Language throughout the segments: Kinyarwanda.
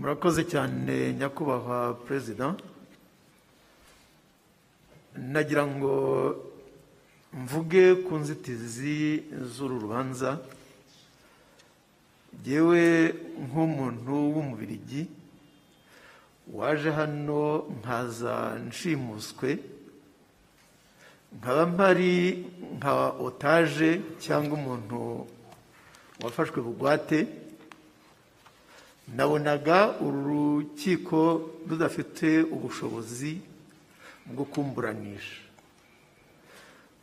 murakoze cyane nyakubahwa perezida nagira ngo mvuge ku nzitizi z'uru rubanza. Yewe nk'umuntu w'umubirigi waje hano nkaza nshimuswe nkaba mpari nka otaje cyangwa umuntu wafashwe bugwate. Nabonaga uru rukiko rudafite ubushobozi bwo kumburanisha.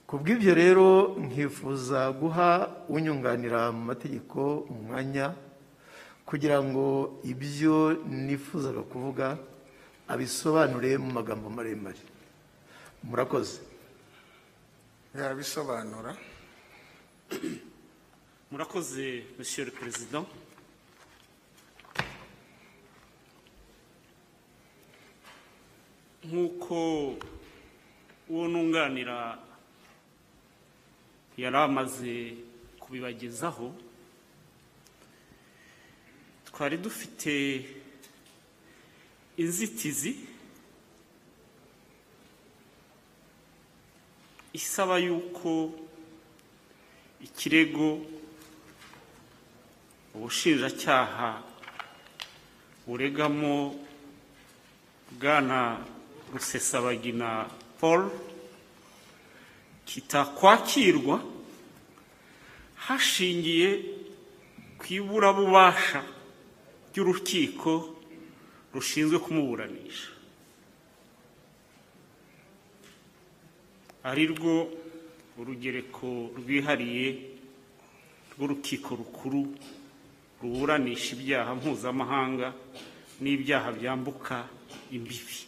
Ku bw'ibyo rero nkifuza guha unyunganira mu mategeko umwanya kugira ngo ibyo nifuzaga kuvuga abisobanure mu magambo maremare. Murakoze. Yabisobanura murakoze monsieur le président. Nk'uko uwo nunganira yari amaze kubibagezaho twari dufite inzitizi isaba yuko ikirego ubushinjacyaha buregamo bwana rusesabagina paul. Kitakwakirwa hashingiye ku iburabubasha ry'urukiko rushinzwe kumuburanisha. Ari rwo urugereko rwihariye rw'urukiko rukuru ruburanisha ibyaha mpuzamahanga n'ibyaha byambuka imbibi.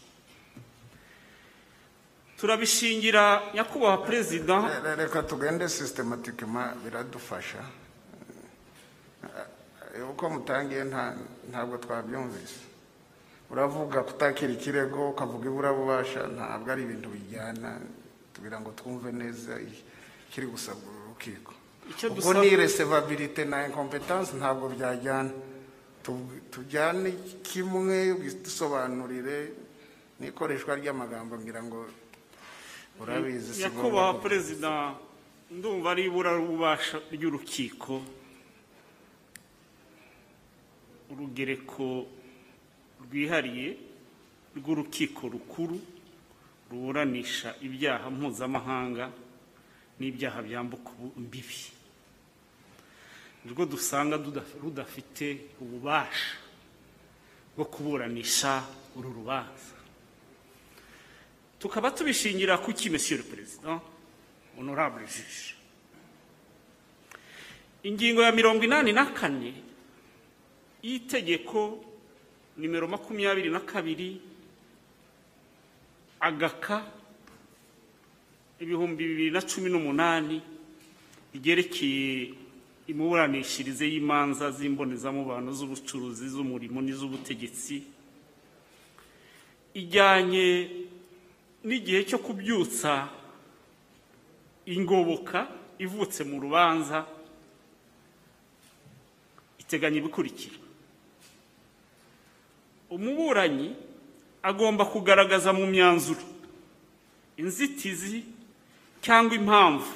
Turabishingira nyakubahwa perezida. Re- reka tugende systematikema biradufasha. Eh, uko mutangiye nta- ntabwo twabyumvise. Uravuga kutakira ikirego ukavuga iburabubasha ntabwo ari ibintu bijyana tugira ngo twumve neza ikiri gusabwa uru rukiko ubwo ni resevabilite na incompetence ntabwo byajyana. Tu- tujyane kimwe dusobanurire n'ikoreshwa ry'amagambo ngira ngo urabizi nyakubahwa perezida ndumva ari iburabubasha ry'urukiko. Urugereko rwihariye rw'urukiko rukuru ruburanisha ibyaha mpuzamahanga n'ibyaha byambuka imbibi nirwo dusanga rudafite ububasha bwo kuburanisha uru rubanza. Tukaba tubishingira ku ki le président? Honorable juge. Ingingo ya mirongo inani na kane y'itegeko nimero makumyabiri na kabiri agaka ibihumbi bibiri na cumi n'umunani ryerekeye imiburanishirize y'imanza z'imbonezamubano z'ubucuruzi z'umurimo n'iz'ubutegetsi ijyanye n'igihe cyo kubyutsa ingoboka ivutse mu rubanza iteganya ibikurikira. Umuburanyi agomba kugaragaza mu myanzuro inzitizi cyangwa impamvu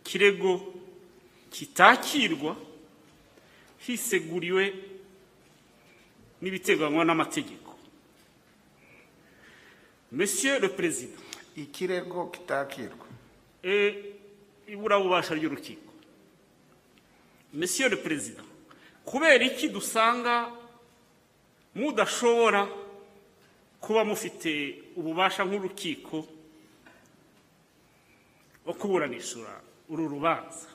ikirego kitakirwa hiseguriwe n'ibiteganywa n'amategeko. Monsieur le président. Ikirego kitakirwa. Et iburabubasha ry'urukiko. Monsieur le président kubera iki dusanga mudashobora kuba mufite ububasha nk'urukiko bwo kuburanishura uru rubanza?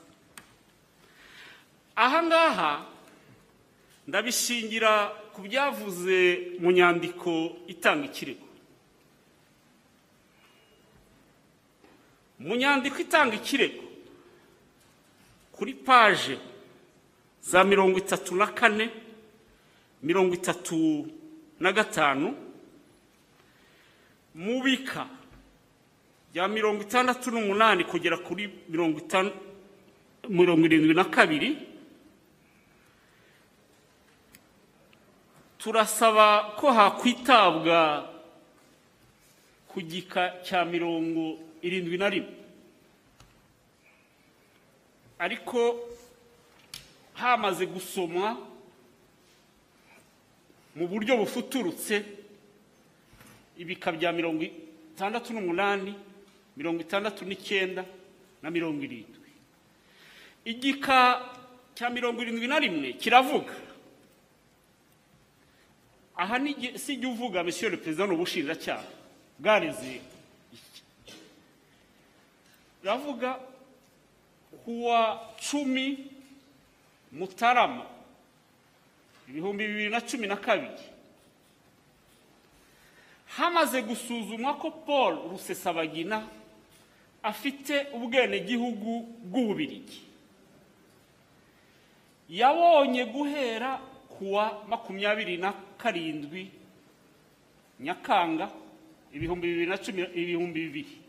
Aha ngaha ndabishingira ku byavuze mu nyandiko itanga ikirego. Mu nyandiko itanga ikirego. Kuri paje za mirongo itatu na kane mirongo itatu na gatanu mu bika bya mirongo itandatu n'umunani kugera kuri mirongo itanu mirongo irindwi na kabiri turasaba ko hakwitabwa ku gika cya mirongo irindwi na rimwe. Ariko hamaze gusomwa mu buryo bufuturutse ibika bya mirongo itandatu n'umunani mirongo itandatu n'icyenda na mirongo irindwi. Igika cya mirongo irindwi na rimwe kiravuga. Aha ni si jya uvuga monsieur le président ubushinjacyaha bwareze biravuga kuwa cumi mutarama ibihumbi bibiri na cumi na kabiri. Hamaze gusuzumwa ko paul rusesabagina afite ubwenegihugu bw'ububirigi. Yabonye guhera kuwa makumyabiri na karindwi nyakanga ibihumbi bibiri na cumi ibihumbi bibiri.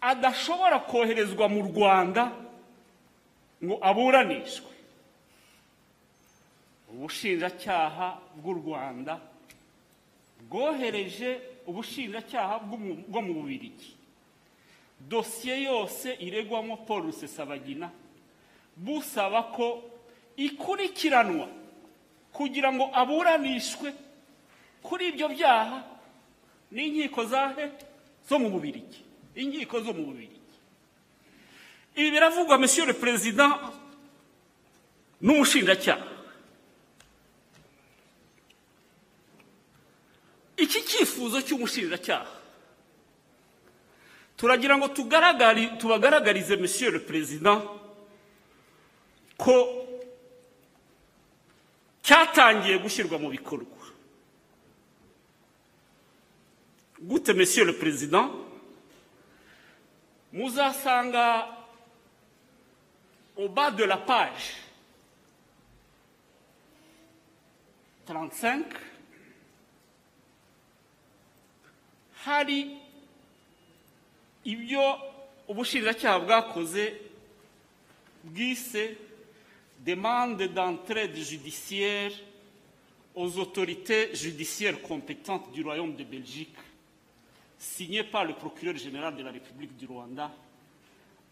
Adashobora koherezwa mu rwanda ngo aburanishwe ubushinjacyaha bw'u rwanda bwohereje ubushinjacyaha bwo mu bubirigi dosiye yose iregwamo paul rusesabagina busaba ko ikurikiranwa kugira ngo aburanishwe kuri ibyo byaha n'inkiko zahe zo mu bubirigi inkiko zo mu bubirigi ibi biravugwa le président n'umushinjacyaha. Iki cyifuzo cy'umushinjacyaha? Turagira ngo tubagaragarize monsieur le président ko cyatangiye gushyirwa mu bikorwa. Gute monsieur le président? Muzasanga au bas de la page 35 hari ibyo ubushinjacyaha bwakoze bwise demande d'entraide judiciaire aux autorités judiciaires compétentes du Royaume de Belgique, signée par le procureur général de la République du Rwanda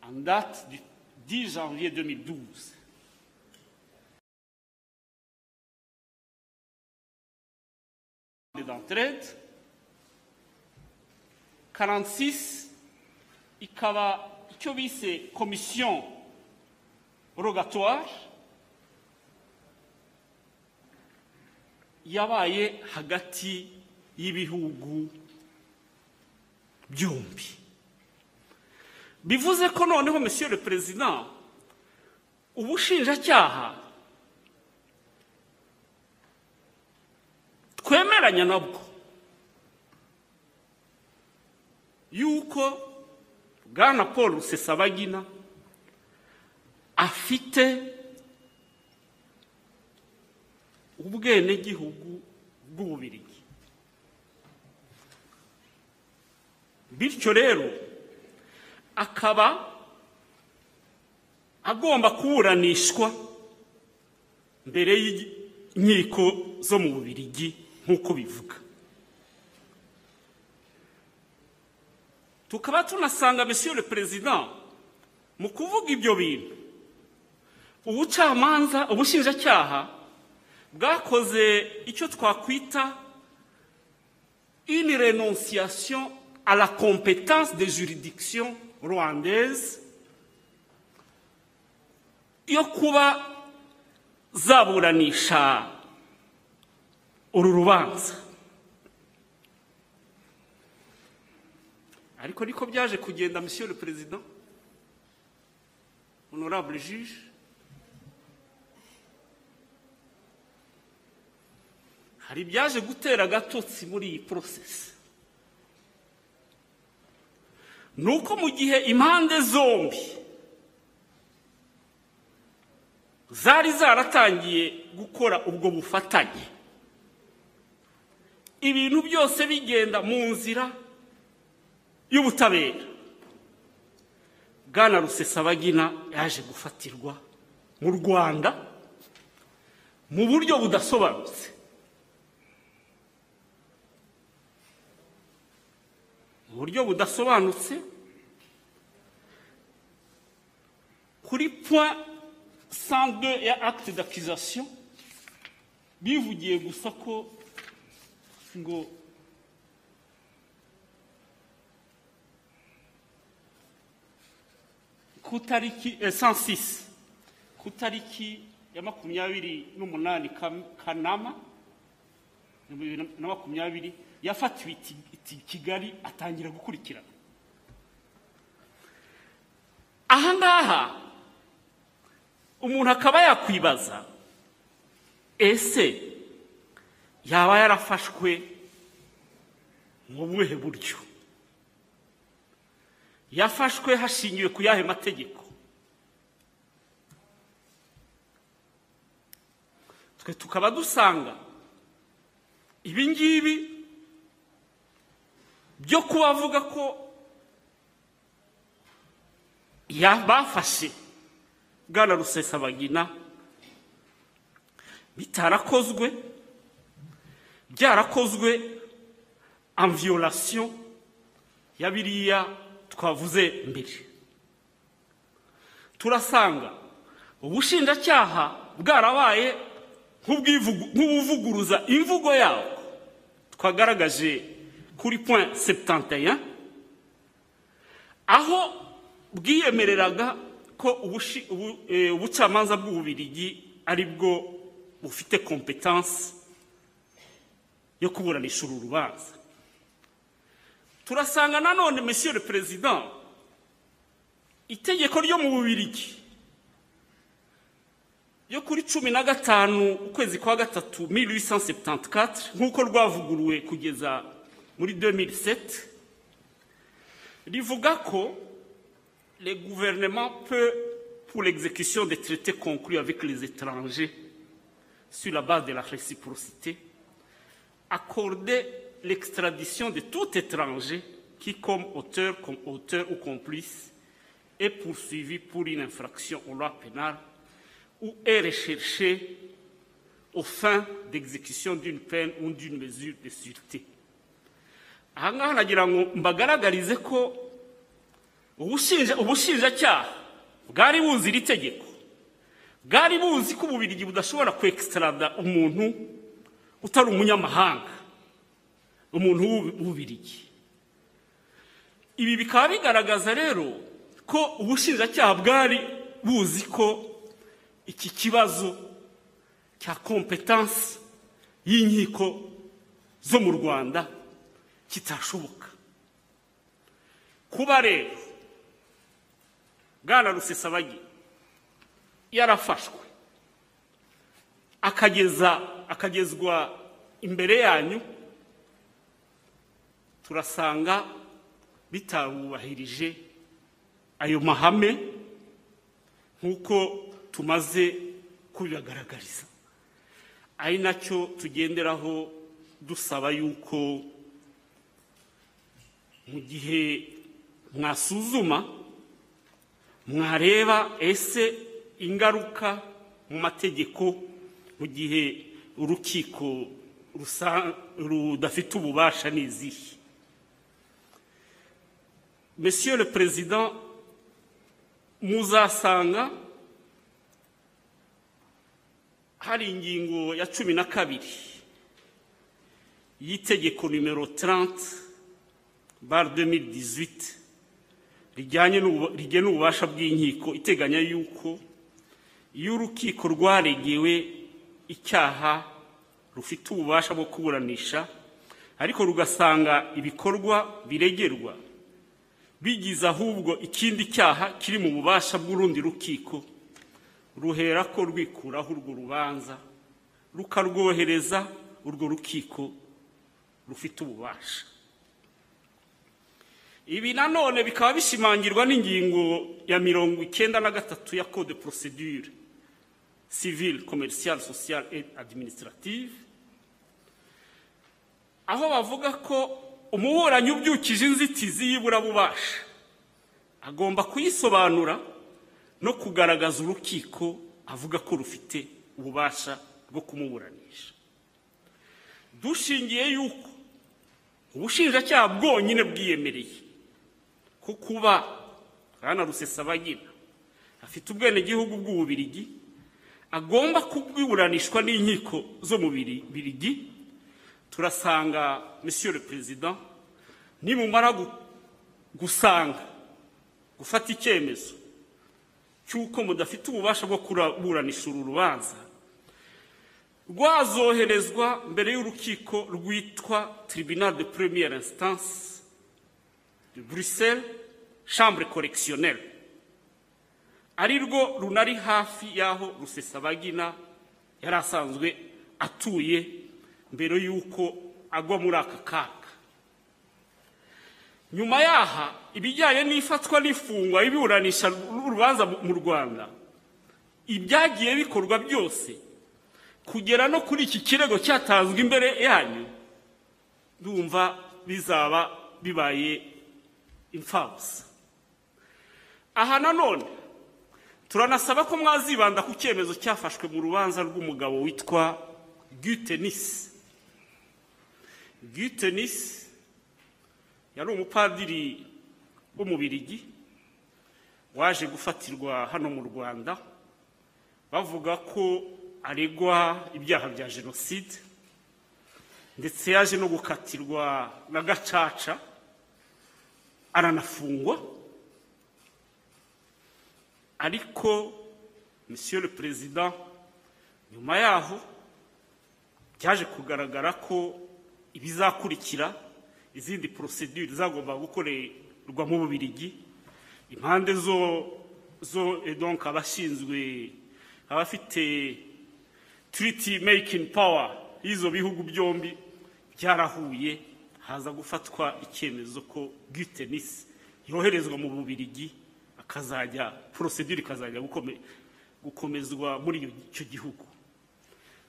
en date du 10 janvier 2012. d'entraide 46 ikaba icyo bise komisiyo rogatoire yabaye hagati y'ibihugu byombi. Bivuze ko noneho monsieur le président ubushinjacyaha twemeranya nabwo. Yuko bwana paul rusesabagina afite ubwenegihugu bw'ububirigi. Bityo rero akaba agomba kuburanishwa mbere y'inkiko zo mu bubirigi nk'uko bivuga. Tukaba tunasanga monsieur le président mu kuvuga ibyo bintu. Ubucamanza ubushinjacyaha bwakoze icyo twakwita une renonciation à la compétence des juridictions rwandaises. Yo kuba zaburanisha uru rubanza ariko niko byaje kugenda monsieur le président? Honorable juge? Hari ibyaje gutera agatotsi muri iyi porosesi ni uko mu gihe impande zombi zari zaratangiye gukora ubwo bufatanye. Ibintu byose bigenda mu nzira y'ubutabera. Bwana rusesabagina yaje gufatirwa mu rwanda mu buryo budasobanutse. Buryo budasobanutse. Kuri point 102 ya acte d'accusation bivugiye gusa ko ngo ku tariki eh, 106 ku tariki ya makumyabiri n'umunani kanama na makumyabiri yafatiwe i Ti- i kigali atangira gukurikirana aha ngaha umuntu akaba yakwibaza ese yaba yarafashwe mu buhe buryo? Yafashwe hashingiwe ku yahe mategeko? Twe tukaba dusanga ibi ngibi byo kuba avuga ko bafashe bwana rusesabagina bitarakozwe byarakozwe violation ya biriya twavuze mbere. Turasanga ubushinjacyaha bwarabaye nk'ubuvuguruza imvugo yawo. Twagaragaje kuri point 71 aho bwiyemereraga ko eh, ubucamanza bw'ububirigi ari bwo bufite kompetansi yo kuburanisha uru rubanza. Turasanga nanone monsieur le président itegeko ryo mu bubirigi yo kuri cumi na gatanu ukwezi kwa gatatu 1874 nk'uko rwavuguruwe kugeza muri 2007 rivuga ko le gouvernement peut pour l'exécution des traités conclus avec les étrangers sur la base de la réciprocité accorder l'extradition de tout étranger qui, comme auteur, comme auteur ou complice, est poursuivi pour une infraction aux lois pénales ou est recherché aux fins d'exécution d'une peine ou d'une mesure de sûreté. Aha ngaha nagira ngo mbagaragarize ko ubushinja- ubushinjacyaha bwari buzi iri tegeko. Bwari buzi ko ububirigi budashobora kwekisitarada umuntu utari umunyamahanga umuntu w'ububirigi ibi bikaba bigaragaza rero ko ubushinjacyaha bwari buzi ko iki kibazo cya kompetansi y'inkiko zo mu rwanda kitashoboka kuba rero bwana rusesabagi yarafashwe. Akageza akagezwa imbere yanyu. Turasanga bitarubahirije ayo mahame nk'uko tumaze kubibagaragariza ari na cyo tugenderaho dusaba yuko mu gihe mwasuzuma mwareba ese ingaruka mu mategeko mu gihe urukiko rudafite ububasha ni izihe? Monsieur le président muzasanga hari ingingo ya cumi na kabiri y'itegeko nimero 30 bar 2018 rijyanye n'ubu- rigena ububasha bw'inkiko iteganya yuko iyo urukiko rwaregewe icyaha rufite ububasha bwo kuburanisha ariko rugasanga ibikorwa biregerwa bigize ahubwo ikindi cyaha kiri mu bubasha bw'urundi rukiko ruhera ko rwikuraho urwo rubanza rukarwohereza urwo rukiko rufite ububasha. Ibi nanone bikaba bishimangirwa n'ingingo ya mirongo icyenda na gatatu ya code procedure civile commerciale sociale et administrative. Aho bavuga ko umuburanyi ubyukije inzitizi y'iburabubasha agomba kuyisobanura no kugaragaza urukiko avuga ko rufite ububasha bwo kumuburanisha. Dushingiye yuko ubushinjacyaha bwonyine bwiyemereye. Ko kuba hano rusesabagina afite ubwenegihugu bw'ububirigi agomba kuburanishwa n'inkiko zo mu Biri- birigi turasanga monsieur le président nimumara gu- gusanga gufata icyemezo cy'uko mudafite ububasha bwo kuraburanisha uru rubanza rwazoherezwa mbere y'urukiko rwitwa tribunal de première instance de bruxelles chambre correctionnelle. Ari rwo runari hafi y'aho rusesabagina yari asanzwe atuye mbere y'uko agwa muri aka kaga. Nyuma yaha ibijyanye n'ifatwa n'ifungwa iburanisha urubanza mu rwanda ibyagiye bikorwa byose kugera no kuri iki kirego cyatanzwe imbere yanyu ndumva bizaba bibaye imfabusa aha nanone turanasaba ko mwazibanda ku cyemezo cyafashwe mu rubanza rw'umugabo witwa gutenisi gutenisi yari umupadiri w'umubirigi waje gufatirwa hano mu rwanda bavuga ko aregwa ibyaha bya jenoside ndetse yaje no gukatirwa na gacaca. Aranafungwa ariko monsieur le président nyuma yaho byaje kugaragara ko ibizakurikira izindi procedure zagomba gukorerwa mu bubirigi impande zo zo et donc abashinzwe abafite treaty making power y'izo bihugu byombi byarahuye. Haza gufatwa icyemezo ko gutenis yoherezwa mu bubirigi akazajya procedure ikazajya gukome- gukomezwa muri icyo gihugu.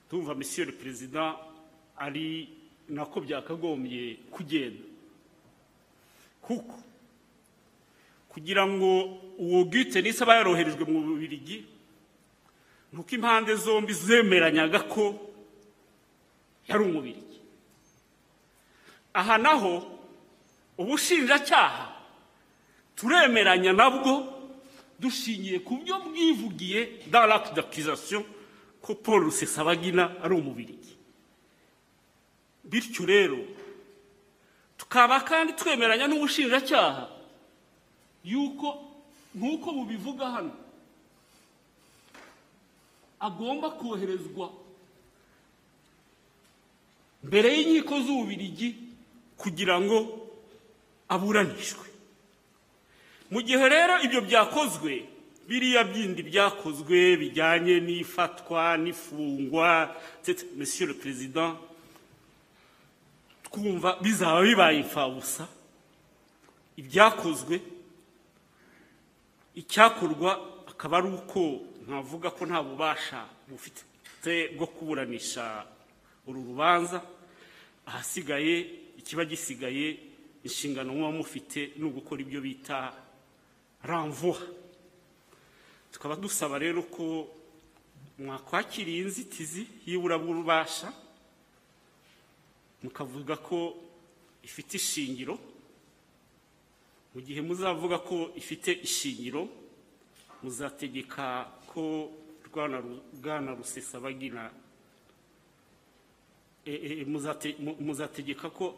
Tumva monsieur le président ari nako byakagombye kugenda. Kuko kugira ngo uwo gutenis aba yaroherejwe mu bubirigi nuko impande zombi zemeranyaga ko yari umubirigi aha naho ubushinjacyaha. Turemeranya nabwo dushingiye ku byo bwivugiye l'acte d'accusation ko paul rusesabagina ari umubirigi. Bityo rero tukaba kandi twemeranya n'ubushinjacyaha yuko nk'uko bubivuga hano agomba koherezwa mbere y'inkiko z'ububirigi kugira ngo aburanishwe. Mu gihe rero ibyo byakozwe biriya bindi byakozwe bijyanye n'ifatwa n'ifungwa monsieur le président twumva bizaba bibaye imfabusa ibyakozwe icyakorwa akaba ari uko ntavuga ko nta bubasha bufite bwo kuburanisha uru rubanza ahasigaye ikiba gisigaye inshingano muba mufite ni ugukora ibyo bita ramvuha tukaba dusaba rero ko mwakwakiriye inzitizi y'iburabubasha mukavuga ko ifite ishingiro mu gihe muzavuga ko ifite ishingiro muzategeka ko rwana rusesabagina e- e- mu- muzategeka ko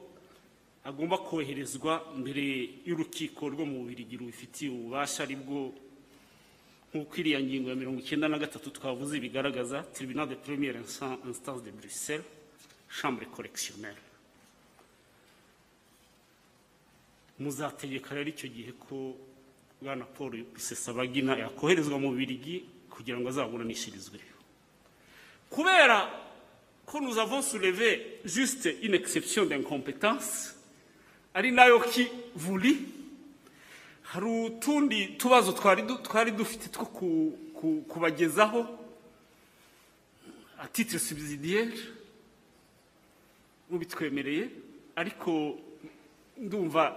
agomba koherezwa mbere y'urukiko rwo mu bubirigi rubifitiye ububasha ari bwo nk'uko iriya ngingo ya mirongo icyenda na gatatu twavuze bigaragaza tribunal de première instan- instance de bruxelles chambre correctionnelle. Muzategeka rero icyo gihe ko bwana paul rusesabagina yakoherezwa mu bubirigi kugira ngo azaburanishirizweyo kubera ko nous avons soulevé juste une exception d'incompétence ari na yo ki vuli hari utundi tubazo twari du- twari dufite two ku- ku- kubagezaho. A titre subsidiaire mubitwemereye ariko ndumva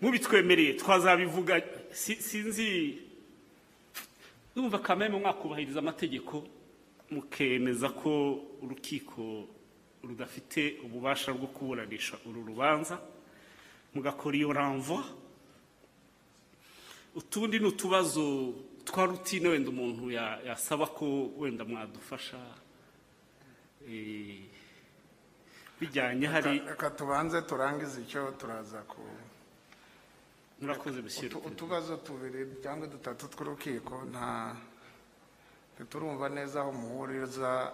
mubitwemereye twazabivuga si- sinzi ndumva kameme mwakubahiriza amategeko mukemeza ko urukiko rudafite ububasha bwo kuburanisha uru rubanza. Mugakora iyo ramva utundi ni utubazo twa rutine wenda umuntu ya- yasaba ko wenda mwadufasha eh, bijyanye hari reka tubanze turangize icyo turaza ku murakoze Président. utubazo tubiri cyangwa dutatu tw'urukiko nta ntiturumva neza aho muhuriza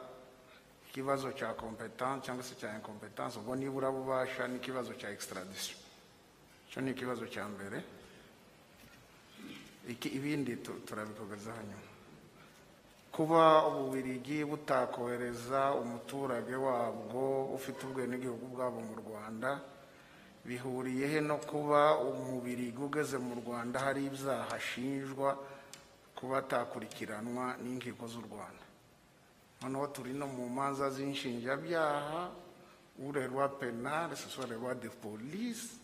ikibazo cya competence cyangwa se cya incompetence ubwo nibura bubasha n'ikibazo cya extradition icyo ni ikibazo cya mbere. Ibindi tu- turabikugezaho nyuma kuba ububirigi butakohereza umuturage wabwo ufite ubwenegihugu bwabo mu rwanda bihuriye he no kuba umubirigi ugeze mu rwanda hari ibyaha ashinjwa kuba atakurikiranwa n'inkiko z'u rwanda? Noneho turi no mu manza z'inshinjabyaha urerwa penal roi de police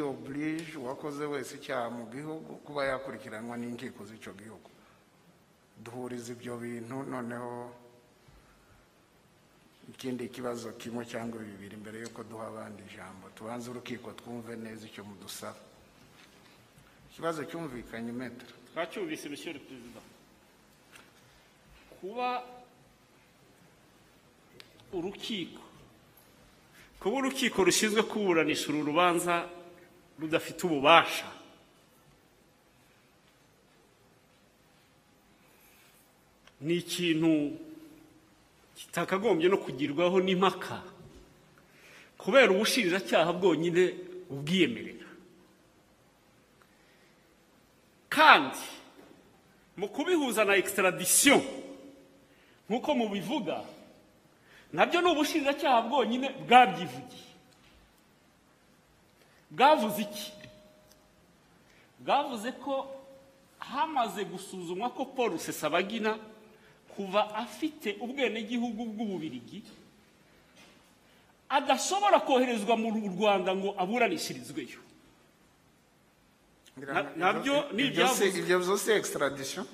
oblige uwakoze wese icyaha mu gihugu kuba yakurikiranwa n'inkiko z'icyo gihugu. Duhuriza ibyo bintu noneho ikindi kibazo kimwe cyangwa bibiri mbere y'uko duha abandi ijambo. Tubanze urukiko twumve neza icyo mudusaba. Ikibazo cyumvikanye metero twacyumvise monsieur le président. Kuba urukiko kuba urukiko rushinzwe kuburanisha uru rubanza rudafite ububasha ni ikintu kitakagombye no kugirwaho n'impaka. Kubera ubushinjacyaha bwonyine ubwiyemerera. Kandi mu kubihuza na extradition nk'uko mubivuga na byo ni ubushinjacyaha bwonyine bwabyivugiye. Bwavuze iki? Bwavuze ko hamaze gusuzumwa ko paul rusesabagina kuva afite ubwenegihugu bw'ububirigi adashobora koherezwa mu rwanda ngo aburanishirizweyo. Na- na byo ni ibyavuzwe. ibyo byose extradition?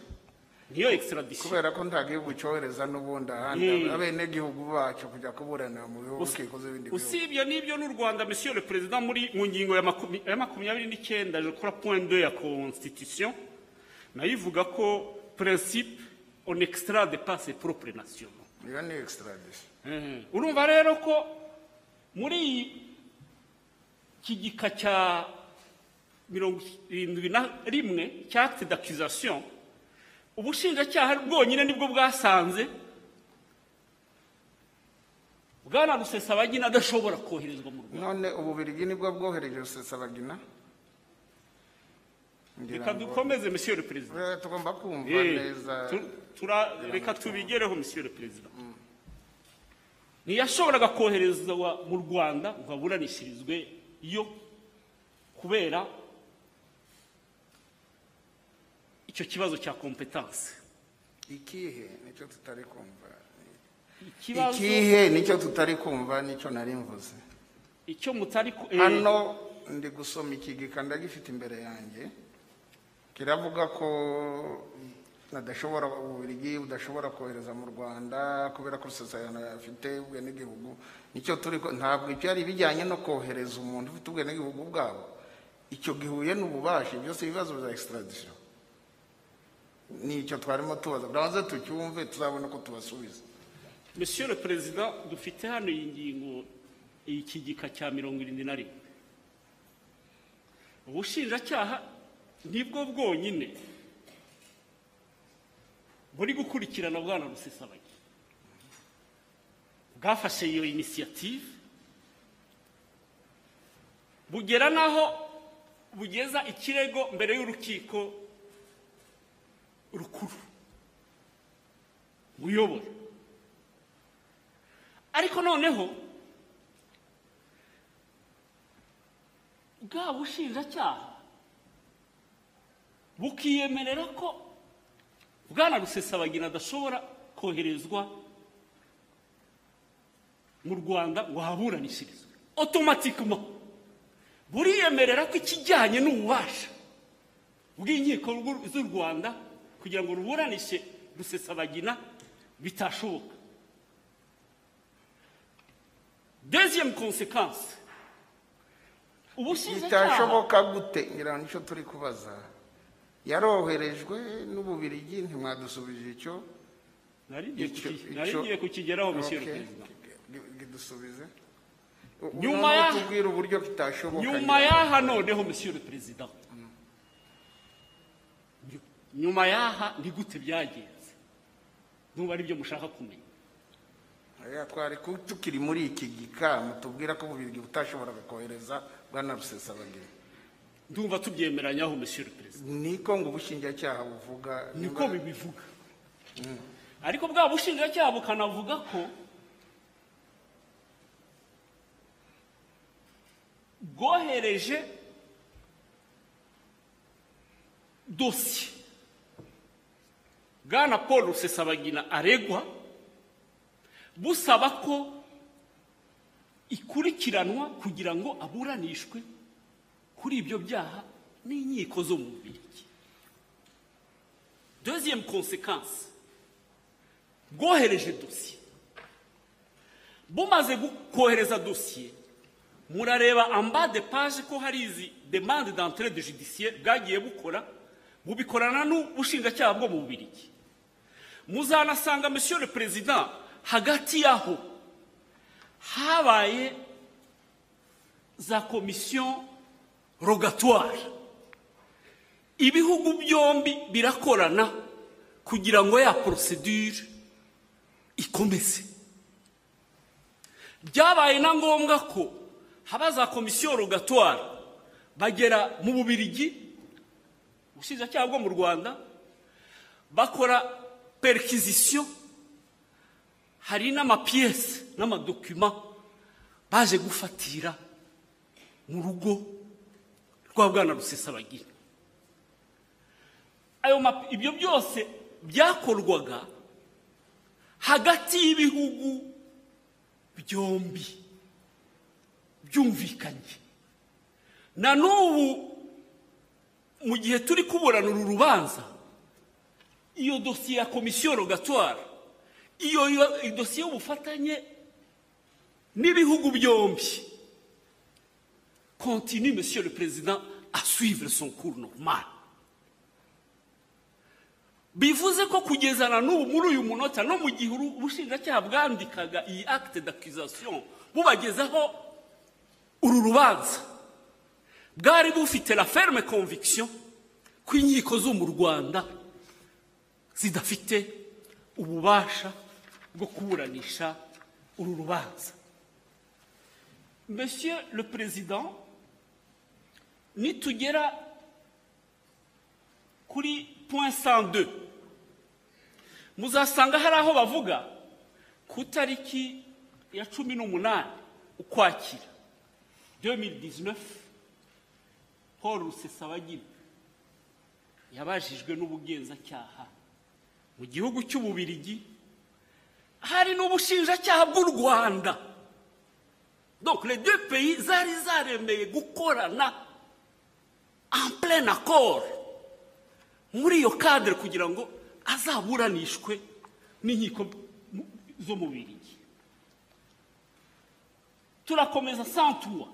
Niyo extradition kubera ko nta gihugu cyohereza n'ubundi ahandi abenegihugu bacu kujya kuburanira mu bihugu rukiko z'ibindi bihugu. usibye n'ibyo n'u rwanda monsieur le président muri mu ngingo ya makumyabiri n'icyenda je crois point 2 ya constitution na yo ivuga ko principe on extrade pas ses propres nationaux iyo ni extradition Eh, urumva rero ko muri iki gika cya mirongo irindwi na rimwe cya acte d'accusation ubushinjacyaha bwonyine ni bwo bwasanze. Bwana rusesabagina adashobora koherezwa mu rwanda. None ububirigi ni bwo bwohereje rusesabagina reka dukomeze monsieur le président. Eh, tugomba kumva Eh, neza. reka tubigereho monsieur le président. Ntiyashoboraga koherezwa mu rwanda ngo aburanishirizwe yo kubera icyo kibazo cya kompetanse ikihe ni cyo tutari kumva ikihe ni cyo tutari kumva ni cyo nari mvuze icyo mutari hano ndi gusoma ikigika ndagifite imbere yanjye kiravuga ko adashobora ububirigi budashobora kohereza mu rwanda kubera ko rusesabagina afite ubwenegihugu ni cyo turi ntabwo ibyo ari bijyanye no kohereza umuntu ufite ubwenegihugu bwabo icyo gihuye n'ububasha byose ibibazo bya extradition ni cyo twarimo tubaza. Turabanza tucyumve tuzabona ko tubasubiza. Monsieur le président dufite hano iyi ngingo iki gika cya mirongo irindwi na rimwe. Ubushinjacyaha ni bwo bwonyine buri gukurikirana bwana rusesabagina bwafashe iyo inisiyative bugera n'aho bugeza ikirego mbere y'urukiko rukuru. Buyobora ariko noneho bwa bushinjacyaha bukiyemerera ko bwana rusesabagina adashobora koherezwa mu rwanda ngo haburanishirizwe. Otomatikima buriyemerera ko ikijyanye n'ububasha bw'inkiko z'u rwanda kugira ngo ruburanishe rusesabagina bitashoboka. Deuxième conséquence. Ubushinjacyaha bitashoboka gute? Ngira ni cyo turi kubaza. Yaroherejwe n'ububirigi ntimwadusubije icyo? Nari ngiye icyo- kuki- nari icyo- ngiye kukigeraho monsieur le Gi- gidusubize Nyuma y'aha noneho monsieur le président. Nyu- nyuma y'aha ni gute byagenze. Nuba ari byo mushaka kumenya. Twari tukiri muri iki gika mutubwira ko ububirigi butashoboraga kohereza bwana rusesabagina. Ndumva tubyemeranyaho monsieur président. Niko ngo ubushinjacyaha buvuga. Niko bibivuga. Ariko bwa bushinjacyaha bukanavuga ko bwohereje dosiye bwana paul rusesabagina aregwa busaba ko ikurikiranwa kugira ngo aburanishwe kuri ibyo byaha n'inkiko zo mu Bubiligi. Deuxième conséquence bwohereje dosiye bumaze kohereza dosiye murareba en bas de page ko hari izi demande d'entrée de judiciaire bwagiye bukora bubikorana n'ubushinjacyaha bwo mu Bubiligi. Muzanasanga monsieur le président hagati yaho. Habaye za komisiyo rogatoire. Ibihugu byombi birakorana kugira ngo ya procedure ikomeze. Byabaye na ngombwa ko haba za komisiyo rogatoire bagera mu bubirigi ubushinjacyaha bwo mu rwanda bakora perquisition. Hari n'amapiyese n'amadokima baje gufatira mu rugo. Rwa bwana rusesabagina ayo ibyo byose byakorwaga hagati y'ibihugu byombi. Byumvikanye. Na n'ubu mu gihe turi kuburana uru rubanza iyo dosiye ya komisiyo rogatoire iyo dosiye y'ubufatanye n'ibihugu byombi. Continue monsieur le président à suivre son cours normal. Bivuze ko kugezana n'ubu muri uyu munota no mu gihe ubushinjacyaha bwandikaga iyi acte d'accusation bubagezaho uru rubanza. Bwari bufite la ferme conviction ko inkiko zo mu rwanda zidafite ububasha bwo kuburanisha uru rubanza. Monsieur le président nitugera kuri point 102 muzasanga hari aho bavuga ku itariki ya cumi n'umunani ukwakira 2019 paul rusesabagina. Yabajijwe n'ubugenzacyaha. Mu gihugu cy'ububirigi hari n'ubushinjacyaha bw'u rwanda. Donc les deux pays zari zaremeye gukorana en plein accord. Muri iyo cadre kugira ngo azaburanishwe n'inkiko zo mu birigi turakomeza santuwa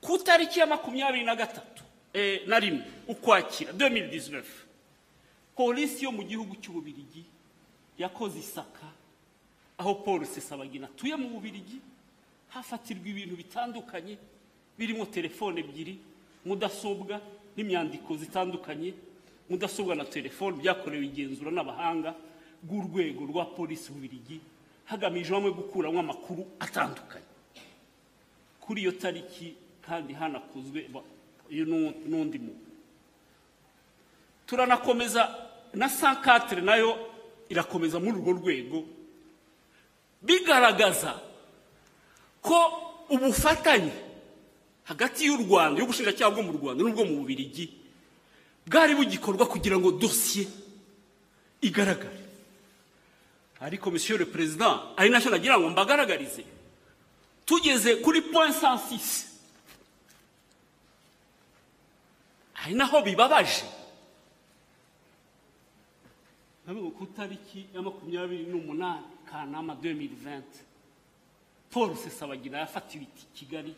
ku itariki ya makumyabiri na gatatu eh, na rimwe ukwakira 2019 polisi yo mu gihugu cy'ububirigi yakoze isaka aho paul rusesabagina atuye mu bubirigi hafatirwa ibintu bitandukanye birimo telefone ebyiri mudasobwa n'imyandiko zitandukanye mudasobwa na telefone byakorewe igenzura n'abahanga bw'urwego rwa polisi bubirigi hagamijwe hamwe gukuramo amakuru atandukanye. Kuri iyo tariki kandi hanakozwe n'undi muntu turanakomeza na sankatire na yo irakomeza muri urwo rwego. Bigaragaza ko ubufatanye hagati y'u rwanda y'ubushinjacyaha bwo mu rwanda n'ubwo mu bubirigi bwari bugikorwa kugira ngo dosiye igaragare. Ariko monsieur le président ari na cyo nagira ngo mbagaragarize tugeze kuri point 106 hari naho bibabaje. Nabwo ku itariki ya makumyabiri n'umunani kanama 2020 paul rusesabagina yafatiwe i kigali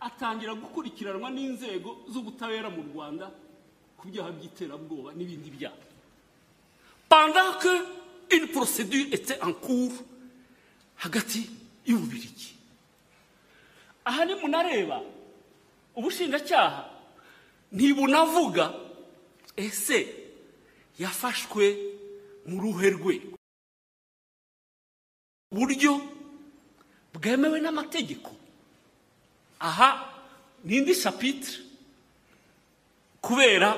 atangira gukurikiranwa n'inzego z'ubutabera mu rwanda ku byaha by'iterabwoba n'ibindi byaha. Une procédure était en cours hagati y'ububirigi. Aha nimunareba ubushinjacyaha ntibunavuga ese yafashwe mu ruhe rwego buryo bwemewe n'amategeko. Aha ni indi shapitire kubera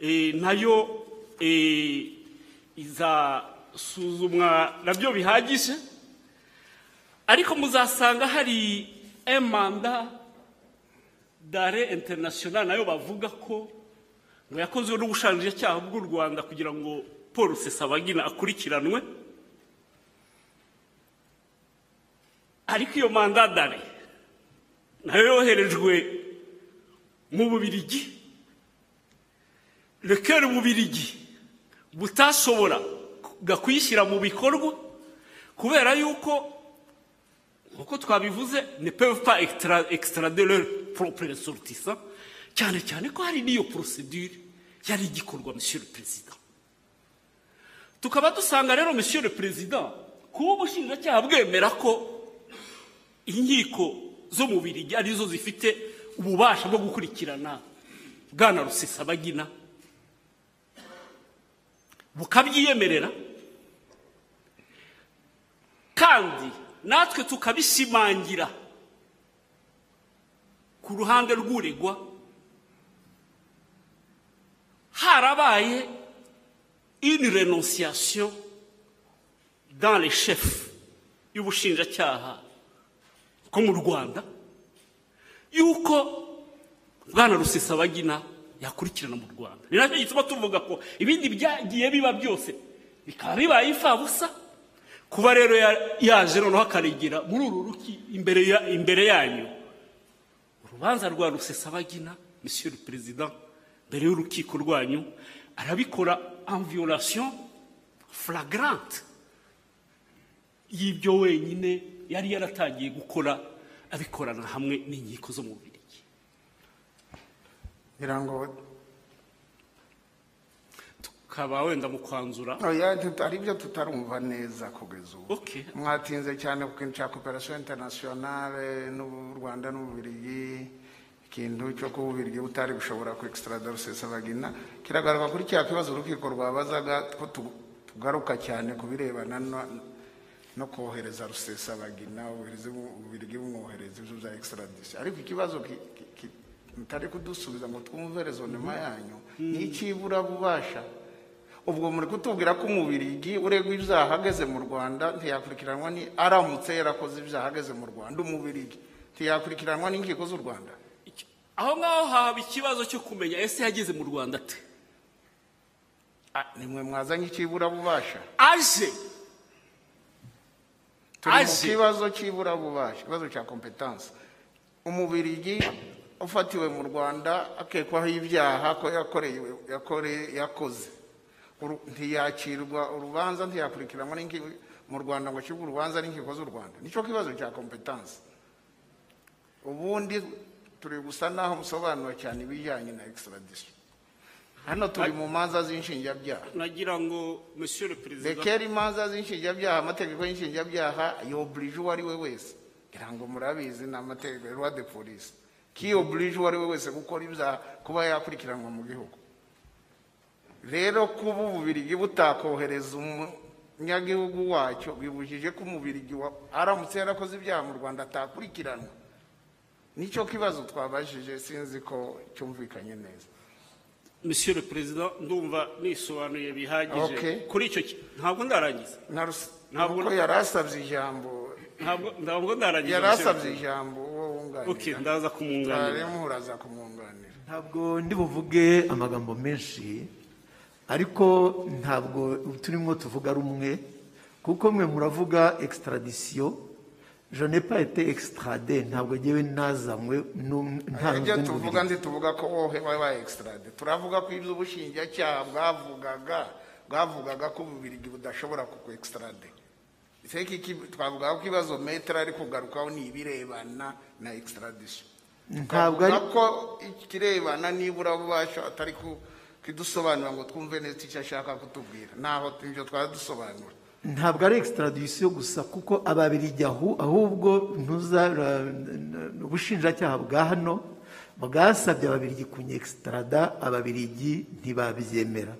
eh, na yo eh, izasuzumwa na byo bihagije. Ariko muzasanga hari emanda dare international na yo bavuga ko yakozwe n'ubushinjacyaha bw'u rwanda kugira ngo paul rusesabagina akurikiranwe. Ariko iyo manda dare na yo yoherejwe mu bubirigi lekeri bubirigi butashobora kuyishyira mu bikorwa kubera yuko nk'uko twabivuze pas extra- extrader leur propre ressortissant cyane cyane ko hari n'iyo procédure yari igikorwa le président. Tukaba dusanga rero le président kuba ubushinjacyaha bwemera ko inkiko zo mu birigi ari zo zifite ububasha bwo gukurikirana bwana rusesabagina bukabyiyemerera kandi natwe tukabishimangira ku ruhande rw'uregwa harabaye une renonciation dans les chefs y'ubushinjacyaha bwo mu rwanda. Yuko bwana rusesabagina yakurikirana mu rwanda. Ni na cyo gituma tuvuga ko ibindi byagiye biba byose bikaba bibaye imfabusa kuba rero ya- yaje noneho akaregera muri uru ruki imbere ya- imbere yanyu. Urubanza rwa rusesabagina le président. Mbere y'urukiko rwanyu arabikora en violation flagrante. Y'ibyo wenyine yari yaratangiye gukora abikorana hamwe n'inkiko zo mu ngo tukaba wenda mu kwanzura. Hari ibyo tutarumva neza kugeza ubu. Mwatinze cyane ku kintu cya coopération internationale n'u rwanda n'ububirigi ikintu cyo kuba ububirigi butari bushobora ku extrada rusesabagina kiragaragara kuri cya kibazo urukiko rwabazaga ko tu- tugaruka cyane ku birebana no- kohereza rusesabagina ubuhirizi bu- ububirigi bumwohereza ibyo bya extradition ariko ikibazo ki- ki- ki- mutari kudusubiza ngo twumve rezonema yanyu ni icy'iburabubasha ubwo muri kutubwira ko umubirigi uregwa ibyaha ageze mu rwanda ntiyakurikiranwa ni aramutse yarakoze ibyaha ageze mu rwanda umubirigi. Ntiyakurikiranwa n'inkiko z'u rwanda. Aho ngaho haba ikibazo cyo kumenya ese yageze mu rwanda ate? Ah, nimwe mwazanye icy'iburabubasha aje. Turi mu kibazo cy'iburabubasha ikibazo cya kompetansi umubirigi ufatiwe mu rwanda akekwaho ibyaha ko yakoze. Ntiyakirwa urubanza ntiyakurikiranwa mu rwanda ngo acibwe urubanza n'inkiko z'u rwanda. Nicyo kibazo cya kompetansi ubundi turi gusa naho musobanura cyane ibijyanye na extradition hano turi mu manza z'inshinjabyaha. Nagira ngo le président rekera imanza z'inshinjabyaha amategeko y'inshinjabyaha yoburije uwo ari we wese. Ngira ngo murabizi ni amategeko ya de police. Kiyoburije uwo ari we wese gukora ibyaha kuba yakurikiranwa mu gihugu? Rero kuba ububirigi butakohereza umunyagihugu wacyo bibujije ko umubirigi aramutse yarakoze ibyaha mu rwanda atakurikiranwa. Ni cyo kibazo twabajije sinzi ko cyumvikanye neza. Monsieur le président ndumva nisobanuye bihagije. Okay. kuri icyo ntabwo ndarangiza. Ntabwo- yari asabye ijambo. Ntabwo ntabwo ndarangiza yari asabye ijambo uwo wunganira. Okay ndaza kumwunganira uraza kumwunganira ntabwo ndi buvuge amagambo menshi ariko ntabwo turimo tuvuga rumwe kuko mwe muravuga extradition. Je n'ai pas été extradé. Ntabwo ngewe nazanywe n'um- nta ibyo n'ubwo tuvuga ndi tuvuga ko wowe wabaye extrade turavuga ko iby'ubushinjacyaha bwavugaga bwavugaga ko ububirigi budashobora kuku iki- twavuga ko ikibazo metero ari kugarukaho ni ibirebana na extradition. Ntabwo ari ko ikirebana nibura bubasha atari ku- kidusobanura ngo twumve neza icyo ashaka kutubwira. Ntaho ibyo twari dusobanura ntabwo ari extradition gusa kuko ababirigi ahu- ahubwo ntuza ubushinjacyaha bwa hano bwasabye ababirigi kunyextrada ababirigi ntibabyemera.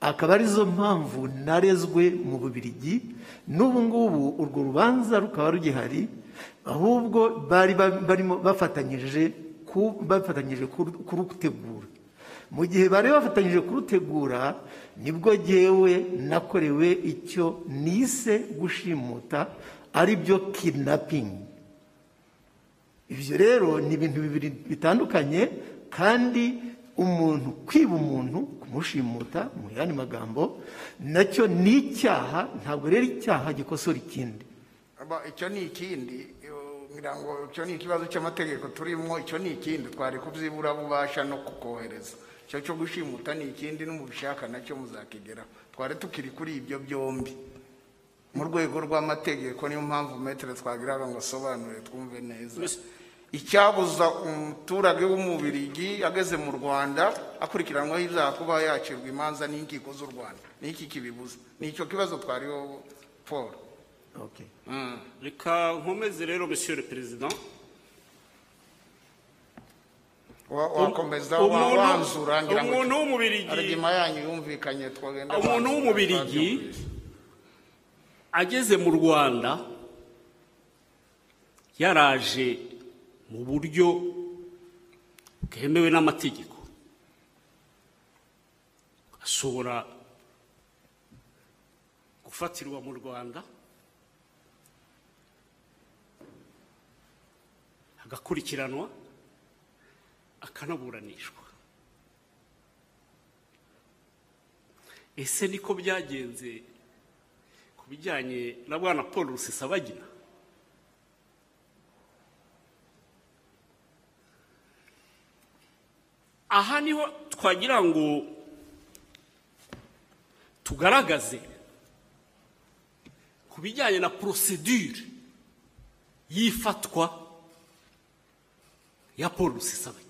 Akaba ari zo mpamvu narezwe mu bubirigi n'ubu ngubu urwo rubanza rukaba rugihari ahubwo bari ba- barimo bafatanyije ku- bafatanyije kuru- kurutegura mu gihe bari bafatanyije kurutegura ni bwo jyewe nakorewe icyo nise gushimuta ari byo kidnapping. Ibyo rero ni ibintu bibiri bitandukanye kandi umuntu kwiba umuntu kumushimuta mu yandi magambo na cyo ni icyaha ntabwo rero icyaha gikosora ikindi. Icyo ni ikindi icyo ni ikibazo cy'amategeko turimo icyo ni ikindi twari kubyibura bubasha no kukohereza. Icyo cyo gushimuta ni ikindi n'umubishaka na cyo muzakigeraho twari tukiri kuri ibyo byombi. Mu rwego rw'amategeko niyo mpamvu metero twagiraga ngo asobanure twumve neza. Icyabuza umuturage w'umubirigi ageze mu rwanda akurikiranwaho ibyaha kuba yacirwa imanza n'inkiko z'u rwanda. Ni iki kibibuza? Ni icyo kibazo twariho paul. Okay. reka nkomeze rero monsieur le Wa- wakomeza wanzura ngira ngo umuntu w'umubirigi. Arigima yanyu yumvikanye twagenda umuntu w'umubirigi ageze mu rwanda yaraje mu buryo bwemewe n'amategeko. Ashobora gufatirwa mu rwanda agakurikiranwa akanaburanishwa ese niko byagenze ku bijyanye na bwana paul rusesabagina? Aha ni ho twagira ngo tugaragaze ku bijyanye na porosedure y'ifatwa ya paul rusesabagina.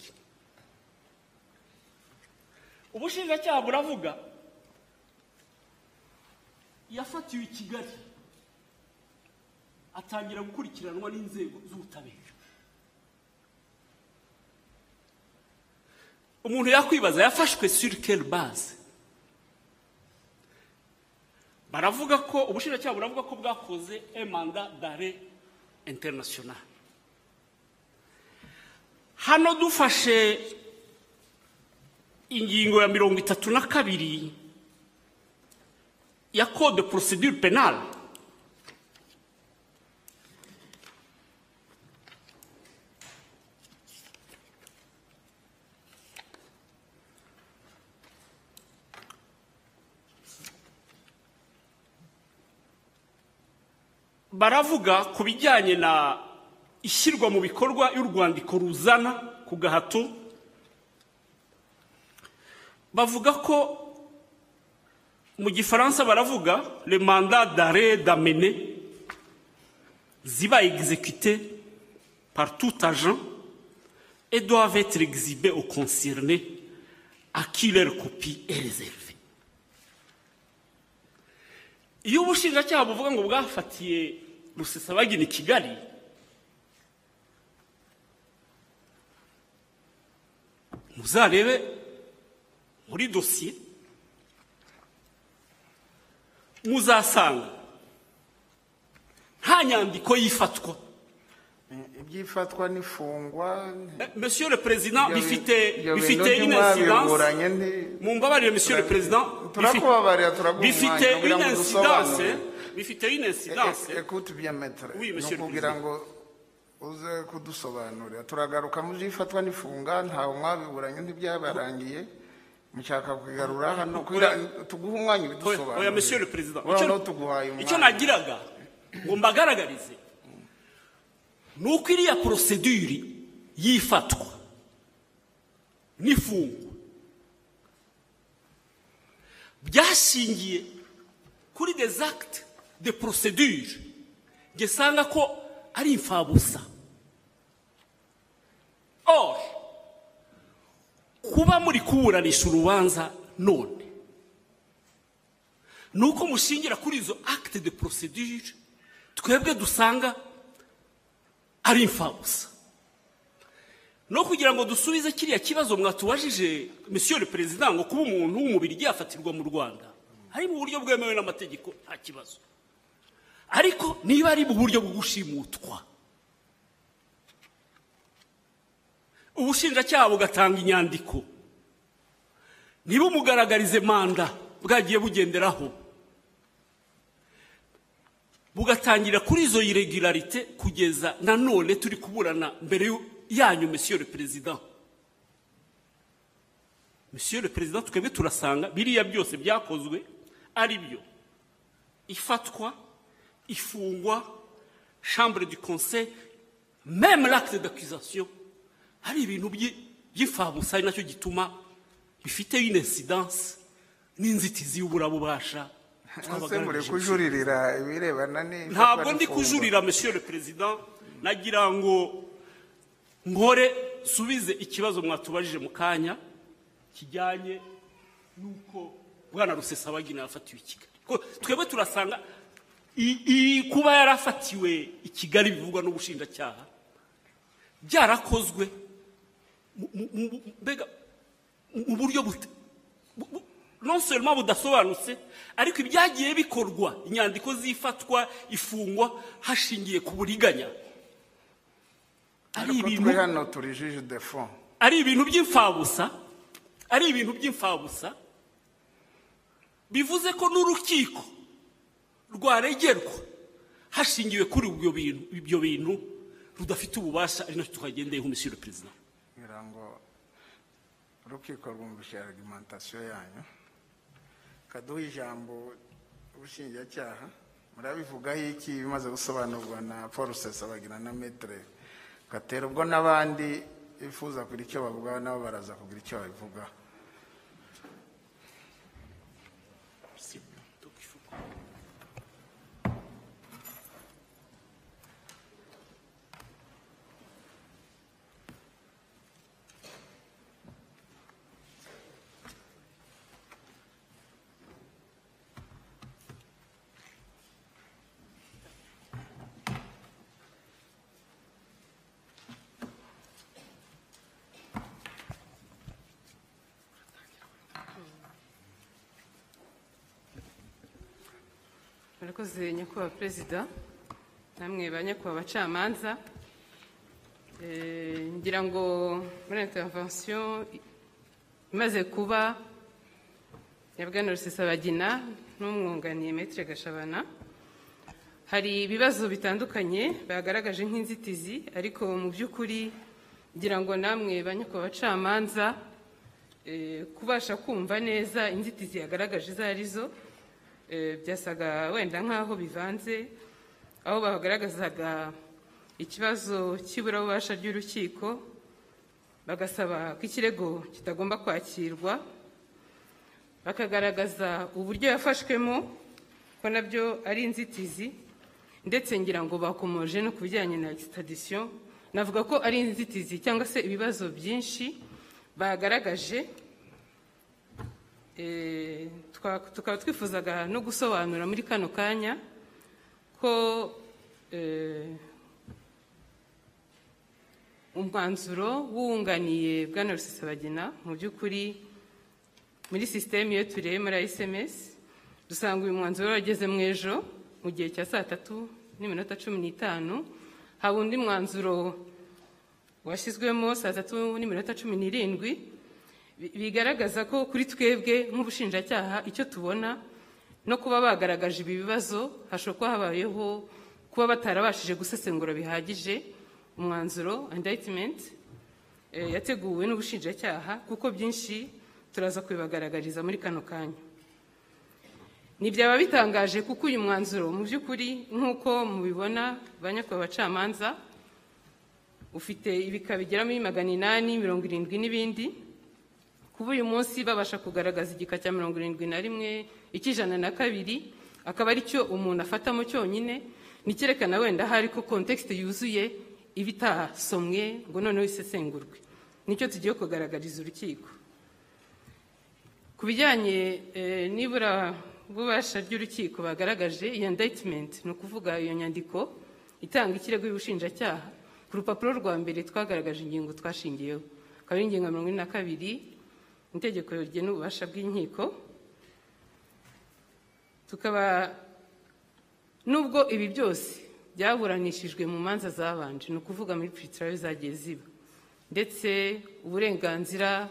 Ubushinjacyaha buravuga. Yafatiwe i kigali. Atangira gukurikiranwa n'inzego z'ubutabera. Umuntu yakwibaza yafashwe quelle base? Baravuga ko ubushinjacyaha buravuga ko bwakoze un mandat d'arrêt international. Hano dufashe ingingo ya mirongo itatu na kabiri. Ya code de procédure pénale baravuga ku bijyanye na ishyirwa mu bikorwa y'urwandiko ruzana ku gahato bavuga ko mu gifaransa baravuga le mandat d'arrêt d'amener ziba exécuté par tout agent et doivent être exhibés aux concernés à qui leur copie est réservée. Iyo ubushinjacyaha buvuga ngo bwafatiye rusesabagina i kigali muzarebe muri dosiye muzasanga nta nyandiko y'ifatwa ibyifatwa n'ifungwa Eh, monsieur le président bifite bifite incidence. mumbabarire monsieur le président turakubabarira turaguha bifite une incidence bifite une incidence E- écoute bien maître. Oui, monsieur le président. uze kudusobanurira turagaruka mu byifatwa n'ifunga ntawe mwabiburanye ntibyabarangiye mushaka kugarura hano tuguhe umwanya oya ubidusobanurire. oya, monsieur le Ura Icyo- nagiraga ngo mbagaragarize ni uko iriya porosedure y'ifatwa n'ifungwa. Byashingiye kuri des actes de procédure ngesanga ko ari imfabusa. Or kuba muri kuburanisha urubanza none. Ni uko mushingira kuri izo acte de procedure twebwe dusanga ari imfabusa no kugira ngo dusubize kiriya kibazo mwatubajije le perezida ngo kuba umuntu w'umubiri yafatirwa mu rwanda ari mu buryo bwemewe n'amategeko nta kibazo. Ariko niba ari mu buryo bwo gushimutwa ubushinjacyaha bugatanga inyandiko. Ntibumugaragarize manda bwagiye bugenderaho. Bugatangira kuri izo iregularite kugeza nanone turi kuburana mbere yanyu monsieur le perezida monsieur le perezida twebwe turasanga biriya byose byakozwe ari byo ifatwa ifungwa chambre du conseil même l'acte d'accusation. Hari ibintu by'imfabusa ari na cyo gituma bifite incidence n'inzitizi y'uburabubasha kujuririra ibirebana ntabwo ndi kujurira le président. Nagira ngo nkore subize ikibazo mwatubajije mu kanya kijyanye n'uko bwana rusesabagina yafatiwe i kigali. Twebwe turasanga kuba yarafatiwe i kigali bivugwa n'ubushinjacyaha byarakozwe. Mbega mu buryo bute bu- bu- non seulement budasobanutse ariko ibyagiye bikorwa inyandiko z'ifatwa ifungwa hashingiye ku buriganya. Ari ibintu hano ari by'imfabusa ari ibintu by'imfabusa bivuze ko n'urukiko rwaregerwa hashingiwe kuri ibyo bintu ibyo bintu rudafite ububasha ari na cyo président ngira ngo urukiko rwumvishe argumentation yanyu kaduha ijambo ubushinjacyaha. Murabivugaho iki bimaze gusobanurwa na paul rusesabagina na metere gatera ubwo n'abandi bifuza kugira icyo bavugaho nabo baraza kugira icyo babivugaho. Murakoze nyakubahwa perezida namwe ba nyakubahwa abacamanza Eh, ngira ngo muri intervention imaze kuba ya bwana rusesabagina n'umwunganiye metre gashabana. Hari ibibazo bitandukanye bagaragaje nk'inzitizi ariko mu by'ukuri ngira ngo namwe ba nyakubahwa abacamanza eh, kubasha kumva neza inzitizi yagaragaje izo ari zo byasaga wenda nk'aho bivanze aho bagaragazaga ikibazo cy'iburabubasha ry'urukiko bagasaba ko ikirego kitagomba kwakirwa bakagaragaza uburyo yafashwemo ko na byo ari inzitizi ndetse ngira ngo bakomoje no ku bijyanye na extradition navuga ko ari inzitizi cyangwa se ibibazo byinshi bagaragaje Eh, tukaba twifuzaga no gusobanura muri kano kanya ko eh, umwanzuro wunganiye bwana rusesabagina mu by'ukuri muri sisiteme iyo turebe muri sms dusanga uyu mwanzuro warageze mu ejo mu gihe cya saa tatu n'iminota cumi n'itanu haba undi mwanzuro washyizwemo saa tatu n'iminota cumi n'irindwi bigaragaza ko kuri twebwe nk'ubushinjacyaha icyo tubona no kuba bagaragaje ibi bibazo hashobora kuba habayeho kuba batarabashije gusesengura bihagije. Umwanzuro indictment eh, yateguwe n'ubushinjacyaha kuko byinshi turaza kubibagaragariza muri kano kanya. Ntibyaba bitangaje kuko uyu mwanzuro mu by'ukuri nk'uko mubibona ba nyakubahwa bacamanza ufite ibika bigera muri magana inani mirongo irindwi n'ibindi kuba uyu munsi babasha kugaragaza igika cya mirongo irindwi na rimwe icy'ijana na kabiri akaba ari cyo umuntu afatamo cyonyine. Ni cyerekana wenda ahari ko kontekisite yuzuye iba itasomwe ngo noneho isesengurwe. Nicyo tugiye kugaragariza urukiko. Ku bijyanye eh, n'ibura bubasha ry'urukiko bagaragaje iyo indictment ni ukuvuga iyo nyandiko itanga ikirego y'ubushinjacyaha. Ku rupapuro rwa mbere twagaragaje ingingo twashingiyeho. Akaba ari ingingo mirongo ine na kabiri itegeko rigena ububasha bw'inkiko. Tukaba nubwo ibi byose byaburanishijwe mu manza zabanje ni ukuvuga muri pritirayo zagiye ziba. Ndetse uburenganzira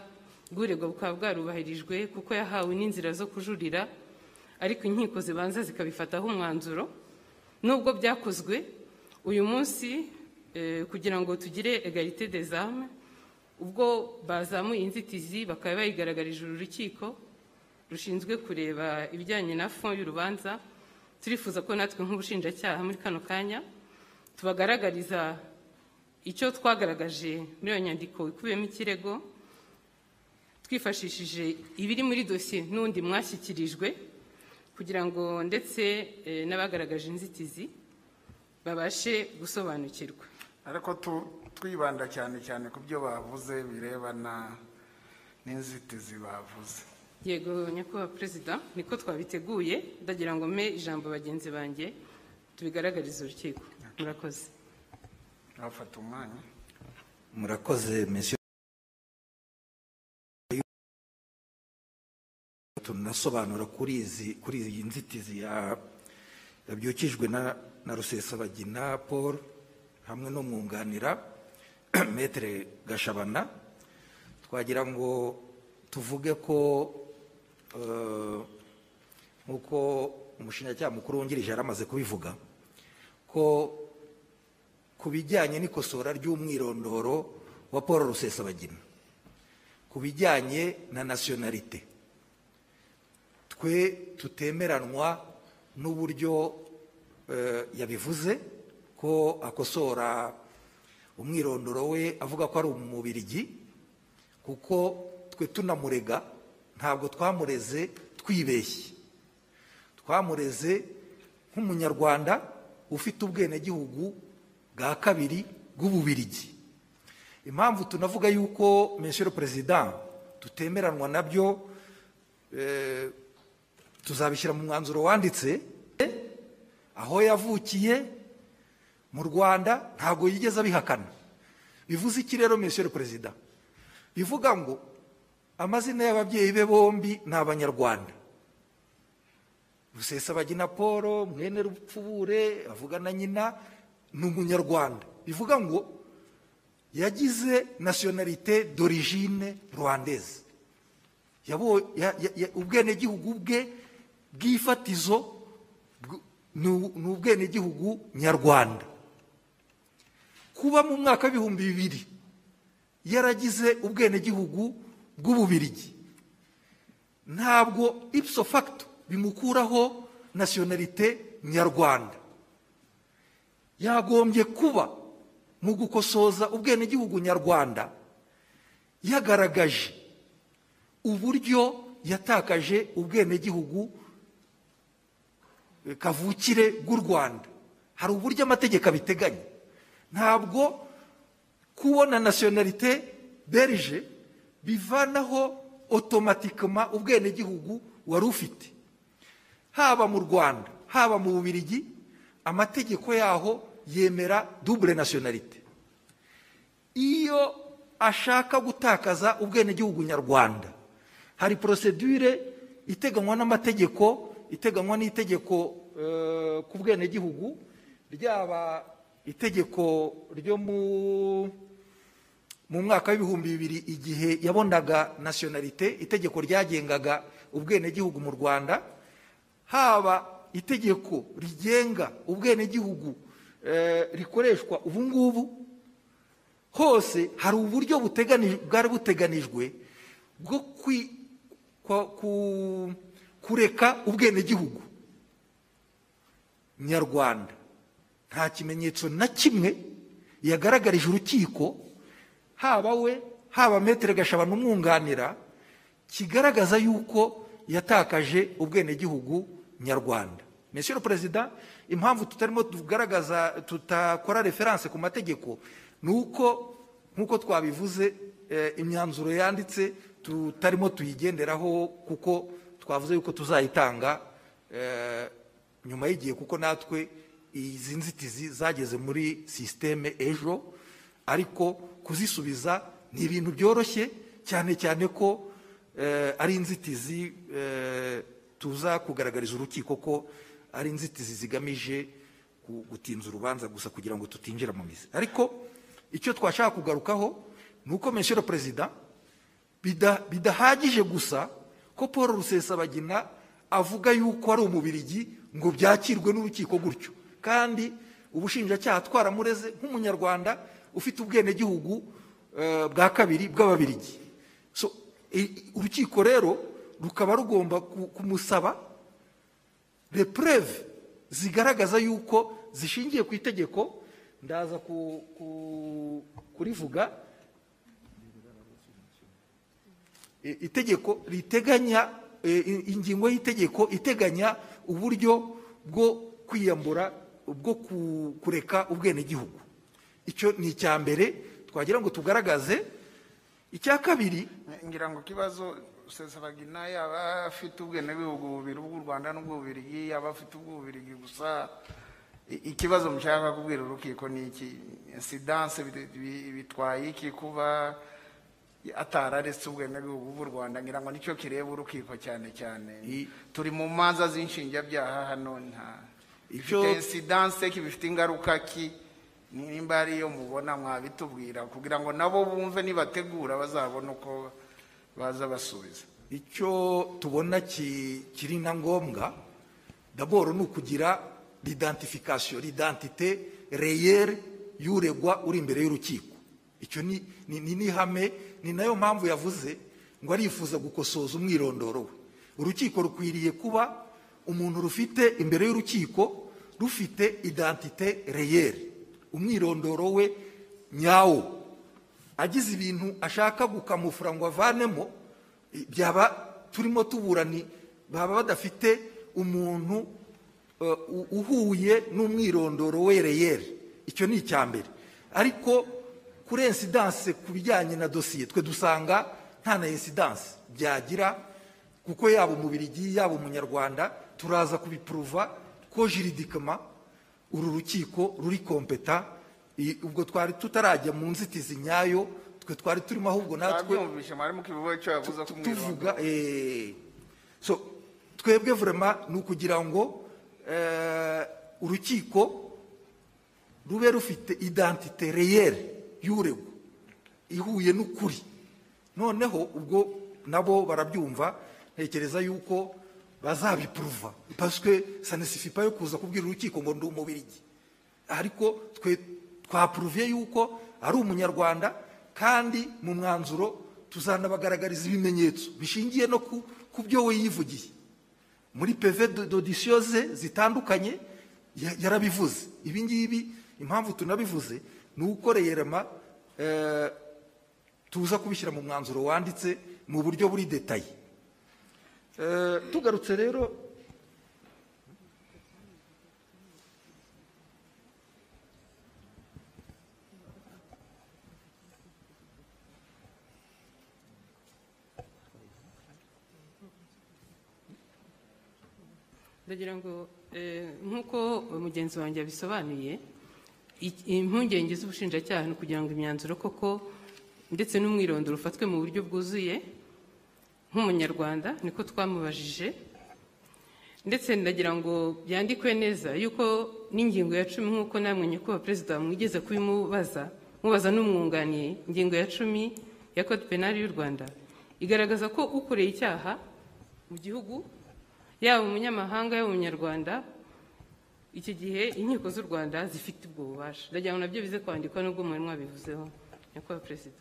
bw'uregwa bukaba bwarubahirijwe kuko yahawe n'inzira zo kujurira ariko inkiko zibanza zikabifataho umwanzuro. Nubwo byakozwe uyu munsi eh, kugira ngo tugire egalite des armes ubwo bazamuye inzitizi bakaba bayigaragarije uru rukiko rushinzwe kureba ibijyanye na fond y'urubanza. Turifuza ko natwe nk'ubushinjacyaha muri kano kanya tubagaragariza icyo twagaragaje muri iyo nyandiko ikubiyemo ikirego twifashishije ibiri muri dosiye n'undi mwashyikirijwe kugira ngo ndetse eh, n'abagaragaje inzitizi babashe gusobanukirwa. Ariko twibanda cyane cyane ku byo bavuze birebana n'inzitizi bavuze. Yego nyakubahwa perezida niko twabiteguye. Ndagira ngo mpe ijambo bagenzi banjye tubigaragarize urukiko. Murakoze. Bafata umwanya. Murakoze mesiyo tunasobanura kuri izi kuri iyi nzitizi ya yabyukijwe na na rusesabagina paul hamwe no mwunganira metere gashabana twagira ngo tuvuge ko eh, nk'uko umushinjacyaha mukuru wungirije yari amaze kubivuga ko ku bijyanye n'ikosora ry'umwirondoro wa paul rusesabagina ku bijyanye na nasiyonarite twe tutemeranwa n'uburyo eh, yabivuze ko akosora umwirondoro we avuga ko ari umubirigi kuko twe tunamurega ntabwo twamureze twibeshye. Twamureze nk'umunyarwanda ufite ubwenegihugu bwa kabiri bw'ububirigi. Impamvu tunavuga yuko monsieur perezida tutemeranwa na byo eh, tuzabishyira mu mwanzuro wanditse aho yavukiye mu rwanda ntabwo yigeze abihakana. Bivuze iki rero monsieur perezida bivuga ngo amazina y'ababyeyi be bombi ni abanyarwanda. Rusesabagina paul mwene rupfubure avuga na nyina ni umunyarwanda. Bivuga ngo yagize nasiyonarite d'origine ya- ubwenegihugu bwe bw'ifatizo ni ubwenegihugu nyarwanda. Kuba mu mwaka w'ibihumbi bibiri. Yaragize ubwenegihugu bw'ububirigi. Ntabwo ipso facto bimukuraho nasiyonarite nyarwanda. Yagombye kuba mu gukosoza ubwenegihugu nyarwanda. Yagaragaje uburyo yatakaje ubwenegihugu eh, kavukire bw'u rwanda. Hari uburyo amategeko abiteganya. Ntabwo kubona nasiyonarite berije bivanaho otomatikoma ubwenegihugu wari ufite. Haba mu rwanda haba mu bubirigi amategeko yaho yemera dubure nasiyonarite iyo ashaka gutakaza ubwenegihugu nyarwanda hari porosedure iteganywa n'amategeko iteganywa n'itegeko eh, ku bwenegihugu ryaba itegeko ryo mu mwaka w'ibihumbi bibiri igihe yabonaga nasiyonarite itegeko ryagengaga ubwenegihugu mu rwanda haba itegeko rigenga ubwenegihugu eh, rikoreshwa ubu ngubu hose hari uburyo bwari buteganijwe bwo kureka ubwenegihugu. Nyarwanda. Nta kimenyetso na kimwe yagaragarije urukiko haba we haba metere gashabana umwunganira kigaragaza yuko yatakaje ubwenegihugu nyarwanda. Monsieur perezida impamvu tutarimo tugaragaza tutakora referanse ku mategeko ni uko nk'uko twabivuze eh, imyanzuro yanditse tutarimo tuyigenderaho kuko twavuze yuko tuzayitanga eh, nyuma y'igihe kuko natwe izi nzitizi zageze muri sisiteme ejo ariko kuzisubiza ni ibintu byoroshye cyane cyane ko eh, ari inzitizi eh, tuza kugaragariza urukiko ko ari inzitizi zigamije gu- gutinza urubanza gusa kugira ngo tutinjira mu mizi. Ariko icyo twashaka kugarukaho ni uko le perezida bida- bidahagije gusa ko paul rusesabagina avuga yuko ari umubirigi ngo byakirwe n'urukiko gutyo. Kandi ubushinjacyaha twaramureze nk'umunyarwanda ufite ubwenegihugu eh, bwa kabiri bw'ababirigi urukiko rero rukaba rugomba ku- kumusaba repreve zigaragaza yuko zishingiye ku itegeko. Ndaza ku- ku- kurivuga. Itegeko riteganya eh, ingingo y'itegeko iteganya uburyo bwo kwiyambura bwo ku- kureka ubwenegihugu. Icyo ni icya mbere twagira ngo tugaragaze. Icya kabiri ngira ngo ikibazo sesabagina yaba afite ubwenegihugu bubiri bw'u rwanda n'ubw'ububirigi yaba afite ubw'ububirigi gusa. Ikibazo mushaka kubwira urukiko ni iki? Bi- bitwaye iki kuba atararetse ubwenegihugu bw'u rwanda? Ngira ngo ni cyo kireba urukiko cyane cyane. Turi mu manza z'inshinjabyaha hano nta Icyo- ifite insidanse ki bifite ingaruka ki nimba ariyo mubona mwabitubwira. Kugira ngo nabo bumve nibategura bazabone uko baza basubiza. Icyo tubona ki- kiri na ngombwa daboro ni ukugira l'identification l'identité reyere y'uregwa uri imbere y'urukiko. Icyo ni ni ni n'ihame ni na yo mpamvu yavuze ngo arifuza gukosoza umwirondoro we. Urukiko rukwiriye kuba umuntu rufite imbere y'urukiko rufite identité reyere umwirondoro we nyawo. Agize ibintu ashaka gukamufura ngo avanemo byaba turimo tuburani baba badafite umuntu u- uhuye n'umwirondoro we reyere icyo ni icya mbere. Ariko kuri insidanse ku bijyanye na dosiye twe dusanga nta na insidanse byagira kuko yaba umubirigi yaba umunyarwanda turaza kubipuruva ko jiridikama uru rukiko ruri kompeta ubwo twari tutarajya mu nzitizi nyayo twe twari turimo ahubwo natwe tuvuga eh, so twebwe vrema ni ukugira ngo eh, urukiko rube rufite identite reyere y'uregwa ihuye n'ukuri. Noneho ubwo nabo barabyumva ntekereza yuko bazabipuruva paswe sanesifipa yo kuza kubwira urukiko ngo ndi umubirigi ariko twe twapuruviye yuko ari umunyarwanda kandi mu mwanzuro tuzanabagaragariza ibimenyetso bishingiye no ku, byo we yivugiye. Muri peve dodisiyo ze zitandukanye ya- yarabivuze. Ibi ngibi impamvu tunabivuze ni uko reyerema eh, tuza kubishyira mu mwanzuro wanditse mu buryo buri detaye tugarutse rero ndagira ngo eh, nk'uko mugenzi wanjye yabisobanuye i- impungenge z'ubushinjacyaha ni ukugira ngo imyanzuro koko ndetse n'umwirondoro ufatwe mu buryo bwuzuye nk'umunyarwanda niko twamubajije. Ndetse ndagira ngo byandikwe neza yuko n'ingingo ya cumi nk'uko namwe nyakubahwa perezida mwigeze kubimubaza mubaza n'umwunganiye ingingo ya cumi ya kode penali y'u rwanda igaragaza ko ukoreye icyaha mu gihugu yaba umunyamahanga yaba umunyarwanda icyo gihe inkiko z'u rwanda zifite ubwo bubasha. Ndagira ngo na byo bize kwandikwa n'ubwo mwari mwabivuzeho. Nyakubahwa perezida.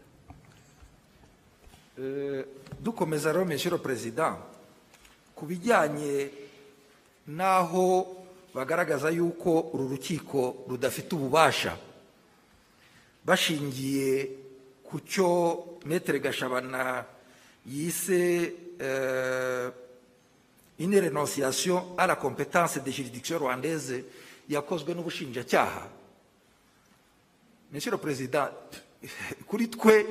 Dukomeza rero monsieur perezida ku bijyanye n'aho bagaragaza yuko uru rukiko rudafite ububasha bashingiye ku cyo metere gashabana yise eh, une renonciation à la compétence des juridictions rwandaises yakozwe n'ubushinjacyaha. Monsieur le président kuri twe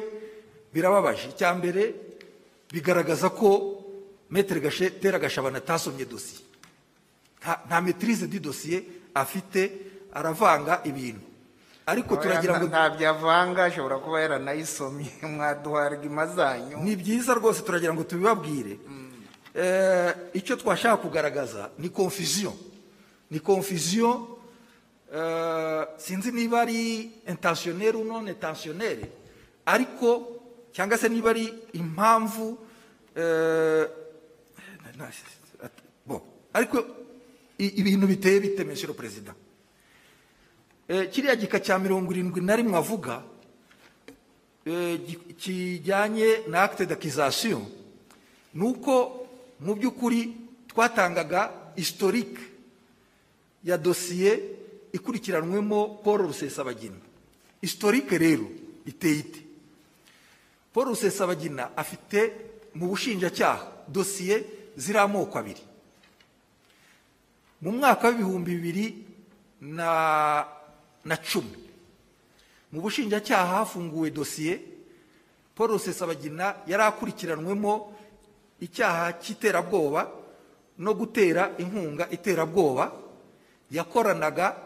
birababaje. Icya mbere bigaragaza ko metere tera gashabana atasomye dosiye nta maîtrise du dossier afite aravanga ibintu. Ariko turagira ngo ntabyo avanga ashobora kuba yaranayisomye. Mwaduha argument zanyu ni byiza rwose turagira ngo tubibabwire. Eh, icyo twashaka kugaragaza ni confusion. Ni confusion eh, sinzi niba ari intentionnel ou non intentionnel. Ariko cyangwa se niba ari impamvu eh, ariko ibintu biteye bite le président? Eh, kiriya gika cya mirongo irindwi na rimwe avuga eh, kijyanye na acte d'accusation ni uko mu by'ukuri twatangaga historique ya dosiye ikurikiranwemo paul rusesabagina historique rero iteye ite? Paul rusesabagina afite mu bushinjacyaha dosiye ziri amoko abiri. Mu mwaka w'ibihumbi bibiri na cumi mu bushinjacyaha hafunguwe dosiye paul rusesabagina yari akurikiranwemo icyaha cy'iterabwoba no gutera inkunga iterabwoba yakoranaga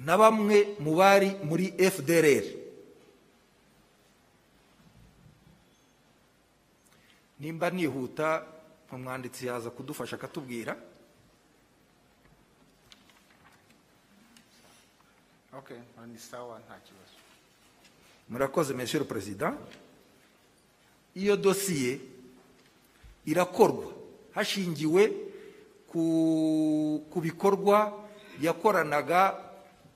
na bamwe mu bari muri fdrr nimba nihuta umwanditsi yaza kudufasha akatubwira. Okay ni sawa nta kibazo. Murakoze le président. Iyo dosiye irakorwa hashingiwe ku, bikorwa yakoranaga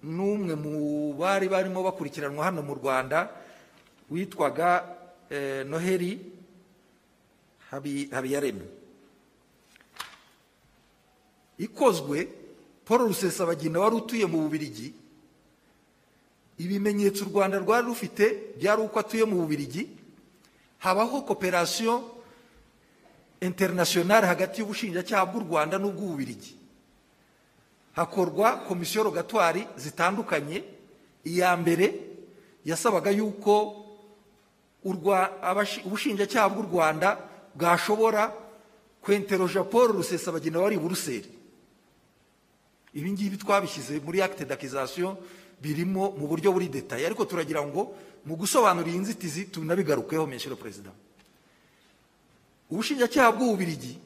n'umwe mu bari barimo bakurikiranwa hano mu rwanda witwaga eh, noheli Habi- habiyaremye ikozwe paul rusesabagina wari utuye mu bubirigi. Ibimenyetso u rwanda rwari rufite byari uko atuye mu bubirigi. Habaho koperasiyo interinasiyonari hagati y'ubushinjacyaha bw'u rwanda n'ubw'ububirigi hakorwa komisiyo rogatwari zitandukanye. Iya mbere yasabaga yuko ubushinjacyaha bw'u rwanda bwashobora kwenteroja paul rusesabagina wari i buruseli. Ibi ngibi twabishyize muri acte d'accusation birimo mu buryo buri detaye ariko turagira ngo mu gusobanura iyi nzitizi tunabigarukeho le président. Ubushinjacyaha bw'ububirigi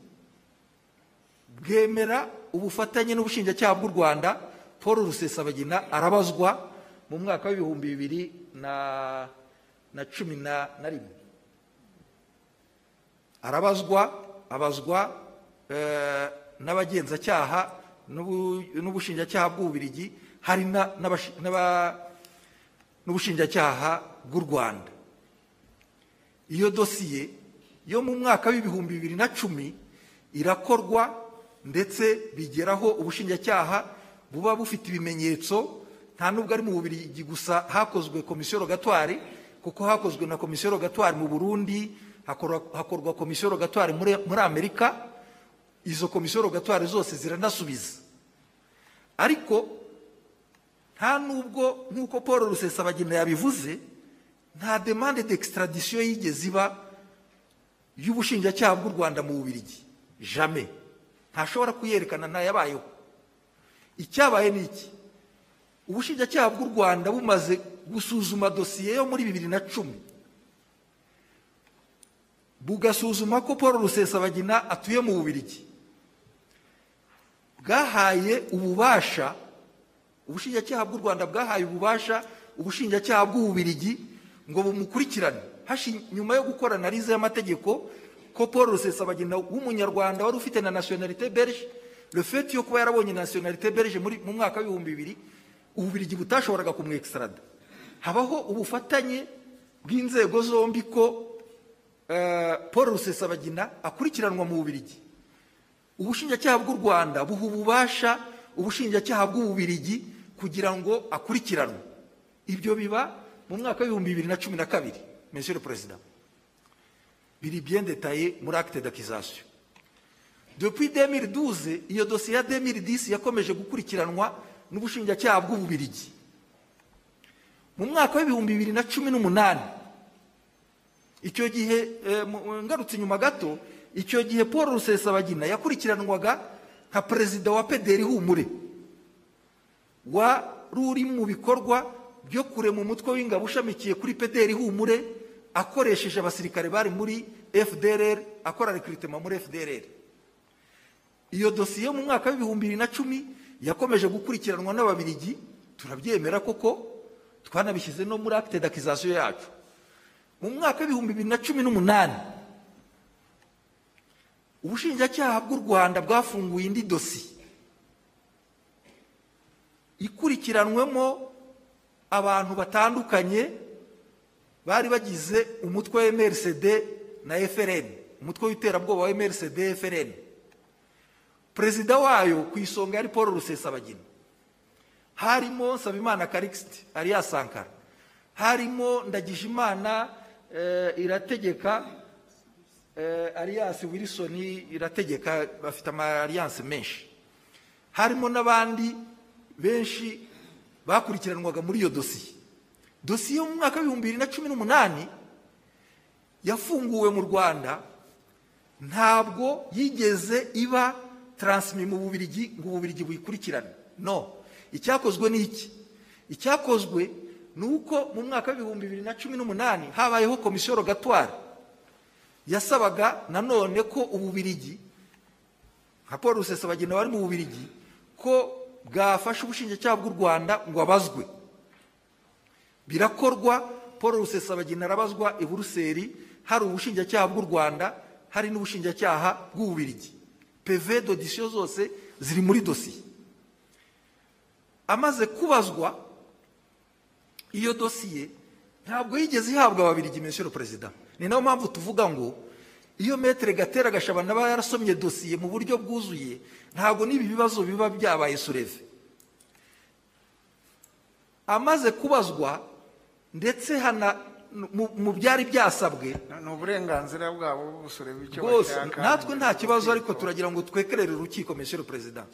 bwemera ubufatanye n'ubushinjacyaha bw'u rwanda. Paul rusesabagina arabazwa mu mwaka w'ibihumbi bibiri na cumi na rimwe. Arabazwa abazwa eh, n'abagenzacyaha n'ubu- n'ubushinjacyaha bw'ububirigi hari n'ubushinjacyaha bw'u rwanda. Iyo dosiye yo mu mwaka w'ibihumbi bibiri na cumi irakorwa ndetse bigeraho ubushinjacyaha buba bufite ibimenyetso nta nubwo ari mu bubirigi gusa hakozwe komisiyo rogatwari kuko hakozwe na komisiyo rogatwari mu burundi hakorwa, komisiyo rogatwari muri, amerika izo komisiyo rogatwari zose ziranasubiza. Ariko nta nubwo nk'uko paul rusesabagina yabivuze nta demande d'extradition yigeze iba y'ubushinjacyaha bw'u rwanda mu bubirigi jamais. Ntashobora kuyerekana ntayabayeho icyabaye ni iki? Ubushinjacyaha bw'u rwanda bumaze gusuzuma dosiye yo muri bibiri na cumi. Bugasuzuma ko paul rusesabagina atuye mu bubirigi. Bwahaye ububasha ubushinjacyaha bw'u rwanda bwahaye ububasha ubushinjacyaha bw'ububirigi ngo bumukurikirane. Nyuma yo gukora analize y'amategeko ko paul rusesabagina w'umunyarwanda wari ufite na nationalité belge le fait yo kuba yarabonye nationalité belge muri mu mwaka w'ibihumbi bibiri ububirigi butashoboraga kumwextrada habaho ubufatanye bw'inzego zombi ko paul rusesabagina akurikiranwa mu bubirigi. Ubushinjacyaha bw'u rwanda buha ububasha ubushinjacyaha bw'ububirigi kugira ngo akurikiranwe. Ibyo biba mu mwaka w'ibihumbi bibiri na cumi na kabiri monsieur le président. Biri bien détaillé muri acte d'accusation. Depuis 2012 iyo dosiye ya 2010 yakomeje gukurikiranwa n'ubushinjacyaha bw'ububirigi mu mwaka w'ibihumbi bibiri na cumi n'umunani icyo gihe eh, mu- ngarutse inyuma gato icyo gihe paul rusesabagina yakurikiranwaga nka perezida wa pederi humure. Wari mu bikorwa byo kurema umutwe w'ingabo ushamikiye kuri pederi humure akoresheje abasirikare bari muri fdrr akora rekiritema muri fdrr iyo dosiye mu mwaka w'ibihumbi bibiri na cumi yakomeje gukurikiranwa n'ababirigi turabyemera koko twanabishyize no muri acte d'accusation yacu. Mu mwaka w'ibihumbi bibiri na cumi n'umunani. Ubushinjacyaha bw'u rwanda bwafunguye indi dosi ikurikiranwemo abantu batandukanye bari bagize umutwe wa mrcd na frn umutwe w'iterabwoba wa mrcd frn perezida wayo ku isonga yari paul rusesabagina. Harimo nsabimana karikisiti alias sankara. Harimo ndagijimana irategeka eh, alias wilson irategeka bafite ama alliance menshi. Harimo n'abandi benshi bakurikiranwaga muri iyo dosiye dosiye yo mu mwaka w'ibihumbi bibiri na cumi n'umunani yafunguwe mu rwanda. Ntabwo yigeze iba taransimi mu bubirigi ngo ububirigi buyikurikirane. No icyakozwe ni iki? Icyakozwe ni uko mu mwaka w'ibihumbi bibiri na cumi n'umunani habayeho komisiyo rogatwari yasabaga nanone ko ububirigi nka paul rusesabagina wari mu bubirigi ko bwafasha ubushinjacyaha bw'u rwanda ngo abazwe. Birakorwa paul rusesabagina arabazwa i buruseli hari ubushinjacyaha bw'u rwanda hari n'ubushinjacyaha bw'ububirigi peve dodisiyo zose ziri muri dosiye amaze kubazwa iyo dosiye ntabwo yigeze ihabwa ababirigi monsieur perezida ni na yo mpamvu tuvuga ngo iyo metere gatera gashabana aba yarasomye dosiye mu buryo bwuzuye ntabwo n'ibi bibazo biba byabaye sureve amaze kubazwa ndetse hana mu- byari byasabwe ni uburenganzira bwabo busureba icyo bashaka natwe nta kibazo ariko turagira ngo twekerere urukiko monsieur perezida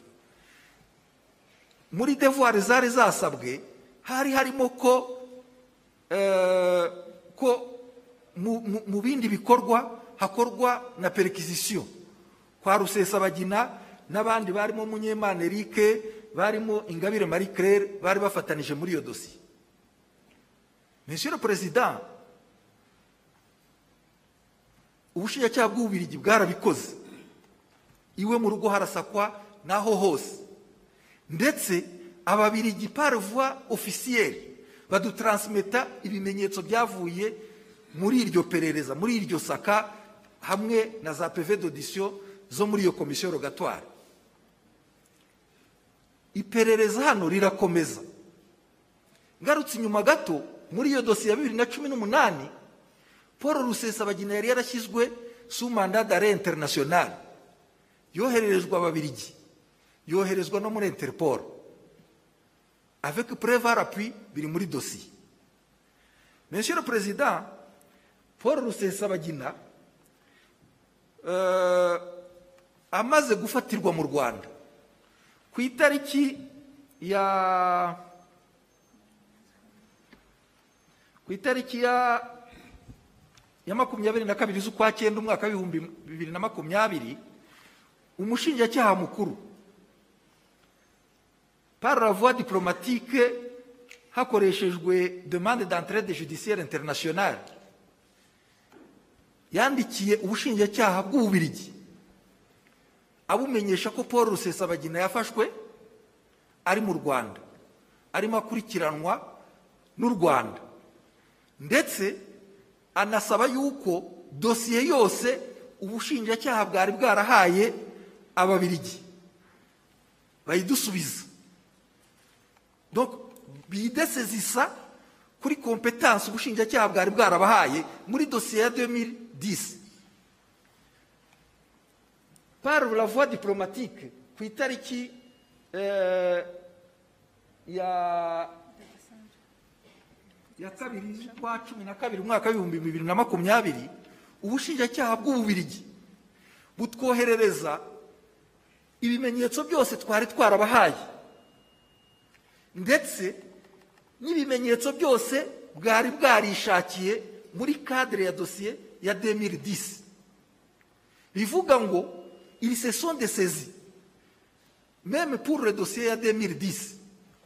muri devuwari zari zasabwe hari harimo ko eh, ko mu- bindi bikorwa hakorwa na perikizisiyo kwa rusesabagina n'abandi barimo munyemana erike barimo ingabire marie claire bari bafatanije muri iyo dosiye monsieur perezida ubushinjacyaha bw'ububirigi bwarabikoze. Iwe mu rugo harasakwa n'aho hose. Ndetse ababirigi par voie officielle badutaransmeta ibimenyetso byavuye muri iryo perereza muri iryo saka hamwe na za peve d'audition zo muri iyo komisiyo rogatoire. Iperereza hano rirakomeza. Ngarutse inyuma gato muri iyo dosiye ya bibiri na cumi n'umunani paul rusesabagina yari yarashyizwe su d'arrêt international. Yohererezwa ababirigi. Yoherezwa no muri interpol. Avec preuve à l'appui biri muri dosiye monsieur le président paul rusesabagina euh, amaze gufatirwa mu rwanda. Ku itariki ya ku itariki ya ya makumyabiri na kabiri z'ukwa cyenda umwaka w'ibihumbi bibiri na makumyabiri umushinjacyaha mukuru par la voie diplomatique hakoreshejwe demande d'entraide judiciaire internationale yandikiye ubushinjacyaha bw'ububirigi. Abumenyesha ko paul rusesabagina yafashwe ari mu rwanda. Arimo akurikiranwa n'u rwanda. Ndetse anasaba yuko dosiye yose ubushinjacyaha bwari bwarahaye ababirigi. Bayidusubiza. Donc bidesezisa kuri kompetansi ubushinjacyaha bwari bwarabahaye muri dosiye ya 2010 par la voie diplomatique ku itariki eh, ya kabiri z'ukwa cumi na kabiri umwaka w'ibihumbi bibiri na makumyabiri ubushinjacyaha bw'ububirigi butwoherereza ibimenyetso byose twari twarabahaye. Ndetse n'ibimenyetso byose bwari bwarishakiye muri kadire ya dosiye ya 2010 bivuga ngo il se sont de saisi même pour le dossier ya 2010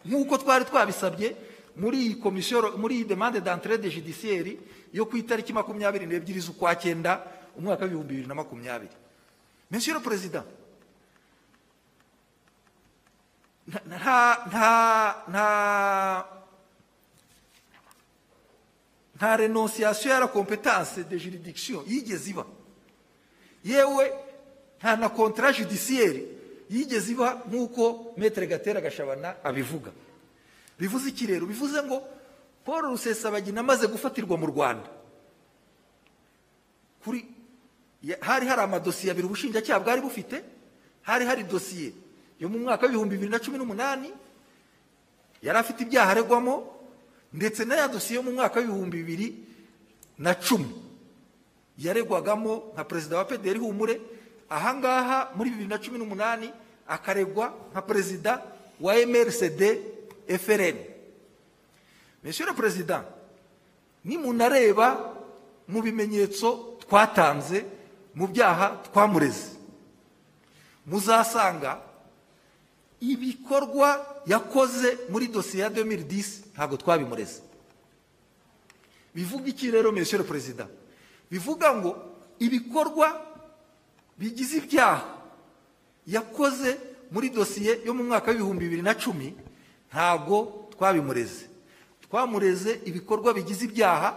nk'uko twari twabisabye muri iyi komisiyo muri iyi demande d'entrée de judiciaire yo ku itariki makumyabiri n'ebyiri z'ukwa cyenda umwaka w'ibihumbi bibiri na makumyabiri. Monsieur le président nta renonciation ya la compétence de juridiction yigeze iba yewe nta na contrat judiciaire yigeze iba nk'uko metere gatera gashabana abivuga bivuze iki rero? Bivuze ngo paul rusesabagina amaze gufatirwa mu rwanda kuri hari hari amadosiye abiri ubushinjacyaha bwari bufite hari hari dosiye yo mu mwaka w'ibihumbi bibiri na cumi n'umunani yari afite ibyaha aregwamo ndetse na ya dosiye yo mu mwaka w'ibihumbi bibiri na cumi yaregwagamo nka perezida wa pdr humure ahangaha muri bibiri na cumi n'umunani akaregwa nka perezida wa mrcd frn le président nimunareba mu bimenyetso twatanze mu byaha twamureze muzasanga ibikorwa yakoze muri dosiye ya 2010 ntabwo twabimureze. Bivuga iki rero le président? Bivuga ngo ibikorwa bigize ibyaha yakoze muri dosiye yo mu mwaka w'ibihumbi bibiri na cumi ntabwo twabimureze. Twamureze ibikorwa bigize ibyaha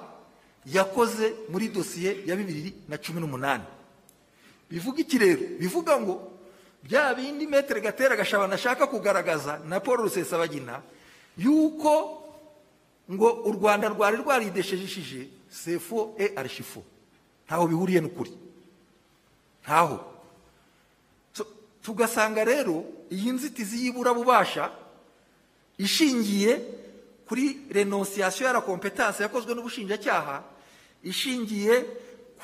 yakoze muri dosiye ya bibiri na cumi n'umunani. Bivuga iki rero? Bivuga ngo bya bindi metere gatera gashabana ashaka kugaragaza na paul rusesabagina yuko ngo u rwanda rwari rwarideshejishije sefo e arishifo ntaho bihuriye n'ukuri. Ntaho. Tugasanga rero iyi nzitizi y'iburabubasha ishingiye kuri renonciation ya la competence yakozwe n'ubushinjacyaha ishingiye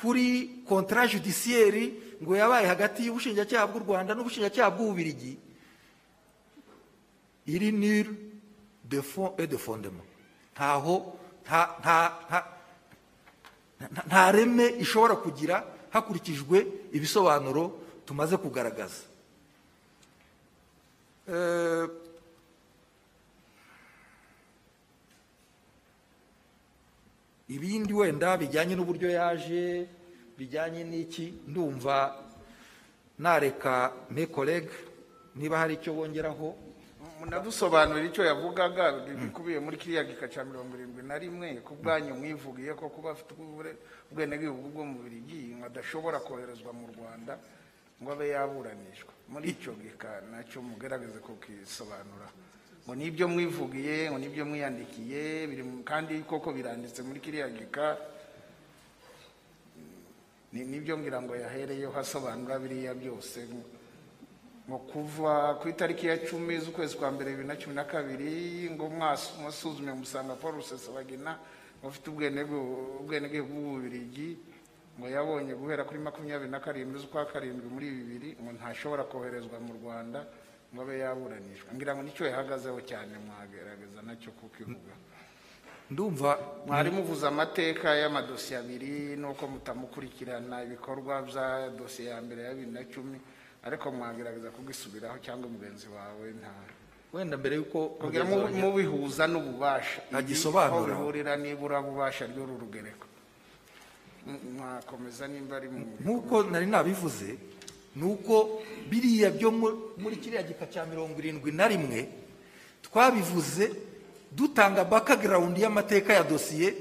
kuri contrat judiciaire ngo yabaye hagati y'ubushinjacyaha bw'u rwanda n'ubushinjacyaha bw'ububirigi iri nir de et de fondement. Ntaho nta nta nta nta- nta reme ishobora kugira hakurikijwe ibisobanuro tumaze kugaragaza. Eh, ibindi wenda bijyanye n'uburyo yaje bijyanye n'iki? Ndumva nareka me collègue niba hari icyo bongeraho munadusobanurira icyo yavugaga bikubiye muri kiriya gika cya mirongo irindwi na rimwe ku bwanyu mwivugiye ko kuba afite ubwenegihugu bwo mu birigi adashobora koherezwa mu rwanda ngo abe yaburanishwa. Muri icyo gika na cyo mugerageze kukisobanura. Ngo ni byo mwivugiye ngo ni byo mwiyandikiye kandi koko biranditse muri kiriya gika ni byo ngira ngo yahereyeho asobanura biriya byose ngo kuva ku itariki ya cumi z'ukwezi kwa mbere bibiri na cumi na kabiri ngo mwas- mwasuzume musanga paul rusesabagina ubwenego- ubwenegihugu bw'ububirigi ngo yabonye guhera kuri makumyabiri na karindwi z'ukwa karindwi muri bibiri ngo ntashobora koherezwa mu rwanda ngo abe yaburanishwa. Ngira ngo ni cyo yahagazeho cyane mwagerageza na cyo kukivuga. Ndumva mwari muvuze amateka y'amadosiye abiri n'uko mutamukurikirana ibikorwa bya dosiye ya mbere ya bibiri na cumi ariko mwagerageza kugisubiraho cyangwa mugenzi wawe nta wenda mbere y'uko mubihuza n'ububasha. Aho bihurira nibura bubasha ry'uru rugereko. Mwakomeza nimba ari mu nk'uko nari nabivuze ni uko biriya byo mu- muri kiriya gika cya mirongo irindwi na rimwe twabivuze dutanga background y'amateka ya dosiye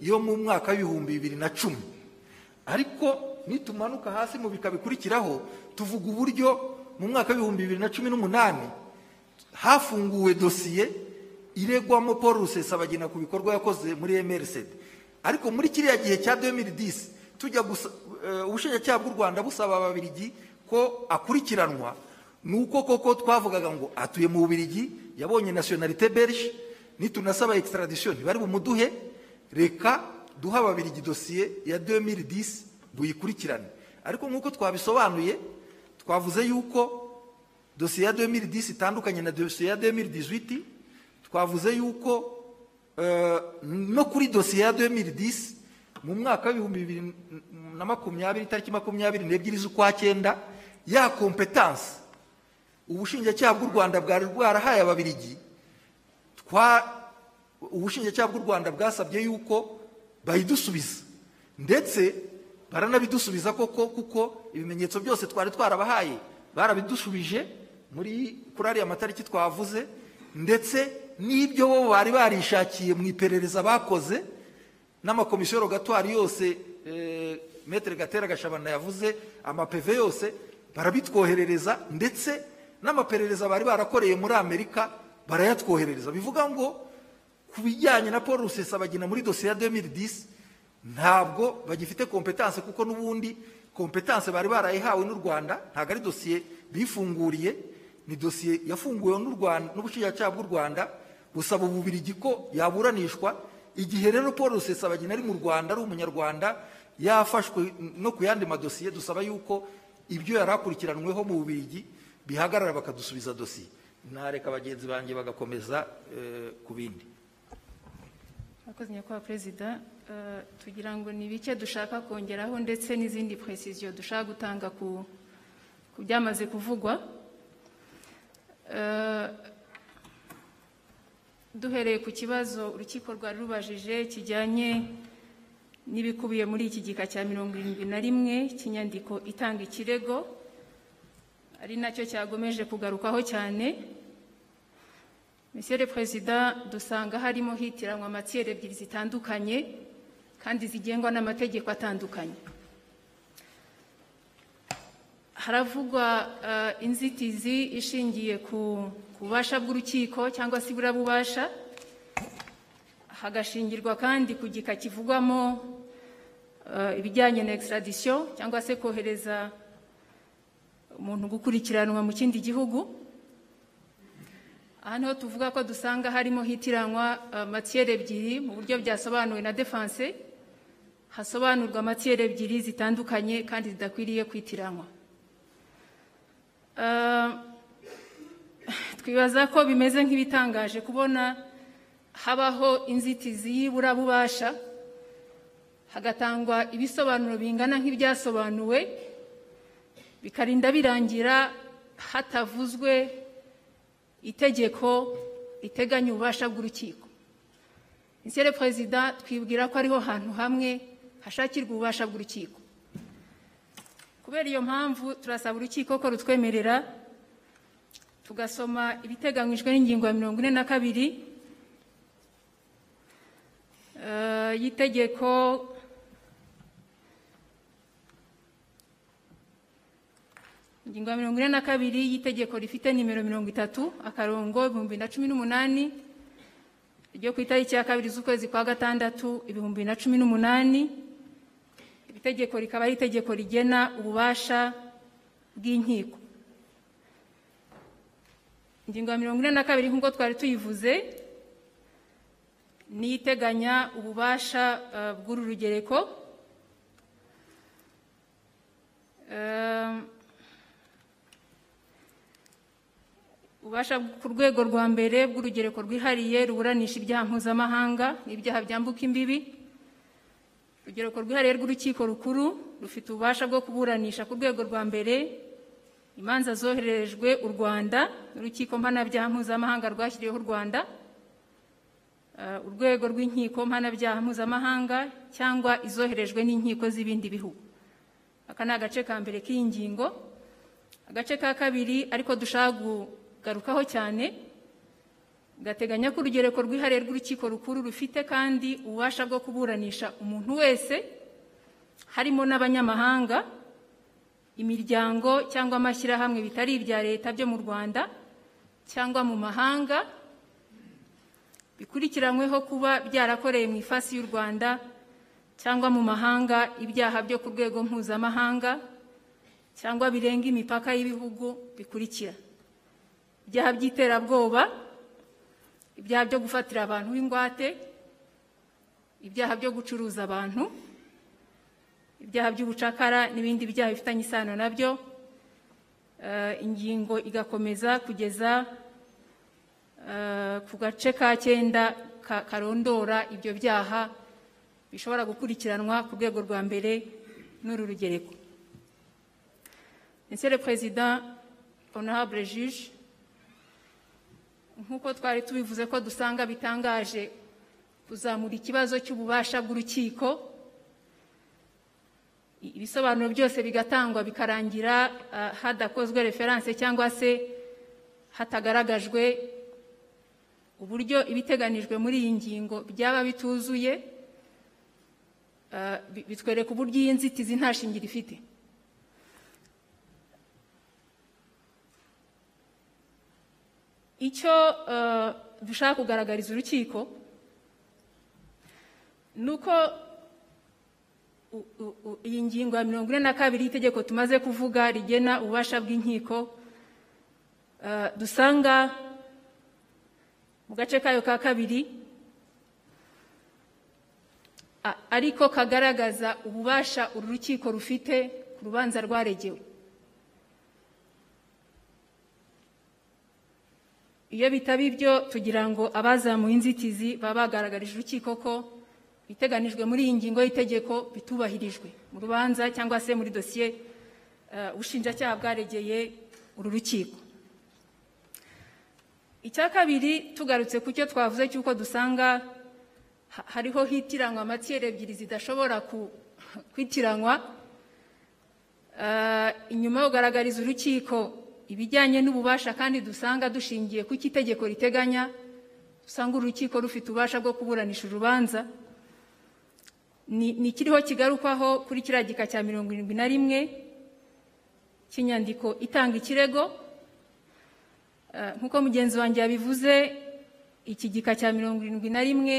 yo mu mwaka w'ibihumbi bibiri na cumi. Ariko nitumanuka hasi mu bika bikurikiraho tuvuga uburyo mu mwaka w'ibihumbi bibiri na cumi n'umunani hafunguwe dosiye iregwamo paul rusesabagina ku bikorwa yakoze muri mrcd ariko muri kiriya gihe cya 2010 tujya gusa eh, ubushinjacyaha bw'u rwanda busaba ababirigi ko akurikiranwa. Ni uko koko twavugaga ngo atuye mu bubirigi yabonye nationalité belge nitunasaba extradition. Ntibari bumuduhe reka duha ababirigi dosiye ya 2010 buyikurikirane. Ariko nk'uko twabisobanuye twavuze yuko dosiye ya 2010 itandukanye na dosiye ya 2018 twavuze yuko eh, no kuri dosiye ya 2010 mu mwaka w'ibihumbi bibiri na makumyabiri itariki makumyabiri n'ebyiri z'ukwa cyenda ya kompetansi ubushinjacyaha bw'u rwanda bwari bwarahaye ababirigi ubushinjacyaha bw'u rwanda bwasabye yuko bayidusubiza. Ndetse baranabidusubiza koko kuko ibimenyetso byose twari twarabahaye barabidusubije muri kuri ariya matariki twavuze ndetse n'ibyo bo bari barishakiye mu iperereza bakoze n'amakomisiyo rogatwari yose eh, metere gatera gashabana yavuze amapeve yose barabitwoherereza ndetse n'amaperereza bari barakoreye muri amerika barayatwoherereza. Bivuga ngo ku bijyanye na paul rusesabagina muri dosiye ya 2010 ntabwo bagifite kompetanse kuko n'ubundi kompetanse bari barayihawe n'u rwanda ntabwo ari dosiye bifunguriye ni dosiye yafunguwe n'ubushinjacyaha bw'u rwanda busaba ububirigi ko yaburanishwa igihe rero paul rusesabagina ari mu rwanda ari umunyarwanda yafashwe no ku yandi madosiye dusaba yuko ibyo yari akurikiranweho mu bubirigi bihagarara bakadusubiza dosiye nareka bagenzi banjye bagakomeza eh, ku bindi. Murakoze nyakubahwa perezida Eh, tugira ngo ni bike dushaka kongeraho ndetse n'izindi precision dushaka gutanga ku ku byamaze kuvugwa. Eh, duhereye ku kibazo urukiko rwari rubajije kijyanye n'ibikubiye muri iki gika cya mirongo irindwi na rimwe cy'inyandiko itanga ikirego ari na cyo cyagomeje kugarukaho cyane. Monsieur le Président dusanga harimo hitiranwa amatiyeri ebyiri zitandukanye kandi zigengwa n'amategeko atandukanye. Haravugwa eh, inzitizi ishingiye ku bubasha bw'urukiko cyangwa se iburabubasha. Hagashingirwa kandi ku gika kivugwamo eh, ibijyanye na extradition cyangwa se kohereza umuntu gukurikiranwa mu kindi gihugu. Aha ni ho tuvuga ko dusanga harimo hitiranwa matiyeri ebyiri mu buryo byasobanuwe na defanse hasobanurwa matiyeri ebyiri zitandukanye kandi zidakwiriye kwitiranwa. Eh, twibaza ko bimeze nk'ibitangaje kubona habaho inzitizi y'iburabubasha hagatangwa ibisobanuro bingana nk'ibyasobanuwe bikarinda birangira hatavuzwe itegeko riteganya ububasha bw'urukiko. Monsieur Perezida twibwira ko ariho hantu hamwe hashakirwa ububasha bw'urukiko. Kubera iyo mpamvu turasaba urukiko ko rutwemerera tugasoma ibiteganyijwe n'ingingo ya mirongo ine na kabiri eh, y'itegeko ingingo ya mirongo ine na kabiri y'itegeko rifite nimero mirongo itatu akarongo ibihumbi na cumi n'umunani ryo ku itariki ya kabiri z'ukwezi kwa gatandatu ibihumbi na cumi n'umunani. Iri tegeko rikaba ari itegeko rigena ububasha bw'inkiko. Ingingo ya mirongo ine na kabiri nk'uko twari tuyivuze niyo iteganya ububasha eh, bw'uru rugereko. Ububasha ku rwego rwa mbere bw'urugereko rwihariye ruburanisha ibyaha mpuzamahanga n'ibyaha byambuka imbibi. Urugereko rwihariye rw'urukiko rukuru rufite ububasha bwo kuburanisha ku rwego rwa mbere imanza zohererejwe u rwanda n'urukiko mpanabyaha mpuzamahanga rwashyiriweho u rwanda Eh, urwego rw'inkiko mpanabyaha mpuzamahanga cyangwa izoherejwe n'inkiko z'ibindi bihugu. Aka ni agace ka mbere k'iyi ngingo. Agace ka kabiri ariko dushaka kugarukaho cyane gateganya ko urugereko rwihariye rw'urukiko rukuru rufite kandi ububasha bwo kuburanisha umuntu wese harimo n'abanyamahanga imiryango cyangwa amashyirahamwe bitari ibya leta byo mu rwanda cyangwa mu mahanga bikurikiranyweho kuba byarakoreye mu ifasi y'u rwanda cyangwa mu mahanga ibyaha byo ku rwego mpuzamahanga cyangwa birenga imipaka y'ibihugu bikurikira. Ibyaha by'iterabwoba ibyaha byo gufatira abantu b'ingwate ibyaha byo gucuruza abantu ibyaha by'ubucakara n'ibindi byaha bifitanye isano na byo eh, ingingo igakomeza kugeza eh, ku gace ka cyenda ka- karondora ibyo byaha bishobora gukurikiranwa ku rwego rwa mbere n'uru rugereko. Monsieur le honorable juge nk'uko twari tubivuze ko dusanga bitangaje kuzamura ikibazo cy'ububasha bw'urukiko ibisobanuro byose bigatangwa bikarangira ah, hadakozwe referanse cyangwa se hatagaragajwe uburyo ibiteganijwe muri iyi ngingo byaba bituzuye ah, bi- bitwereka uburyo iyi nzitizi nta shingiro ifite. Icyo eh, dushaka kugaragariza urukiko ni uko iyi ngingo ya mirongo ine na kabiri y'itegeko tumaze kuvuga rigena ububasha bw'inkiko eh, dusanga mu gace kayo ka kabiri ariko kagaragaza ububasha uru rukiko rufite ku rubanza rwaregewe. Iyo bitaba ibyo tugira ngo abazamuye inzitizi baba bagaragarije urukiko ko biteganijwe muri iyi ngingo y'itegeko bitubahirijwe. Mu rubanza cyangwa se muri dosiye eh, ubushinjacyaha bwaregeye uru rukiko. Icya kabiri tugarutse ku cyo twavuze cy'uko dusanga ha- hariho hitiranywa amatiyeri ebyiri zidashobora kwitiranywa Eh, inyuma yo kugaragariza urukiko ibijyanye n'ububasha kandi dusanga dushingiye ku cyo itegeko riteganya usanga urukiko rufite ububasha bwo kuburanisha urubanza. Ni ikiriho kigarukwaho kuri kiriya gika cya mirongo irindwi na rimwe cy'inyandiko itanga ikirego. Eh, nk'uko mugenzi wanjye yabivuze iki gika cya mirongo irindwi na rimwe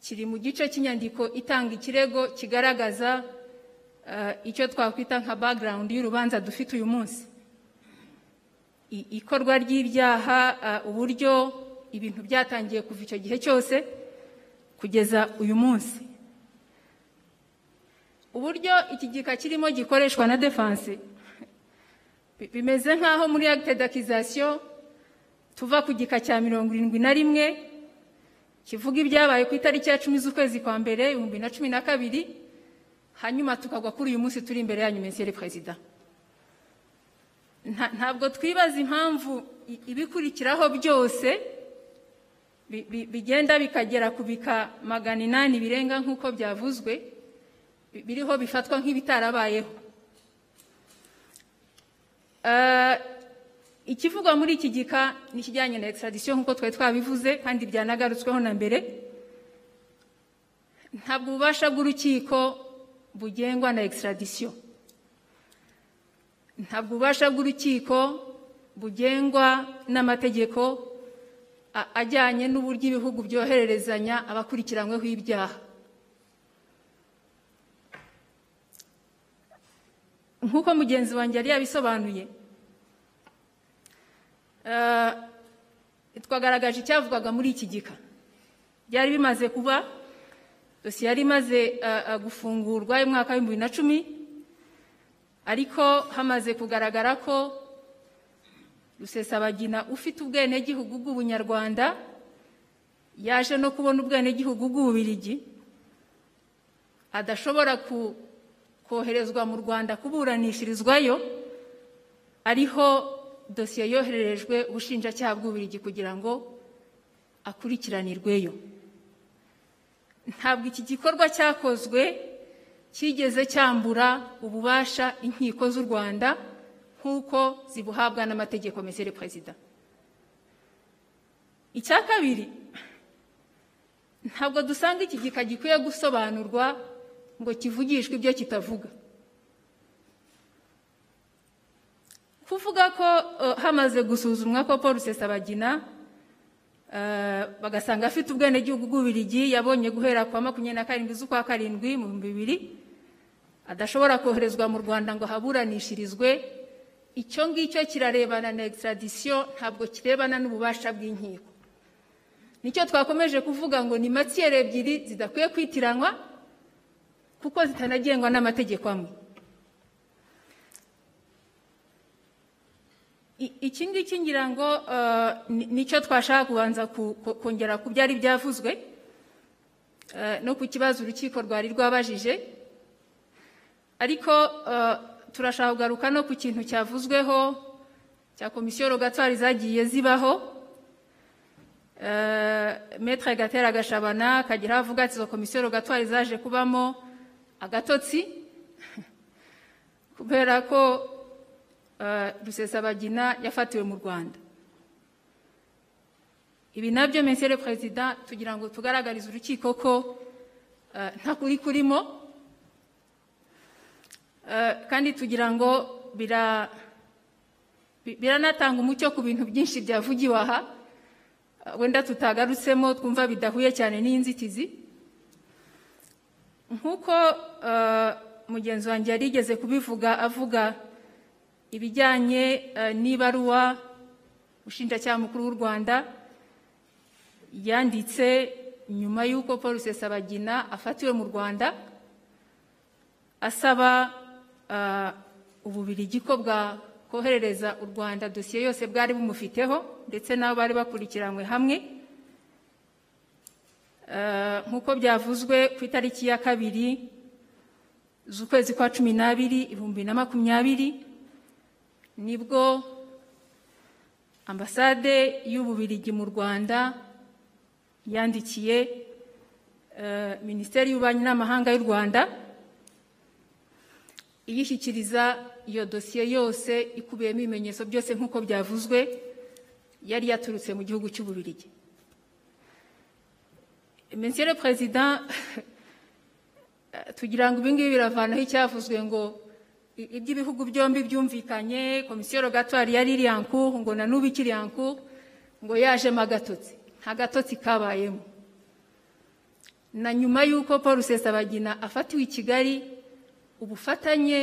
kiri mu gice cy'inyandiko itanga ikirego kigaragaza eh, icyo twakwita nka background y'urubanza dufite uyu munsi. Ikorwa ry'ibyaha uburyo ibintu byatangiye kuva icyo gihe cyose kugeza uyu munsi. Uburyo iki gika kirimo gikoreshwa na defense bi- bimeze nk'aho muri acte d'accusation tuva ku gika cya mirongo irindwi na rimwe kivuga ibyabaye ku itariki ya cumi z'ukwezi kwa mbere ibihumbi na cumi na kabiri hanyuma tukagwa kuri uyu munsi turi imbere yanyu président. Nta- ntabwo twibaza impamvu ibikurikiraho byose bi- bi- bigenda bikagera ku bika magana inani birenga nk'uko byavuzwe bi- biriho bifatwa nk'ibitarabayeho. Eh, ikivugwa muri iki gika ni ikijyanye na extradition nk'uko twari twabivuze kandi byanagarutsweho na mbere. Ntabwo ububasha bw'urukiko bugengwa na extradition. Ntabwo ububasha bw'urukiko bugengwa n'amategeko ajyanye n'uburyo ibihugu byohererezanya abakurikiranyweho ibyaha. Nk'uko mugenzi wanjye yari yabisobanuye eh, twagaragaje icyavugwaga muri iki gika. Byari bimaze kuba dosiye yari imaze eh, eh, gufungurwa mu mwaka w'ibihumbi bibiri na cumi ariko hamaze kugaragara ko rusesabagina ufite ubwenegihugu bw'ubunyarwanda yaje no kubona ubwenegihugu bw'ububirigi adashobora koherezwa mu rwanda kuburanishirizwayo ariho dosiye yohererejwe ubushinjacyaha bw'ububirigi kugira ngo akurikiranirweyo ntabwo iki gikorwa cyakozwe cyigeze cyambura ububasha inkiko z'u rwanda nk'uko zibuhabwa n'amategeko mesere perezida icya kabiri ntabwo dusanga iki gika gikwiye gusobanurwa ngo kivugishwe ibyo kitavuga. Kuvuga ko eh, hamaze gusuzumwa ko paul rusesabagina eh, bagasanga afite ubwenegihugu bw'ububirigi yabonye guhera kwa makumyabiri na karindwi z'ukwa karindwi mu bihumbi bibiri adashobora koherezwa mu rwanda ngo ahaburanishirizwe icyo ngicyo kirarebana na extradition ntabwo kirebana n'ububasha bw'inkiko. Nicyo twakomeje kuvuga ngo ni matiyeri ebyiri zidakwiye kwitiranwa kuko zitanagengwa n'amategeko amwe. Iki ngiki ngira ngo ni- ni cyo twashaka kubanza ku- ku- kongera ku byari byavuzwe eh, no ku kibazo urukiko rwari rwabajije. Ariko eh, turashaka kugaruka no ku kintu cyavuzweho cya komisiyo rogatwari zagiye zibaho. Eh, Maître gatera gashabana akagira avuga ati izo komisiyo rogatwari zaje kubamo agatotsi. Kubera ko eh, rusesabagina yafatiwe mu rwanda. Ibi na byo le président tugira ngo tugaragarize urukiko ko nta kuri kurimo. Kandi tugira ngo bira- bi- biranatanga umucyo ku bintu byinshi byavugiwe aha. Eh, wenda tutagarutsemo twumva bidahuye cyane n'inzitizi. Nk'uko eh, mugenzi wanjye yari yigeze kubivuga avuga ibijyanye eh, n'ibaruwa umushinjacyaha mukuru w'u rwanda yanditse nyuma y'uko paul rusesabagina afatiwe mu rwanda asaba eh, ububirigi ko bwakoherereza u rwanda dosiye yose bwari bumufiteho ndetse n'abo bari bakurikiranywe hamwe. Eh, nk'uko byavuzwe ku itariki ya kabiri z'ukwezi kwa cumi n'abiri ibihumbi na makumyabiri ni bwo ambasade y'ububirigi mu rwanda yandikiye eh, minisiteri y'ububanyi n'amahanga y'u rwanda iyishyikiriza iyo dosiye yose ikubiyemo ibimenyetso byose nk'uko byavuzwe yari yaturutse mu gihugu cy'ububirigi. Monsieur le Président, tugira ngo ibingibi biravanaho icyavuzwe ngo iby'ibihugu byombi byumvikanye komisiyo rogatoire yari iri yanku ngo na n'ubu ikiri yanku ngo yajemo agatotsi nta gatotsi kabayemo. Na nyuma y'uko paul rusesabagina afatiwe i kigali ubufatanye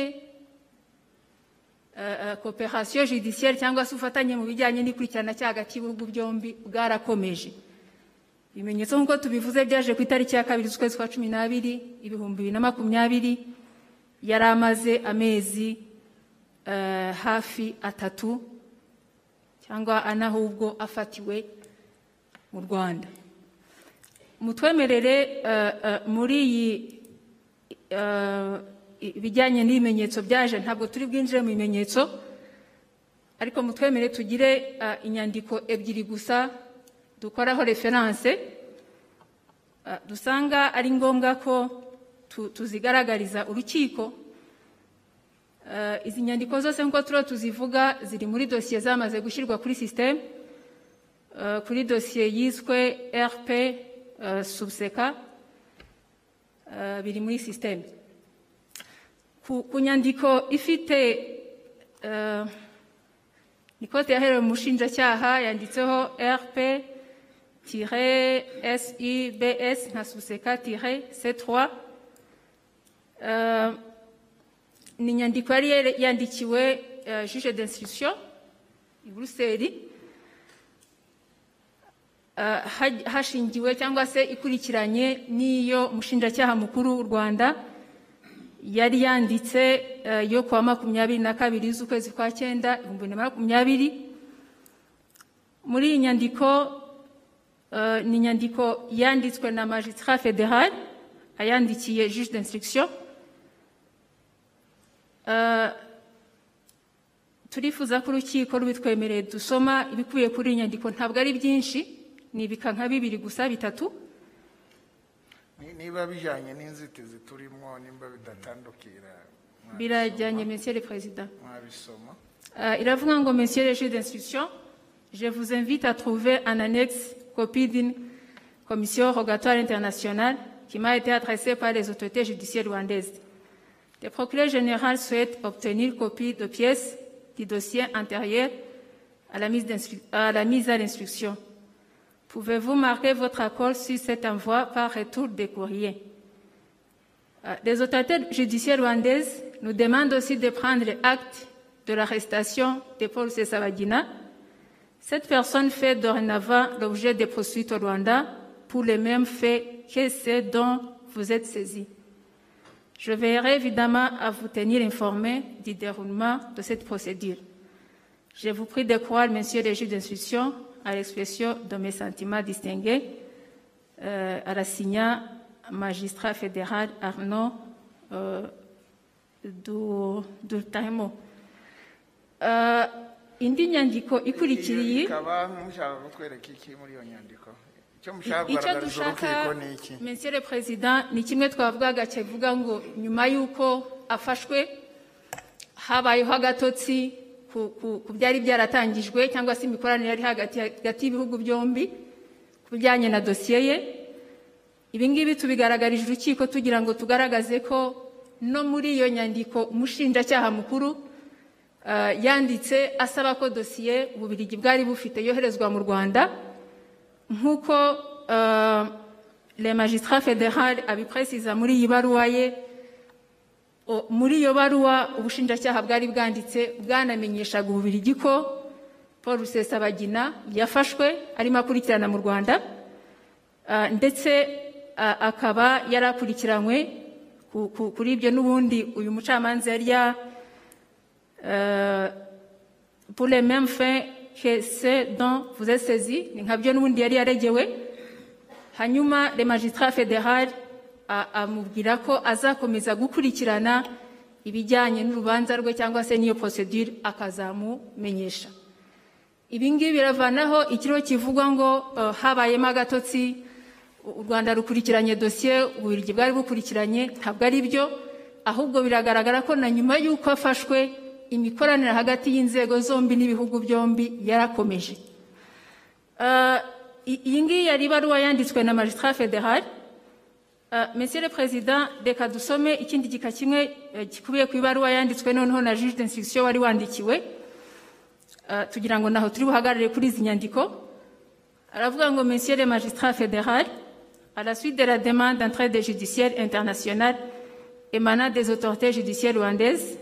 eh, eh, cooperation judiciaire cyangwa se ubufatanye mu bijyanye n'ikurikirana hagati y'ibihugu byombi bwarakomeje. Ibimenyetso nk'uko tubivuze byaje ku itariki ya kabiri z'ukwezi kwa cumi n'abiri ibihumbi bibiri na makumyabiri yari amaze amezi eh, hafi atatu cyangwa ane ahubwo afatiwe mu rwanda. Mutwemerere eh, eh, muri iyi eh, ibijyanye n'ibimenyetso byaje ntabwo turi bwinjire mu bimenyetso ariko mutwemere tugire eh, inyandiko ebyiri gusa dukoraho referanse eh, dusanga ari ngombwa ko tu- tuzigaragariza urukiko Eh, izi nyandiko zose nk'uko turiho tuzivuga ziri muri dosiye zamaze gushyirwa kuri sisiteme kuri dosiye yiswe rp subseka eh, biri muri sisiteme ku nyandiko ifite eh, nikote yaherewe mu mushinjacyaha yanditseho rp sibs nka subseka c3 Eh, ni inyandiko yari yandikiwe eh, juge d'instruction i buruseli ha- hashingiwe cyangwa se ikurikiranye n'iyo umushinjacyaha mukuru w'u rwanda. Yari yanditse eh, yo kuwa makumyabiri na kabiri z'ukwezi kwa cyenda ibihumbi bibiri na makumyabiri. Muri iyi nyandiko eh, ni inyandiko yanditswe na magistrat fédéral ayandikiye juge d'instruction. Eh, turifuza ko urukiko rubitwemereye dusoma ibikubiye kuri iyi nyandiko. Ntabwo ari byinshi ni ibika nka bibiri gusa bitatu. Niba bijyanye n'inzitizi turimo nimba bidatandukira birajyanye monsieur le président mwabisoma Euh, avoue ngo monsieur le juge d'instruction, je vous invite à trouver en annexe copie d'une commission rogatoire internationale qui m'a été adressée par les autorités judiciaires rwandaises. Le procureur général souhaite obtenir copie de pièces du dossier antérieur à la mise à l'instruction. Pouvez-vous marquer votre accord sur cet envoi par retour des courriers Euh, Les autorités judiciaires rwandaises nous demandent aussi de prendre acte de l'arrestation de Paul Sesabagina. Cette personne fait dorénavant l'objet des poursuites au Rwanda pour les mêmes faits que ceux dont vous êtes saisis. Je veillerai évidemment à vous tenir informé du déroulement de cette procédure. Je vous prie de croire, messieurs les juges d'instruction, à l'expression de mes sentiments distingués, euh, arasigna magistrat fédéral Arnaud euh, Du- Durtamo. Uh, indi nyandiko nyandiko. Icyo dushaka monsieur le président ni kimwe twavugaga kivuga ngo nyuma y'uko afashwe habayeho agatotsi ku, byari byaratangijwe cyangwa se imikoranire yari hagati y'ibihugu byombi ku bijyanye na dosiye ye. Ibi ngibi tubigaragarije urukiko tugira ngo tugaragaze ko no muri iyo nyandiko umushinjacyaha mukuru uh, yanditse asaba ko dosiye ububirigi bwari bufite yoherezwa mu rwanda. Nk'uko uh, le magistrat fédéral abiprécisa muri iyi baruwa ye muri iyo baruwa ubushinjacyaha bwari bwanditse bwanamenyeshaga ububirigi ko paul rusesabagina yafashwe arimo akurikirana mu rwanda ndetse akaba yari akurikiranywe ku- ku- kuri ibyo n'ubundi uyu mucamanza yari ya ceux dont vous êtes saisi ni nkabyo n'ubundi yari yaregewe. Hanyuma le magistrat amubwira ko azakomeza gukurikirana ibijyanye n'urubanza rwe cyangwa se n'iyo procedure akazamumenyesha. Ibi ngibi biravanaho ikiriho kivugwa ngo uh, habayemo agatotsi u rwanda rukurikiranye dosiye ububiligi bwari bukurikiranye ntabwo ari byo ahubwo biragaragara ko na nyuma y'uko afashwe imikoranire hagati y'inzego zombi n'ibihugu byombi yarakomeje. Uh, iyi ngiyi yari ibaruwa yanditswe na magistrat fédéral Uh, monsieur le président reka dusome ikindi gika kimwe eh, gikubiye ku ibaruwa yanditswe noneho na juge d'instruction wari wandikiwe. Uh, tugira ngo naho turi buhagarare kuri izi nyandiko. Aravuga ngo monsieur le magistrat fédéral à la suite de la demande d'entraide judiciaire internationale émanant des autorités judiciaires rwandaises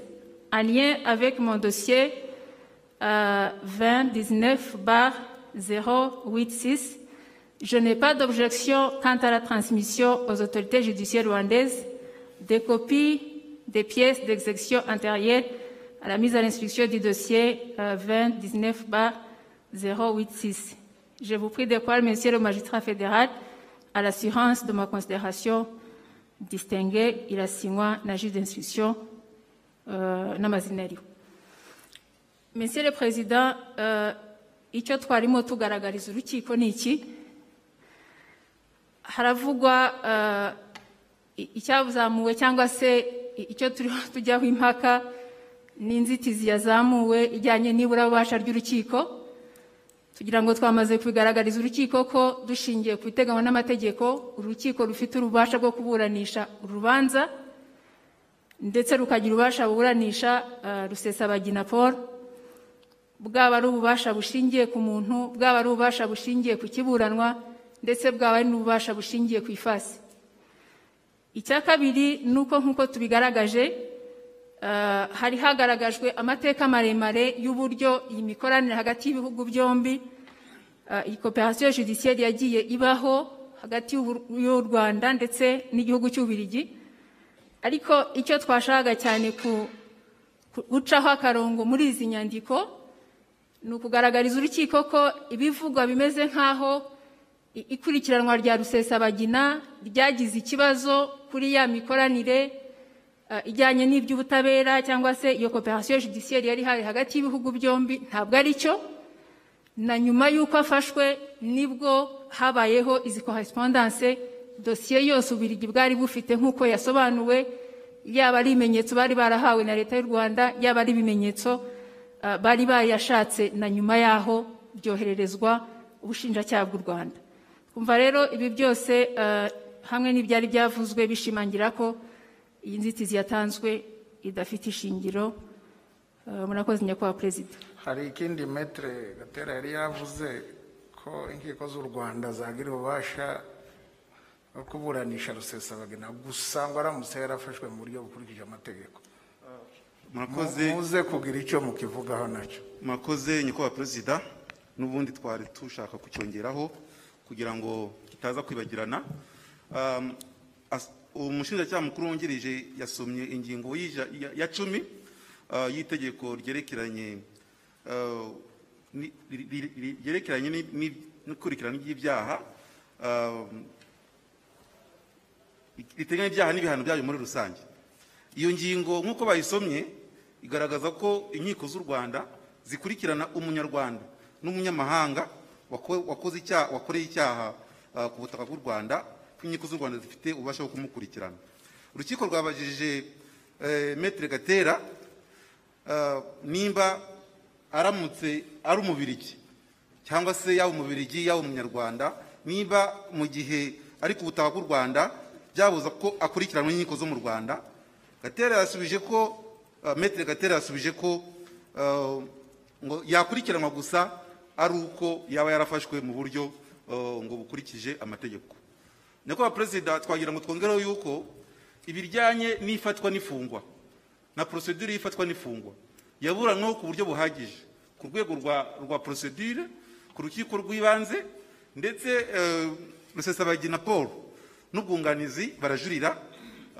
en lien avec mon dossier euh, 2019 bar 086 je n'ai pas d'objection quant à la transmission aux autorités judiciaires rwandaises des copies des pièces d'exécution antérieures à la mise à l'instruction du dossier euh, 2019 086. Je vous prie de croire, monsieur le magistrat fédéral, à l'assurance de ma considération distinguée irasinywa na juge d'instruction euh, n'amazina ariho monsieur le président euh, icyo twarimo tugaragariza urukiko ni haravugwa i- icyazamuwe cyangwa se icyo turiho tujyaho impaka n'inzitizi yazamuwe ijyanye n'iburabubasha ry'urukiko tugira ngo twamaze kubigaragariza urukiko ko dushingiye ku biteganywa n'amategeko urukiko rufite ububasha bwo kuburanisha urubanza ndetse rukagira ububasha buburanisha uh, rusesabagina paul. Bwaba ari ububasha bushingiye ku muntu bwaba ari ububasha bushingiye ku kiburanwa ndetse bwaba ari n'ububasha bushingiye ku ifasi. Icya kabiri ni uko nk'uko tubigaragaje uh, hari hagaragajwe amateka maremare y'uburyo iyi mikoranire hagati y'ibihugu byombi uh, iyi koperasiyo judiciaire yagiye ibaho hagati y'u- rwanda ndetse n'igihugu cy'ubirigi. Ariko icyo twashakaga cyane ku gucaho akarongo muri izi nyandiko ni ukugaragariza urukiko ko ibivugwa bimeze nk'aho ikurikiranwa rya rusesabagina ryagize ikibazo kuri ya mikoranire eh, ijyanye n'iby'ubutabera cyangwa se iyo koperasiyo judiciaire yari ihari hagati y'ibihugu byombi ntabwo ari cyo. Na nyuma y'uko afashwe ni bwo habayeho izi correspondance dosiye yose ubirigi bwari bufite nk'uko yasobanuwe yaba ari ibimenyetso bari barahawe na leta y'u rwanda yaba ari ibimenyetso uh, bari bayashatse na nyuma yaho byohererezwa ubushinjacyaha bw'u rwanda. Kumva rero ibi byose uh, hamwe n'ibyari byavuzwe bishimangira ko iyi nzitizi yatanzwe idafite ishingiro Uh, murakoze nyakubahwa perezida. Hari ikindi metere gatera yari yavuze ko inkiko z'u rwanda zagira ububasha bwo kuburanisha rusesabagina. Gusa ngo aramutse yarafashwe mu buryo bukurikije amategeko. Murakoze. Muze kugira icyo mukivugaho na cyo. Murakoze nyakubahwa perezida. N'ubundi twari dushaka kucyongeraho. Kugira ngo kitaza kwibagirana. Um, umushinjacyaha mukuru wungirije yasomye ingingo ya- cumi uh, y'itegeko ryerekeranye ri- ryerekeranye ni- ni- n'ikurikirana ry'ibyaha eh, riteganya ibyaha n'ibihano byabyo muri rusange. Iyo ngingo nk'uko bayisomye igaragaza ko inkiko z'u rwanda zikurikirana umunyarwanda n'umunyamahanga wakoreye icyaha ah, ku butaka bw'u rwanda ko inkiko z'u rwanda zifite ububasha bwo kumukurikirana. Urukiko rwabajije eh, metere gatera ah, nimba aramutse ari umubirigi cyangwa se yaba umubirigi yaba umunyarwanda niba mu gihe ari ku butaka bw'u rwanda byabuza ko akurikiranwa n'inkiko zo mu rwanda. Gatera yasubije ko uh, metere gatera yasubije ko uh, ngo yakurikiranwa gusa ari uko yaba yarafashwe mu buryo uh, ngo bukurikije amategeko. Nyakubahwa perezida twagira ngo twongereho yuko ibijyanye n'ifatwa n'ifungwa na porosedire y'ifatwa n'ifungwa yaburanweho ku buryo buhagije. Ku rwego rwa porosedire ku rukiko rw'ibanze ndetse eh, rusesabagina paul n'ubwunganizi barajurira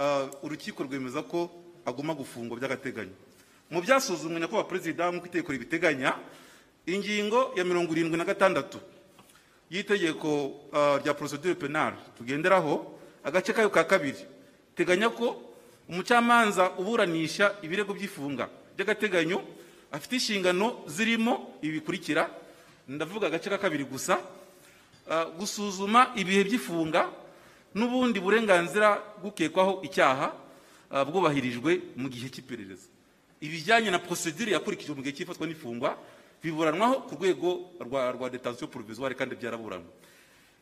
eh, urukiko rwemeza ko agomba gufungwa by'agateganyo. Mu byasuzumwe nyakubahwa perezida nk'uko itegeko ribiteganya ingingo ya mirongo irindwi na gatandatu. Y'itegeko uh, rya procedure penal tugenderaho agace kayo ka kabiri. Teganya ko umucamanza uburanisha ibirego by'ifunga by'agateganyo afite inshingano zirimo ibi bikurikira ndavuga agace ka kabiri gusa uh, gusuzuma ibihe by'ifunga n'ubundi burenganzira bw'ukekwaho icyaha uh, bwubahirijwe mu gihe cy'iperereza. Ibijyanye na procedure yakurikijwe mu gihe cy'ifatwa n'ifungwa biburanwaho ku rwego rwa, detention provisoire kandi byaraburanwa.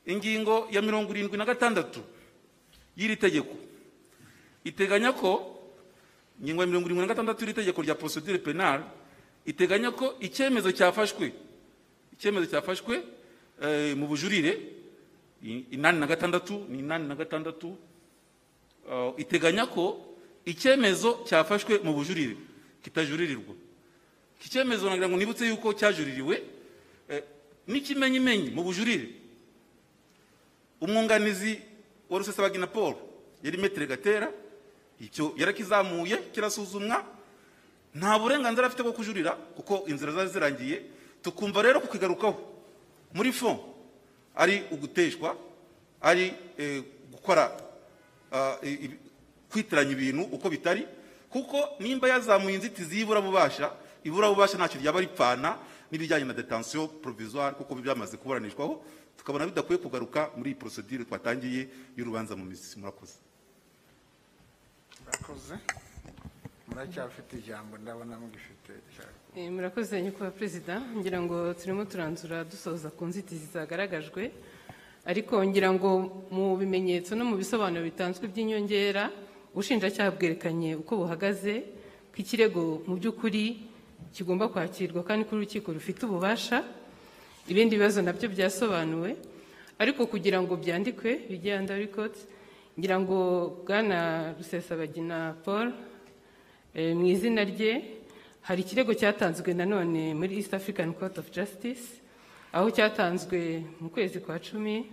Ingingo ya mirongo irindwi na gatandatu y'iri tegeko. Iteganya ko ingingo ya mirongo irindwi na gatandatu y'iri tegeko rya procedure penal iteganya ko icyemezo cyafashwe icyemezo cyafashwe eh, mu bujurire inani na gatandatu ni inani na gatandatu uh, iteganya ko icyemezo cyafashwe mu bujurire kitajuririrwa iki cyemezo nagira ngo nibutse yuko cyajuririwe eh, n'ikimenyimenyi mu bujurire. Umwunganizi wa rusesabagina paul yari metere gatera icyo yarakizamuye kirasuzumwa nta burenganzira afite bwo kujurira kuko inzira zari zirangiye tukumva rero kukigarukaho muri fond ari uguteshwa ari eh, gukora ah, kwitiranya ibintu uko bitari kuko nimba yazamuye inzitizi y'iburabubasha iburabubasha ntacyo ryaba ripfana n'ibijyanye na detention provisoire kuko byamaze kuburanishwaho tukabona bidakwiye kugaruka muri iyi procedure twatangiye y'urubanza mu mizi murakoze. Murakoze. Muracyafite ijambo ndabona mugifite Eh, murakoze nyakubahwa perezida ngira ngo turimo turanzura dusoza ku nzitizi zagaragajwe. Ariko ngira ngo mu bimenyetso no mu bisobanuro bitanzwe by'inyongera ubushinjacyaha bwerekanye uko buhagaze ko ikirego mu by'ukuri kigomba kwakirwa kandi ko urukiko rufite ububasha ibindi bibazo na byo byasobanuwe. Ariko kugira ngo byandikwe bijye under record ngira ngo bwana rusesabagina paul eh, mu izina rye hari ikirego cyatanzwe nanone muri east african court of justice aho cyatanzwe mu kwezi kwa cumi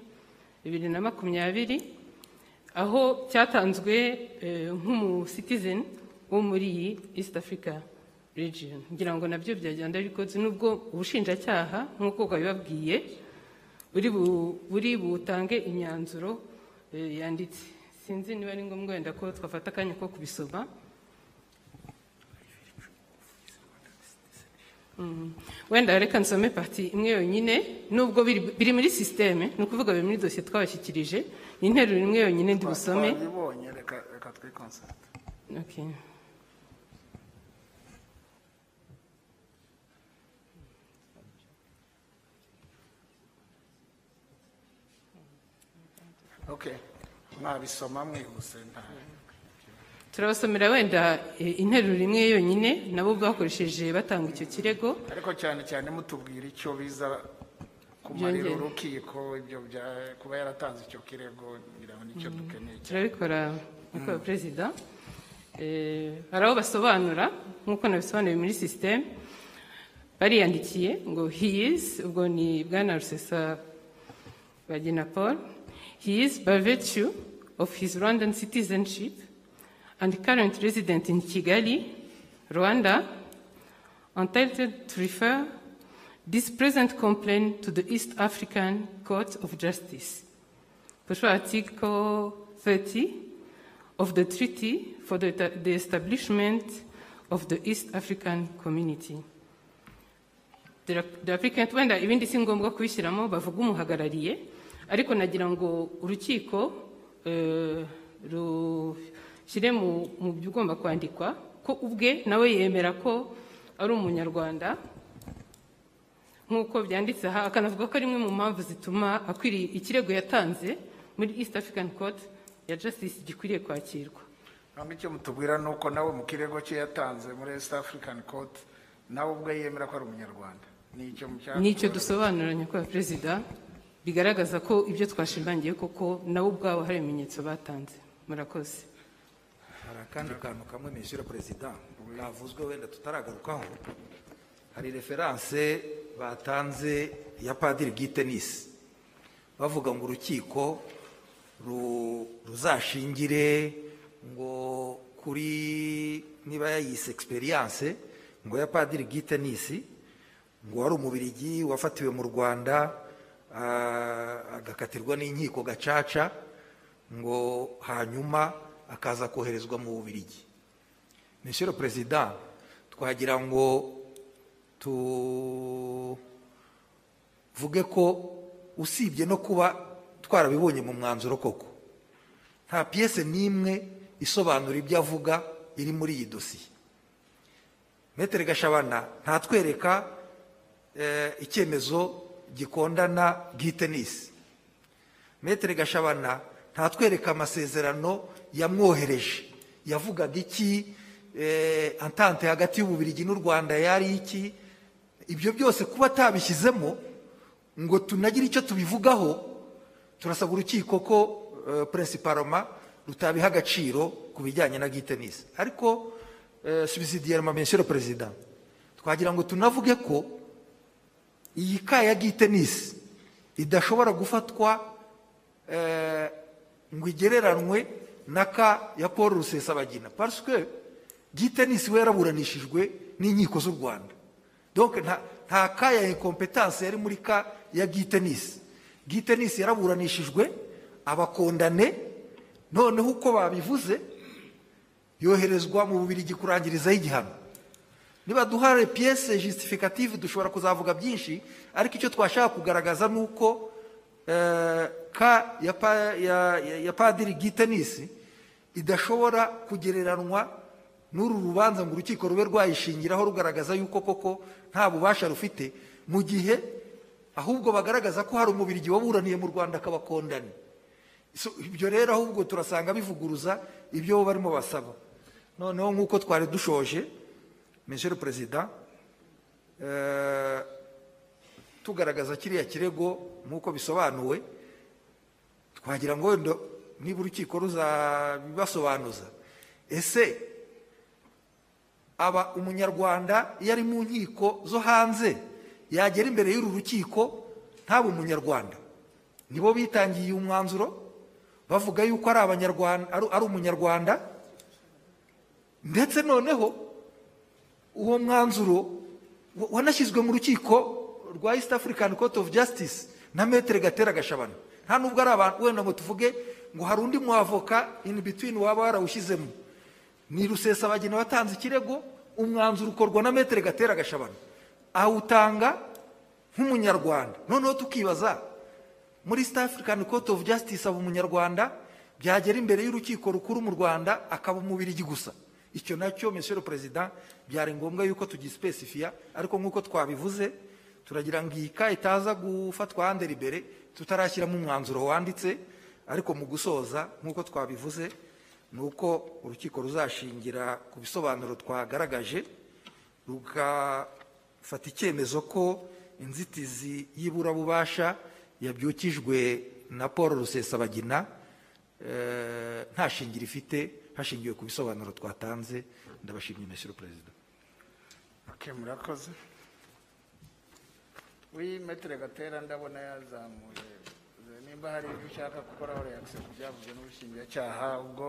bibiri na makumyabiri aho cyatanzwe eh, nk'umu citizen wo muri east africa. Region ngira ngo na byo byagenda records nubwo ubushinjacyaha nk'uko bwabibabwiye buri bu- buri butange imyanzuro eh, yanditse. Sinzi niba ari ngombwa wenda ko twafata akanya ko kubisoma. Mm. wenda reka nsome parti imwe yonyine. Nubwo biri muri sisiteme ni ukuvuga biri muri dosiye twabashyikirije. Ni interuro imwe yonyine ndi busome. Reka reka mwabisoma mwihuse nta turabasomera wenda eh, interuro imwe yonyine nabo bakoresheje batanga icyo kirego. Ariko cyane cyane mutubwira icyo biza kumarira urukiko ibyo bya kuba yaratanze icyo kirego ni cyo dukeneye cyane. Turabikora nyakubahwa perezida Eh, hari aho basobanura nk'uko nabisobanuye muri sisiteme bariyandikiye ngo he is ubwo ni bwana rusesa bagina paul. He is by virtue of his rwandan citizenship and current resident in kigali rwanda entitled to refer this present complaint to the East African Court of Justice, pursuant Article 30 of the Treaty for the, the Establishment of the East African Community. The, the applicant wenda ibindi si ngombwa kubishyiramo bavuga umuhagarariye ariko nagira ngo urukiko eh, rushyire mu mu bigomba kwandikwa ko ubwe nawe yemera ko ari umunyarwanda. Nk'uko byanditse aha akanavuga ko ari imwe mu mpamvu zituma akwiriye ikirego yatanze muri east african court ya justice gikwiriye kwakirwa. Ntabwo icyo mutubwira ni uko nawe mu kirego cye yatanze muri east african court nawe ubwo yemera ko ari umunyarwanda. Ni icyo mucyaka ni cyo dusobanura nyakubahwa perezida bigaragaza ko ibyo twashimangiye koko nabo ubwabo hari ibimenyetso batanze. Murakoze. Hari akandi kantu kamwe nishyura perezida? Kavuzwe wenda tutaragarukaho. Hari referanse batanze ya padiri bwitenisi bavuga ngo urukiko ru- ruzashingire ngo kuri niba yayise experience ngo ya padiri bwitenisi ngo wari umubirigi wafatiwe mu rwanda agakatirwa n'inkiko gacaca ngo hanyuma akaza koherezwa mu bubirigi le président twagira ngo tuvuge ko usibye no kuba twarabibonye mu mwanzuro koko. Nta piyese n'imwe isobanura ibyo avuga iri muri iyi dosiye metere gashabana ntatwereka eh, icyemezo gikondana bw'itenisi metere gashabana ntatwereka amasezerano yamwohereje. Yavugaga iki? Eh, antante hagati y'ububirigi n'u rwanda yari iki? Ibyo byose kuba atabishyizemo ngo tunagire icyo tubivugaho turasaba urukiko ko eh, principalement rutabiha agaciro ku bijyanye na bw'itenisi ariko eh, monsieur le président twagira ngo tunavuge ko iyi ka ya bw'itenisi idashobora gufatwa eh, ngo igereranwe na ka ya paul rusesabagina. Parce que bw'itenisi we yaraburanishijwe n'inkiko z'u rwanda. Nta nta ka ya incompetence yari muri ka ya bw'itenisi bw'itenisi yaraburanishijwe abakondane noneho uko babivuze yoherezwa mu bubirigi kurangirizaho igihano. Niba duhare piyese justificative dushobora kuzavuga byinshi ariko icyo twashaka kugaragaza ni uko eh, ka ya, pa, ya, ya, ya padiri gitenisi idashobora kugereranwa n'uru rubanza ngo urukiko rube rwayishingiraho rugaragaza yuko koko nta bubasha rufite mu gihe ahubwo bagaragaza ko hari umubirigi waburaniye mu rwanda akabakondane So, ibyo rero ahubwo turasanga bivuguruza ibyo barimo basaba. Noneho nk'uko twari dushoje monsieur le président eh, tugaragaza kiriya kirego nk'uko bisobanuwe twagira ngo wenda niba urukiko ruzabibasobanuza ese aba umunyarwanda iyo ari mu nkiko zo hanze yagera imbere y'uru rukiko ntabe umunyarwanda. Nibo bitangiye umwanzuro bavuga yuko ari abanyarwanda ari umunyarwanda. Ndetse noneho uwo mwanzuro wa- wanashyizwe mu rukiko rwa east african court of justice na metere gatera gashabana. Nta nubwo ari abantu wenda ngo tuvuge ngo hari undi mwavoka in between waba warawushyizemo ni rusesabagina watanze ikirego umwanzuro ukorwa na metere gatera gashabana. Awutanga nk'umunyarwanda. Noneho tukibaza muri east african court of justice aba umunyarwanda byagera imbere y'urukiko rukuru mu rwanda akaba umubirigi gusa. Icyo na cyo monsieur president byari ngombwa yuko tugisipesifiya ariko nk'uko twabivuze turagira ngo iyi ka itaza gufatwa hande imbere tutarashyiramo umwanzuro wanditse ariko mu gusoza nk'uko twabivuze ni uko urukiko ruzashingira ku bisobanuro twagaragaje rugafata icyemezo ko inzitizi y'iburabubasha yabyukijwe na paul rusesabagina eh, nta shingiro ifite hashingiwe ku bisobanuro twatanze. Ndabashimye monsieur le Okay, murakoze. Wi metere gatera ndabona yazamuye nimba hari ibyo ushaka gukoraho reaction ku byavuzwe n'ubushinjacyaha ubwo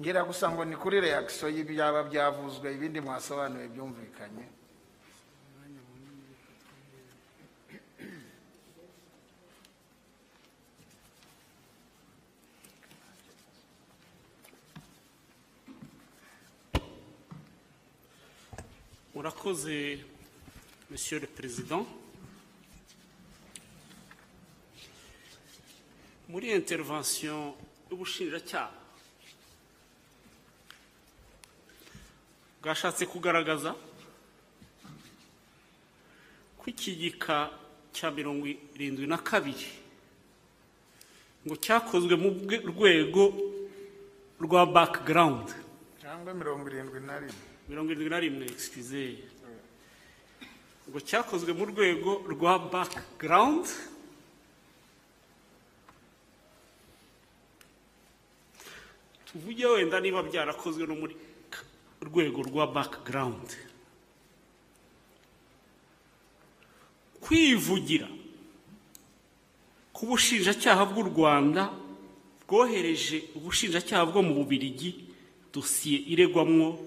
ngira gusa ngo ni kuri reakisiyo y'ibyaba byavuzwe ibindi mwasobanuye byumvikanye. Murakoze monsieur le président. Muri intervention y'ubushinjacyaha bwashatse kugaragaza ko iki gika cya mirongo irindwi na kabiri ngo cyakozwe mu rwego rwa background. Cyangwa mirongo irindwi na rimwe. Mirongo irindwi na rimwe excuse ngo cyakozwe mu rwego rwa background. Tuvuge wenda niba byarakozwe no muri rwego rwa background. Kwivugira ku bushinjacyaha bw'u rwanda bwohereje ubushinjacyaha bwo mu bubirigi dosiye iregwamwo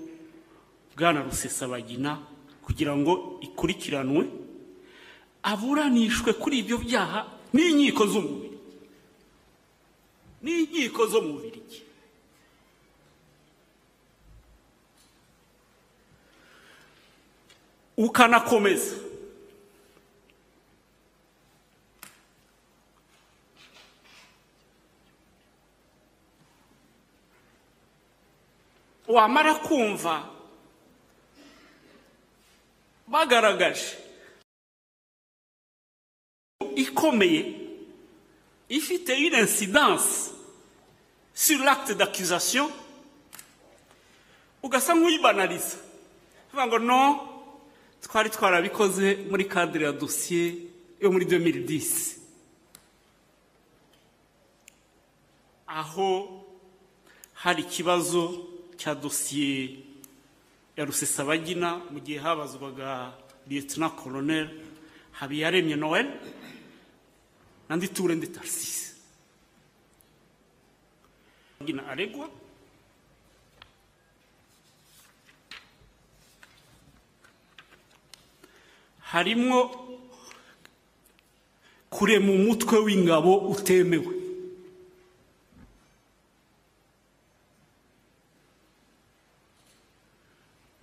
bwana rusesabagina kugira ngo ikurikiranwe aburanishwe kuri ibyo byaha n'inkiko z'umubiri n'inkiko zo mu bubirigi ukanakomeza. Wamara kumva bagaragaje ikomeye ifite une incidence sur l'acte d'accusation ugasa nk'uyibanariza uvuga ngo no twari twarabikoze muri cadre ya dosiye yo muri 2010 aho hari ikibazo cya dosiye ya rusesabagina mu gihe habazwaga lieutenant colonel habiyaremye noel na nditure ndi tarsisi gina aregwa harimwo kurema umutwe w'ingabo utemewe.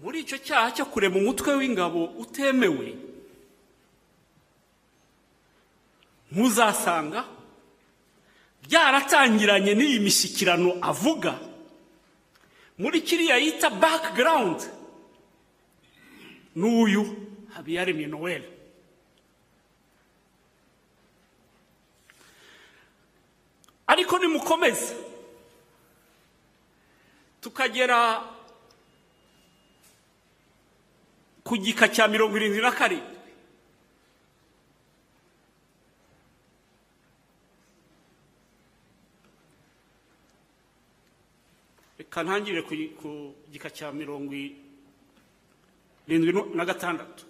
Muri icyo cyaha cyo kurema umutwe w'ingabo utemewe muzasanga byaratangiranye n'iyi mishyikirano avuga. Muri kiriya yita background n'uyu habiyaremye noel ariko nimukomeze. Tukagera ku gika cya mirongo irindwi na karindwi. Reka ntangire ku gika cya mirongo irindwi na gatandatu.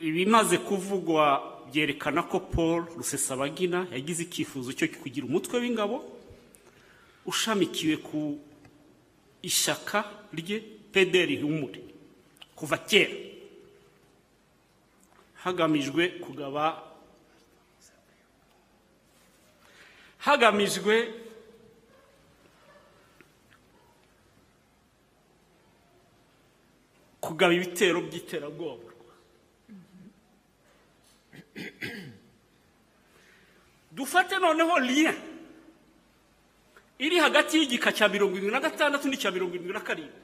Ibimaze kuvugwa byerekana ko paul rusesabagina yagize icyifuzo cyo kugira umutwe w'ingabo ushamikiwe ku ishyaka rye pederi humure kuva kera. Hagamijwe kugaba hagamijwe kugaba ibitero by'iterabwoba. Dufate noneho liye iri hagati y'igika cya mirongo irindwi na gatandatu n'icya mirongo irindwi na karindwi.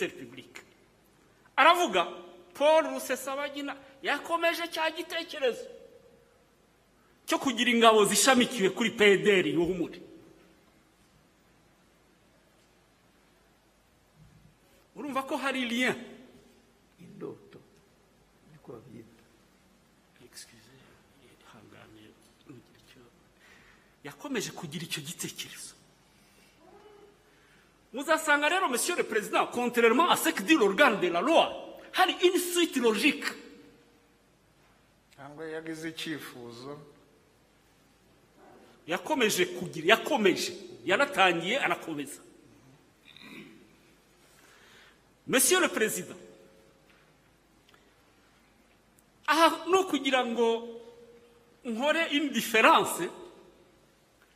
Repubulika aravuga paul rusesabagina yakomeje cya gitekerezo cyo kugira ingabo zishamikiwe kuri pederi y'uhumure urumva ko hari liye indoto niko babyita Excuse, ihangane, ntugire icyo- yakomeje kugira icyo gitekerezo. Muzasanga rero monsieur le président contrairement à ce que dit l'organe de la loi hari une suite logique. Cyangwa yagize icyifuzo. Yakomeje kugira yakomeje. Yaratangiye arakomeza. Monsieur le perezida aha ni ukugira ngo nkore indiferanse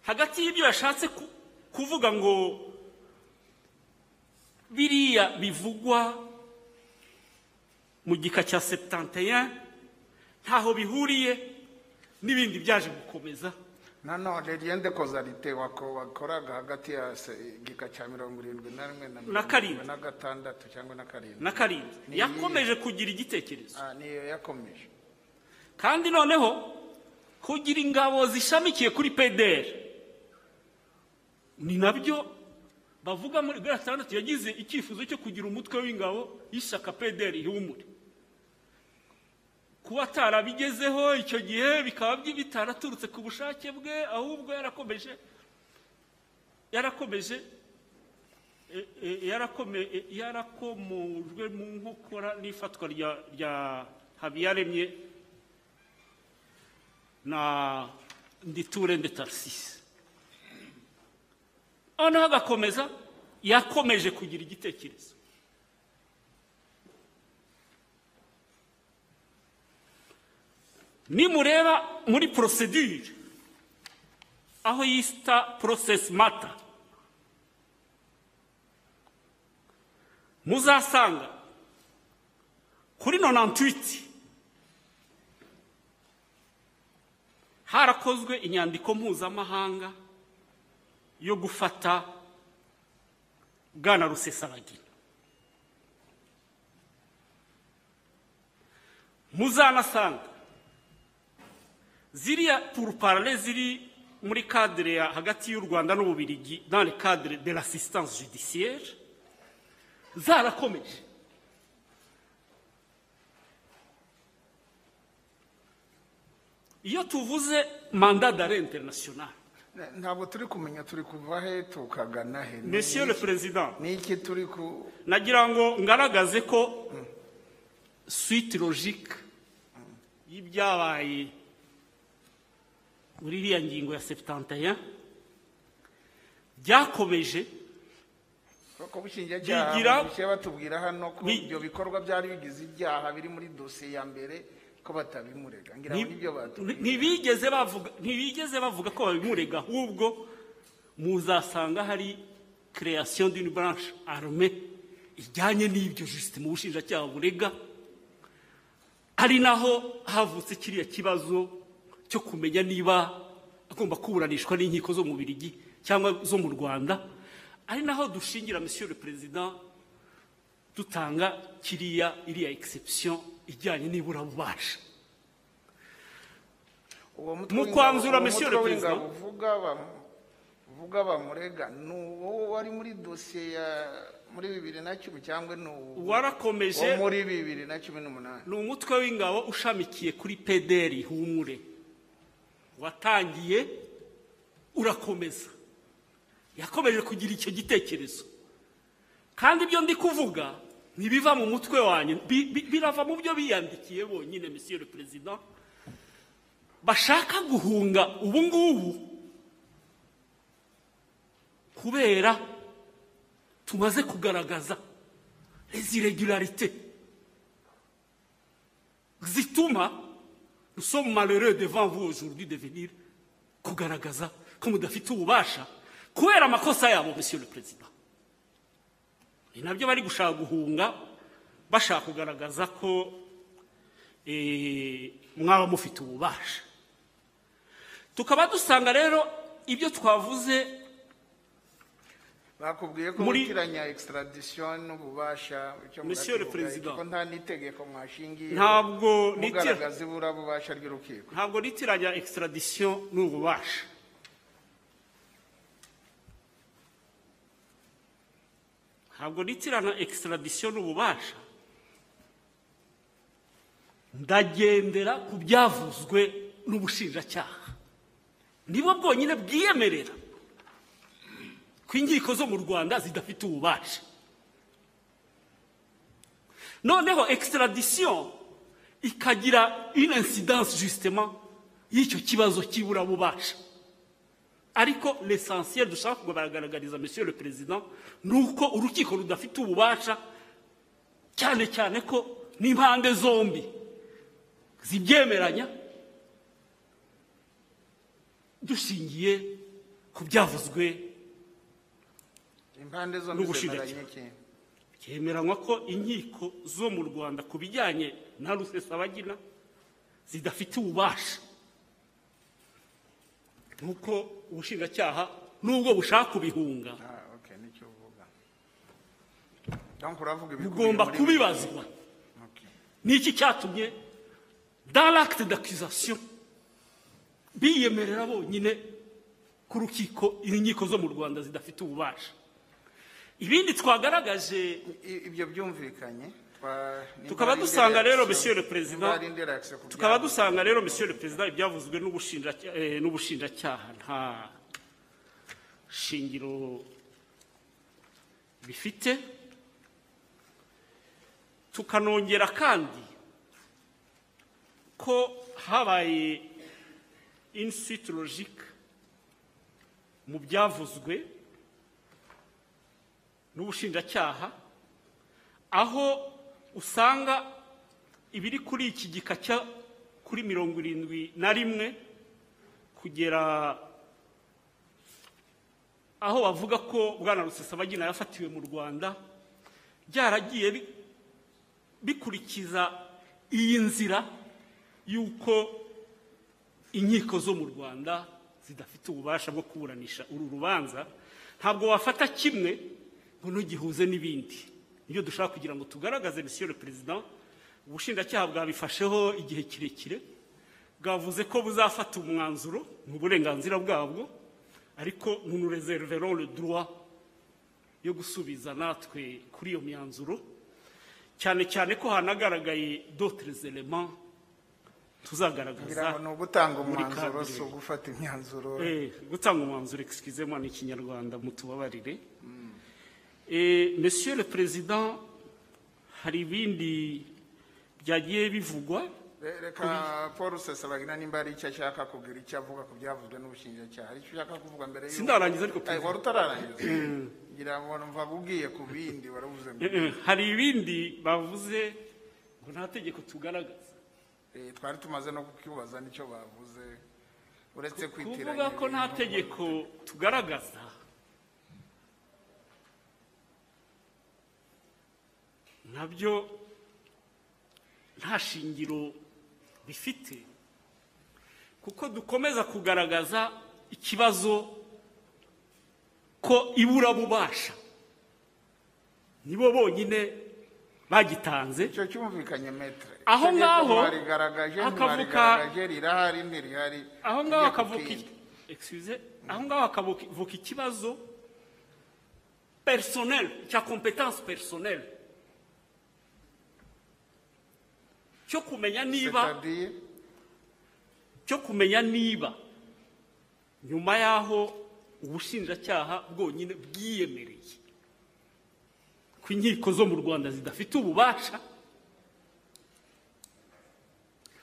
hagati y'ibyo yashatse ku- kuvuga ngo biriya bivugwa mu gika cya 71 ntaho bihuriye n'ibindi byaje gukomeza. Nanone riyende kozarite wako- wakoraga hagati ya igika cya mirongo irindwi na rimwe na karindwi. na gatandatu cyangwa na karindwi. Na karindwi. Yakomeje kugira igitekerezo. Ah, niyo yakomeje. Kandi noneho kugira ingabo zishamikiye kuri pdr ni na byo bavuga muri gatandatu yagize icyifuzo cyo kugira umutwe w'ingabo y'ishyaka pdr ihumure kuba atarabigezeho icyo gihe bikaba bitaraturutse ku bushake bwe ahubwo yarakomeje yarakomeje e- e- e- yarakomojwe mu nkokora n'ifatwa rya habiyaremye na nditure de tarisisi noneho agakomeza yakomeje kugira igitekerezo. Nimureba muri porosedire aho yita porosesi mata muzasanga kuri nonantwiti. Harakozwe inyandiko mpuzamahanga. Yo gufata bwana rusesabagina. Muzanasanga. Ziriya puruparale ziri muri kadire hagati y'u rwanda n'ububirigi dans le cadre de l'assistance judiciaire zarakomeje. Iyo tuvuze manda dare international Monsieur le ku nagira ngo ngaragaze ko suite logique y'ibyabaye muri iriya ngingo ya 71 byakomeje Bigira- batubwira hano ko ibyo bikorwa byari bigize ibyaha biri muri dosiye ya mbere ko batabimurega ngira ngo ni byo batubwira ntibigeze bavuga ntibigeze bavuga ko babimurega ahubwo muzasanga hari création d'une branche armée ijyanye n'ibyo juste mu bushinjacyaha burega. Ari naho havutse kiriya kibazo cyo kumenya niba agomba kuburanishwa n'inkiko zo mu Birigi cyangwa zo mu Rwanda. Ari naho dushingira monsieur le président dutanga kiriya iriya exception ijyanye n'iburabubasha uwo mutwe Mu kwanzura, mutwe le w'ingabo uvuga bam- uvuga bamurega ni uwo wari muri dosiye ya muri bibiri na cumi cyangwa ni uwo warakomeje muri bibiri na cumi n'umunani. ni umutwe w'ingabo ushamikiye kuri pederi humure. Watangiye urakomeza. Yakomeje kugira icyo gitekerezo. Kandi ibyo ndi kuvuga ntibiva mu mutwe bi- birava mu byo biyandikiye bonyine le président. Bashaka guhunga ubu ngubu kubera tumaze kugaragaza les irrégularités zituma nous sommes malheureux devant vous aujourd'hui de venir kugaragaza ko mudafite ububasha kubera amakosa yabo monsieur le président. Ni na byo bari gushaka guhunga bashaka kugaragaza ko eh, mwaba mufite ububasha. Tukaba dusanga rero ibyo twavuze bakubwiye ko witiranya extradition n'ububasha le murakivuga, Président. ko nta n'itegeko mwashingiye ntabwo mugaragaza iburabubasha ry'urukiko. Ntabwo nitiranya extradition n'ububasha. Ntabwo nitirana extradition n'ububasha ndagendera ku byavuzwe n'ubushinjacyaha. Nibo bwonyine bwiyemerera ko inkiko zo mu rwanda zidafite ububasha. Noneho extradition ikagira une incidence justement y'icyo kibazo cy'iburabubasha ariko l'essentiel dushaka kugaragariza monsieur le président ni uko urukiko rudafite ububasha cyane cyane ko n'impande zombi zibyemeranya dushingiye ku byavuzwe N'ubushinjacyaha. cyemeranywa ko inkiko zo mu rwanda ku bijyanye na rusesabagina zidafite ububasha nuko ubushinjacyaha nubwo bushaka kubihunga. Ah, bugomba muri- kubibazwa. Okay. niki cyatumye l'acte d'accusation biyemerera bonyine ku rukiko inkiko zo mu rwanda zidafite ububasha? Ibindi twagaragaje ibyo byumvikanye. Tukaba dusanga rero monsieur ku tukaba dusanga rero monsieur président ibyavuzwe eh, n'ubushinjacyaha nta shingiro bifite. Tukanongera kandi ko habaye une suite logique mu byavuzwe n'ubushinjacyaha aho usanga ibiri kuri iki gika cya kuri mirongo irindwi na rimwe kugera aho bavuga ko bwana rusesabagina yafatiwe mu rwanda byaragiye bi- bikurikiza iyi nzira y'uko inkiko zo mu rwanda zidafite ububasha bwo kuburanisha uru rubanza. Ntabwo wafata kimwe ngo ntugihuze n'ibindi. Ni byo dushaka kugira ngo tugaragaze monsieur le président ubushinjacyaha bwabifasheho igihe kirekire bwavuze ko buzafata umwanzuro mu burenganzira bwabwo ariko réserverons le droit yo gusubiza natwe kuri iyo myanzuro. Cyane cyane ko hanagaragaye d'autres éléments ngira tuzagaragaza ni ugutanga umwanzuro si ugufata imyanzuro. Eh, gutanga umwanzuro excusez-moi ni ikinyarwanda mutubabarire. Monsieur le président hari ibindi byagiye bivugwa Re- reka paul rusesabagina nimba hari icyo ashaka kugira icyo avuga ku byavuzwe n'ubushinjacyaha hari icyo ushaka kuvuga mbere y'uko- Sindarangiza ariko Eh, Perezida. wari utararangiza ngira ngo numva ugiye ku bindi waravuze ngo Eh, eh, hari ibindi bavuze ngo nta tegeko tugaragaza. Twari tumaze no kukibaza ni cyo bavuze. Uretse kwitiranya kuvuga ko nta tegeko tugaragaza na byo nta shingiro bifite kuko dukomeza kugaragaza ikibazo ko iburabubasha nibo bonyine bagitanze. Icyo cyumvikanye metere Aho ngaho hakavuka- rirahari ntirihari. Aho ngaho hakavuka aho ngaho hakavuka ikibazo personnel cya competence personnel cyo kumenya niba. Cyo kumenya niba. Nyuma y'aho ubushinjacyaha bwonyine bwiyemereye. Ko inkiko zo mu rwanda zidafite ububasha.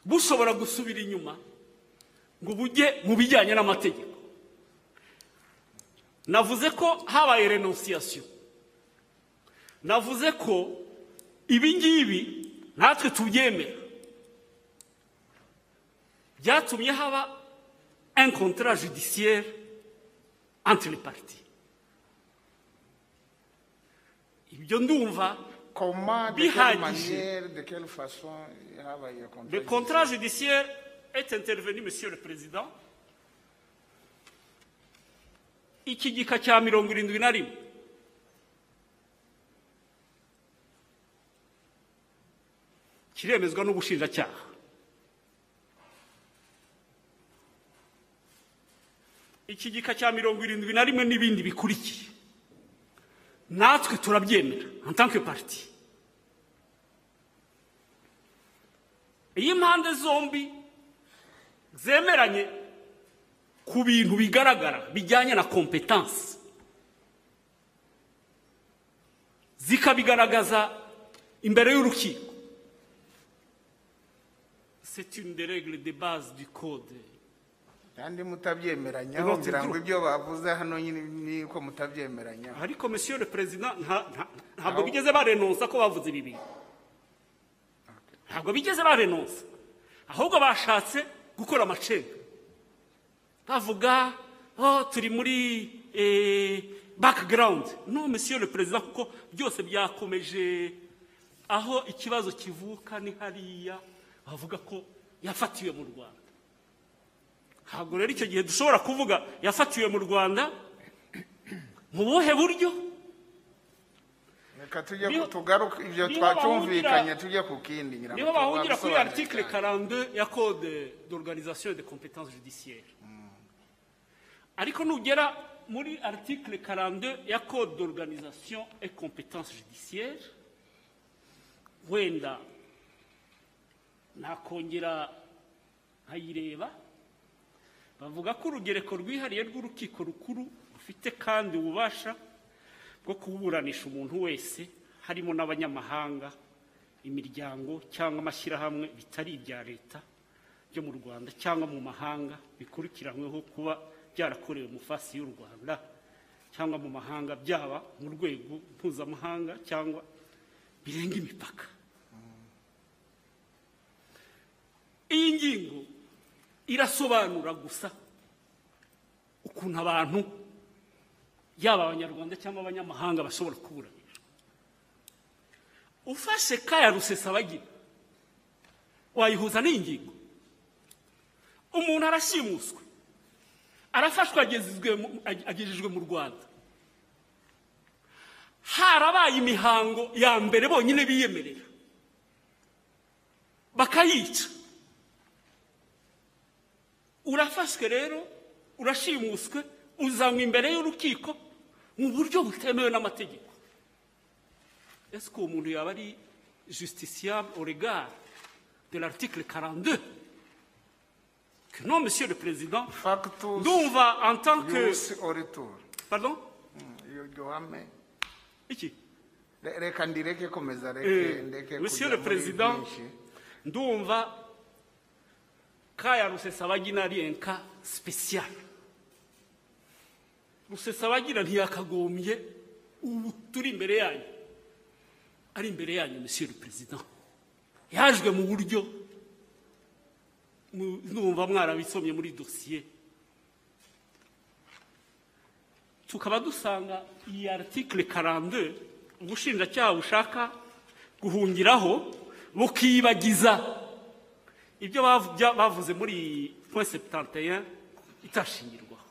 Bushobora gusubira inyuma ngo bujye mu bijyanye n'amategeko. Navuze ko habaye renonciation. Navuze ko ibi ngibi natwe tubyemera. Byatumye haba un contrat judiciaire entre les parties. Ibyo ndumva comment de quelle bihagije. manière de quelle façon habaye le contrat judiciaire est intervenu monsieur le président. Iki gika cya mirongo irindwi na rimwe kiremezwa n'ubushinjacyaha. Iki gika cya mirongo irindwi na rimwe n'ibindi bikurikiye. Natwe turabyemera. Que parti iyo impande zombi zemeranye ku bintu bigaragara bijyanye na kompetansi zikabigaragaza imbere y'urukiko. C'est une des règles de base du code. Kandi mutabyemeranyaho ngira ngo ibyo bavuze hano nyine ni uko mutabyemeranyaho ariko monsieur le nta- ntabwo bigeze barenonsa ko bavuze ibi bintu. Ntabwo bigeze barenonsa. Ahubwo bashatse gukora amacenga. Bavuga oh turi muri eh, background. No monsieur le président kuko byose byakomeje. Aho ikibazo kivuka ni hariya bavuga ko yafatiwe mu rwanda. Ntabwo rero icyo gihe dushobora kuvuga yafatiwe mu rwanda? Mu buhe buryo? Reka tujye tugaruke ibyo twacyumvikanye tujye ku kindi ni ho bahungira kuri article. 42 ya code d'organisation de compétences judiciaires. Ariko nugera muri article 42 ya code d'organisation et compétences judiciaires wenda nakongera nkayireba bavuga ko urugereko rwihariye rw'urukiko rukuru rufite kandi ububasha bwo kuburanisha umuntu wese harimo n'abanyamahanga imiryango cyangwa amashyirahamwe bitari ibya leta byo mu rwanda cyangwa mu mahanga bikurikiranyweho kuba byarakorewe mu fasi y'u rwanda cyangwa mu mahanga byaba mu rwego mpuzamahanga cyangwa birenga imipaka. Iyi ngingo irasobanura gusa ukuntu abantu yaba abanyarwanda cyangwa abanyamahanga bashobora kuburanisha ufashe kaya rusesabagina wayihuza n'iyi ngingo umuntu arashimuswe mu- agejejwe mu rwanda. Harabaye imihango ya mbere bonyine biyemerera. Bakayica. Urafashwe rero urashimuswe uzanywa imbere y'urukiko mu buryo butemewe n'amategeko. Ese uwo muntu yaba ari justiciable au regard de l'article 42 que non monsieur le président ndumva en tant que pardon? Iki Re- reka ndireke komeza reke ndeke monsieur le président ndumva kaya rusesabagina ari enka spécial rusesabagina ntiyakagombye ubu turi imbere yanyu. Ari imbere yanyu le président. Yajwe mu buryo ndumva mwarabisomye muri dosiye tukaba dusanga iyi article 42 ubushinjacyaha bushaka guhungiraho bukibagiza ibyo bavuze muri point 71 itashingirwaho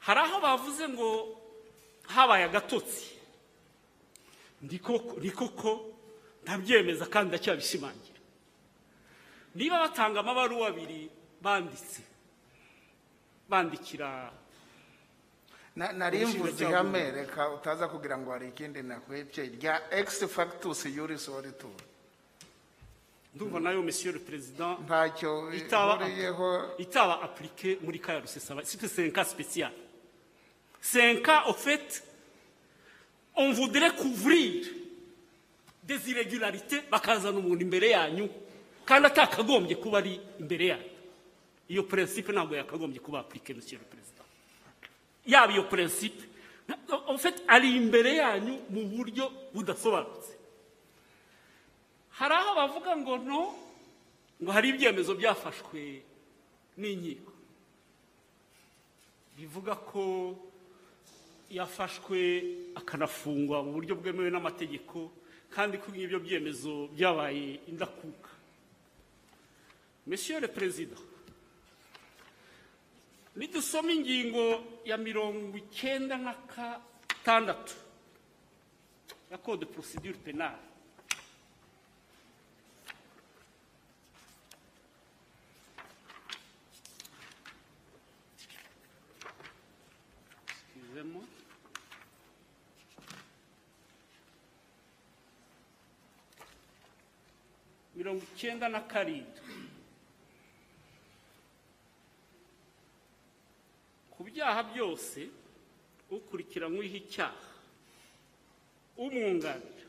hari aho bavuze ngo habaye agatotsi. Ni koko ndabyemeza kandi ndacyabishimangira. Niba batanga amabaruwa abiri banditse. Bandikira Na- nari mvuze Ubushinjacyaha ihame reka utaza kugira ngo hari ikindi nakwebye rya ex factus yuris oritur ndumva na yo monsieur le président ntacyo itaba ihuriyeho itaba appliqué muri cas ya rusesaba. C'est un cas spécial. C'est un cas au fait on voudrait couvrir des irrégularités. Bakazana umuntu imbere yanyu. Kandi atakagombye kuba ari imbere yanyu. Iyo principe ntabwo yakagombye kuba appliqué monsieur le président. Yaba iyo principe. En fait ari imbere yanyu mu buryo budasobanutse. Hari aho bavuga ngo no ngo hari ibyemezo byafashwe n'inkiko. Bivuga ko yafashwe akanafungwa mu buryo bwemewe n'amategeko kandi ko ibyo byemezo byabaye indakuka. Le président nidusoma ingingo ya mirongo icyenda na gatandatu ya code procedure penale Excusez-moi. Mirongo icyenda na karindwi. Ku byaha byose ukurikiranyweho icyaha umwunganira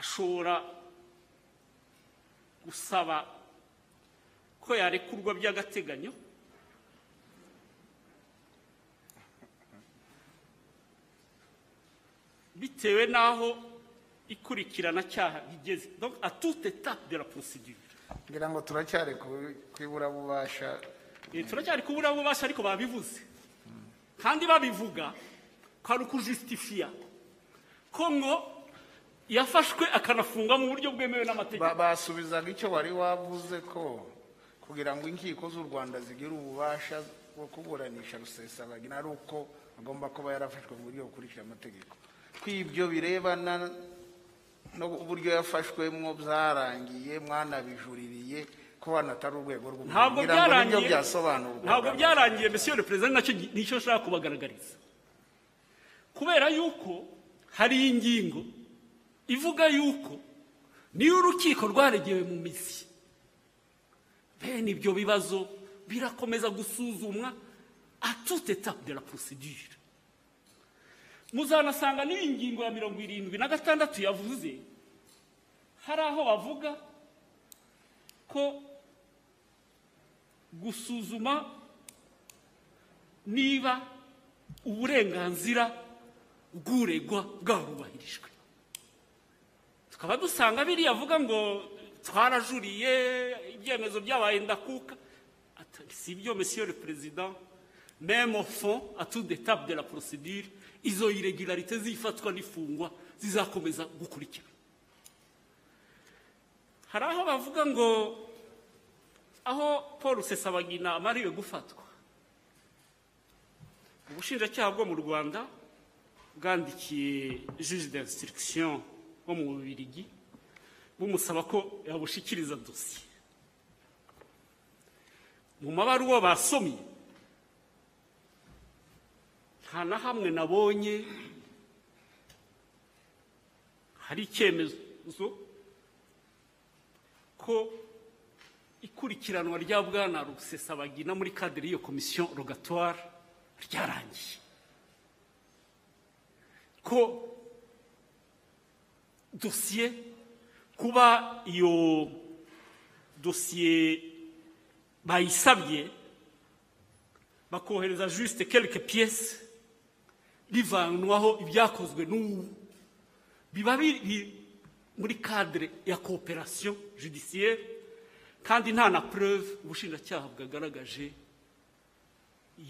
ashobora gusaba ko yarekurwa by'agateganyo bitewe n'aho ikurikirana cyaha rigeze donc à toute étape de la procédure. Ngira ngo turacyari ku- ku iburabubasha. Turacyari kubura bubasha ariko babivuze. Kandi babivuga kwari ukujusitifiya ko ngo yafashwe akanafungwa mu buryo bwemewe n'amategeko. Ba- basubizaga icyo wari wavuze ko kugira ngo inkiko z'u rwanda zigire ububasha bwo kuburanisha rusesabagina ari uko agomba kuba yarafashwe mu buryo bukurikira amategeko. Ko ibyo birebana n'uburyo yafashwemo byarangiye mwanabijuririye ko hano atari urwego rw'umuvunyi ntabwo byarangiye. ntabwo byarangiye monsieur le président na cyo ni cyo nshaka kubagaragariza kubera yuko hari ingingo ivuga yuko niyo urukiko rwaregewe mu mizi bene ibyo bibazo birakomeza gusuzumwa à toute étape de la procédure. Muzanasanga n'iyi ngingo ya mirongo irindwi na gatandatu yavuze. Hari aho bavuga ko gusuzuma niba uburenganzira bw'uregwa bwarubahirijwe. Tukaba dusanga biriya avuga ngo twarajuriye ibyemezo byabaye ndakuka. Si ibyo monsieur le même au fond étape de la procédure izo irregularité zifatwa n'ifungwa zizakomeza gukurikira. Hari aho bavuga ngo aho paul rusesabagina amariwe gufatwa. Ubushinjacyaha bwo mu rwanda bwandikiye juge d'instruction wo mu bubirigi bumusaba ko yabushikiriza dosiye. Mu mabaruwa basomye nta na hamwe nabonye hari icyemezo ko ikurikiranwa rya bwana rusesabagina muri kadere y'iyo komisiyo rogatoire ryarangiye. Ko dosiye kuba iyo dosiye bayisabye bakohereza juste quelques pièces bivanwaho ibyakozwe n'ubu. Biba biri muri cadre ya coopération judiciaire kandi nta na preuve ubushinjacyaha bwagaragaje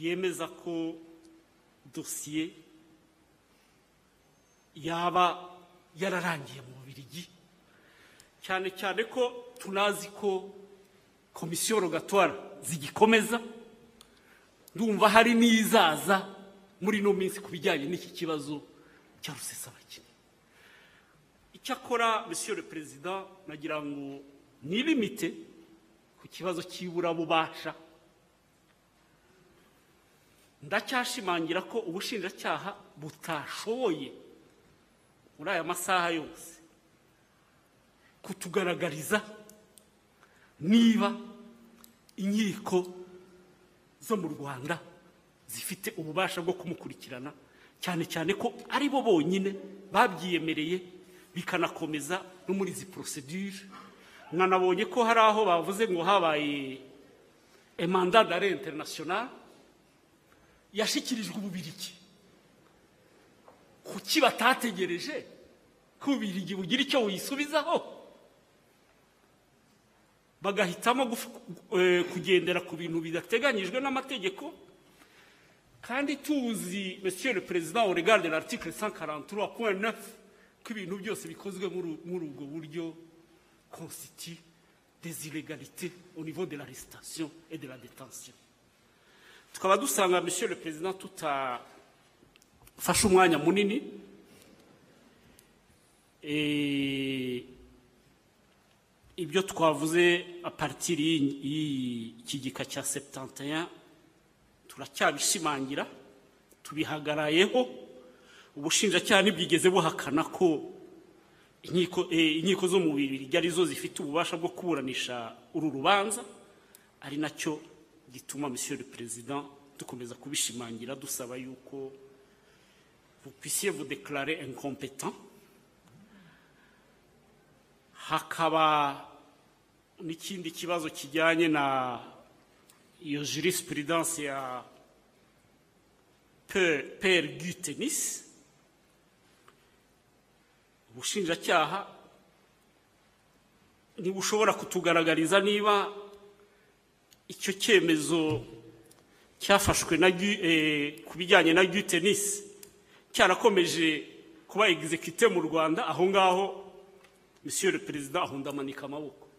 yemeza ko dosiye yaba yararangiye mu Bubiligi. Cyane cyane ko tunazi ko komisiyo rogatoire zigikomeza ndumva hari n'izaza muri ino minsi ku bijyanye n'iki kibazo cya rusesabagina. Icyakora monsieur le président nagira ngo nilimite ku kibazo cy'iburabubasha ndacyashimangira ko ubushinjacyaha butashoboye muri aya masaha yose kutugaragariza niba inkiko zo mu rwanda zifite ububasha bwo kumukurikirana cyane cyane ko ari bo bonyine babyiyemereye bikanakomeza no muri izi porosedure mwanabonye ko hari aho bavuze ngo habaye emanda dare interinasiyonari yashyikirijwe ububirigi. Kuki batategereje ko ububirigi bugira icyo buyisubizaho? Bagahitamo eh, kugendera ku bintu bidateganyijwe n'amategeko kandi tuzi monsieur le regard de l'article 143.9 ko ibintu byose bikozwe muri ubwo buryo constitue des illégalités au niveau de l'arrestation et de la détention. Tukaba dusanga monsieur le président tutafashe umwanya munini Eh, ibyo twavuze a partir y'iyi- y'iki gika cya 71 turacyabishimangira tubihagarayeho. Ubushinjacyaha ntibwigeze buhakana ko eh, inkiko zo mu Bubiligi ari zo zifite ububasha bwo kuburanisha uru rubanza ari na cyo gituma monsieur le président dukomeza kubishimangira dusaba yuko vous déclarer incompétent. Hakaba n'ikindi kibazo kijyanye na jurisprudence ya Pe- per gutenis ubushinjacyaha ntibushobora kutugaragariza niba icyo cyemezo cyafashwe na eh, ku bijyanye na gutenis cyarakomeje kuba exekite mu rwanda. Aho ngaho le perezida ahunda amanika amaboko.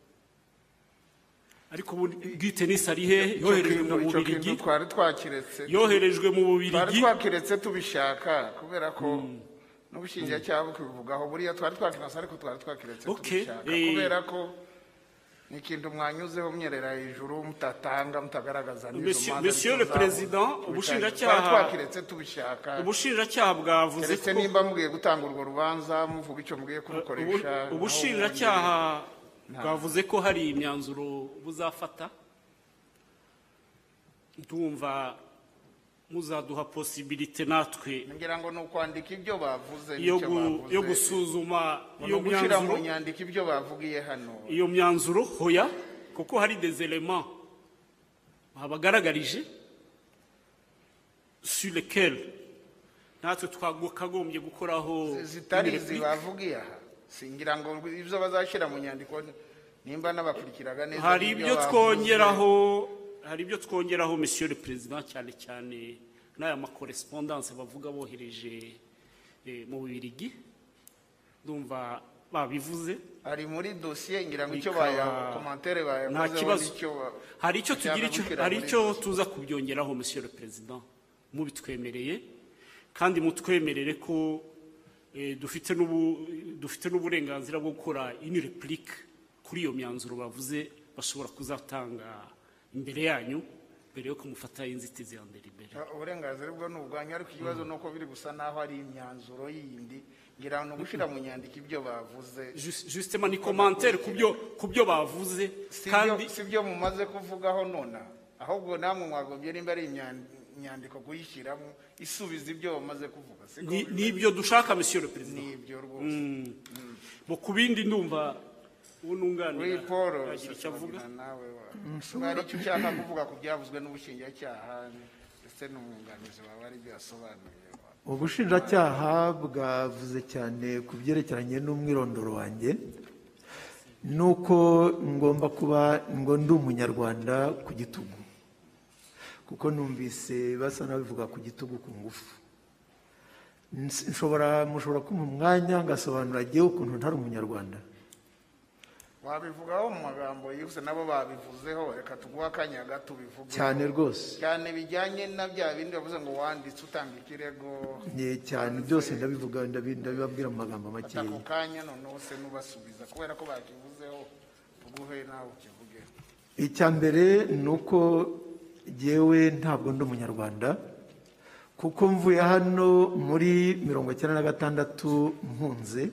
Ariko ubundi gutenis ari hehe yoherejwe mu bubirigi? twari twakiretse. Yoherejwe mu twari bubirigi twakiretse tubishaka kubera ko n'ubushinjacyaha bukibivugaho buriya twari twakiranse ariko twari twakiretse tubishaka. eh. kubera ko ni ikintu mwanyuzeho myerera hejuru mutatanga mutagaragaza n'izo Monsieur- le Président, zabu- ubushinjacyaha- twari twakiretse tubishaka. Ubushinjacyaha bwavuze ko nimba mugiye gutanga urwo rubanza muvuga icyo mugiye kurukoresha ubushinjacyaha bwavuze ko hari imyanzuro buzafata? Ndumva muzaduha posibilite natwe ngira ngo ni ukwandika ibyo bavuze yo gusuzuma iyo myanzuro. nyandiko ibyo bavugiye hano. Iyo myanzuro hoya kuko hari des éléments babagaragarije sur lesquels natwe twakagombye gukoraho zitari izi bavugiye aha. Singira ngo ibyo bazashyira mu nyandiko nimba n'abakurikiraga neza hari ibyo twongeraho hari ibyo twongeraho monsieur le président cyane cyane n'aya makorespondance bavuga bohereje eh, mu bubirigi ndumva babivuze. Ari muri dosiye ngira ngo icyo Bikaba- baya komantere nta bayakozeho hari icyo tugira hari icyo tuza kubyongeraho monsieur le président mubitwemereye. Kandi mutwemerere ko dufite n'ubu dufite n'uburenganzira bwo gukora une réplique kuri iyo myanzuro bavuze bashobora kuzatanga imbere yanyu mbere yo kumufata inzitizi ya mbere imbere. Uburenganzira bwo ni ubwanyu ariko ikibazo ni uko biri gusa naho ari imyanzuro yindi. Ngira ngo ni ugushyira mu nyandiko ibyo bavuze. Justement ni commentaire ku byo bavuze. Kandi si byo mumaze kuvugaho nona. Ahubwo namwe mwagombye nimba ari imyan- inyandiko kuyishyiramo isubiza ibyo bamaze kuvuga ni byo dushaka monsieur le président. Nibyo rwose. Bo ku bindi ndumva uwo kuri nunganira paul yagira icyo avuga. Hari icyo ushaka kuvuga ku byavuzwe n'ubushinjacyaha ndetse n'umwunganizi wawe ari byo yasobanuye. Ubushinjacyaha bwavuze cyane ku byerekeranye n'umwirondoro wanjye ni uko ngomba kuba ngo ndi umunyarwanda ku gitugu. Kuko numvise basa n'abivuga ku gitugu ku ngufu. Ns- nshobora mushobora kumpa umwanya ngasobanura jyewe ukuntu ntari umunyarwanda. Wabivugaho mu magambo yihuse nabo babivuzeho reka tuguhe akanya gato ubivuge cyane rwose. Cyane bijyanye na bya bindi bavuze ngo wanditse utanga ikirego. Cyane byose ndabivuga ndabi- ndabibabwira mu magambo makeya ako kanya noneho se n'ubasubiza kubera ko bakivuzeho tuguhe nawe ukivuge. Icya mbere ni uko jyewe ntabwo ndi umunyarwanda kuko mvuye hano muri mirongo icyenda na gatandatu mpunze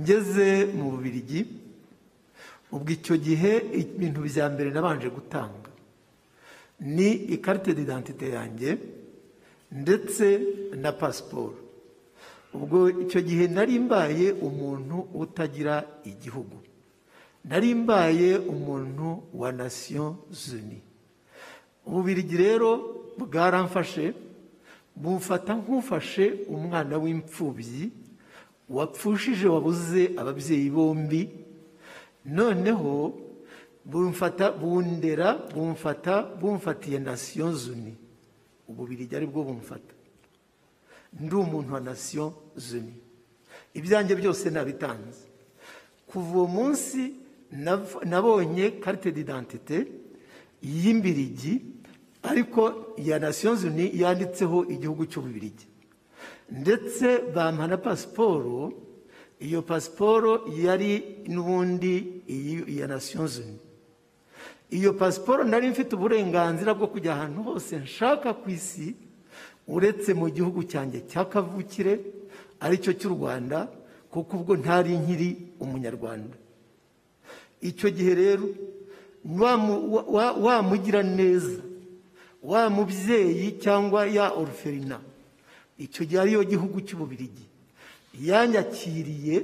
ngeze mu bubirigi ubwo icyo gihe ibintu bya mbere nabanje gutanga. Ni ikarite d'identite yanjye ndetse na pasiporo. Ubwo icyo gihe nari mbaye umuntu utagira igihugu. Nari mbaye umuntu wa nasiyo zuni ububirigi rero bwaramfashe bumfata nk'ufashe umwana w'imfubyi wapfushije wabuze ababyeyi bombi. Noneho bumfata bundera bumfata bumfatiye nasiyo zuni. Ububirigi ari bwo bumfata. Ndi umuntu wa nasiyo zuni. Ibyanjye byose nabitanze. Kuva uwo munsi nabonye karite d'identite y'imbirigi ariko ya nasiyo zuni yanditseho igihugu cy'ububirigi ndetse bampa na pasiporo iyo pasiporo yari n'ubundi iya nasiyo zuni iyo pasiporo nari mfite uburenganzira bwo kujya ahantu hose nshaka ku isi uretse mu gihugu cyanjye cya kavukire ari cyo cy'u rwanda kuko ubwo ntari nkiri umunyarwanda. Icyo gihe rero wa mu- wa- wa- wamugira neza wa mubyeyi cyangwa ya oruferina icyo gihe ariyo gihugu cy'ububirigi. Yanyakiriye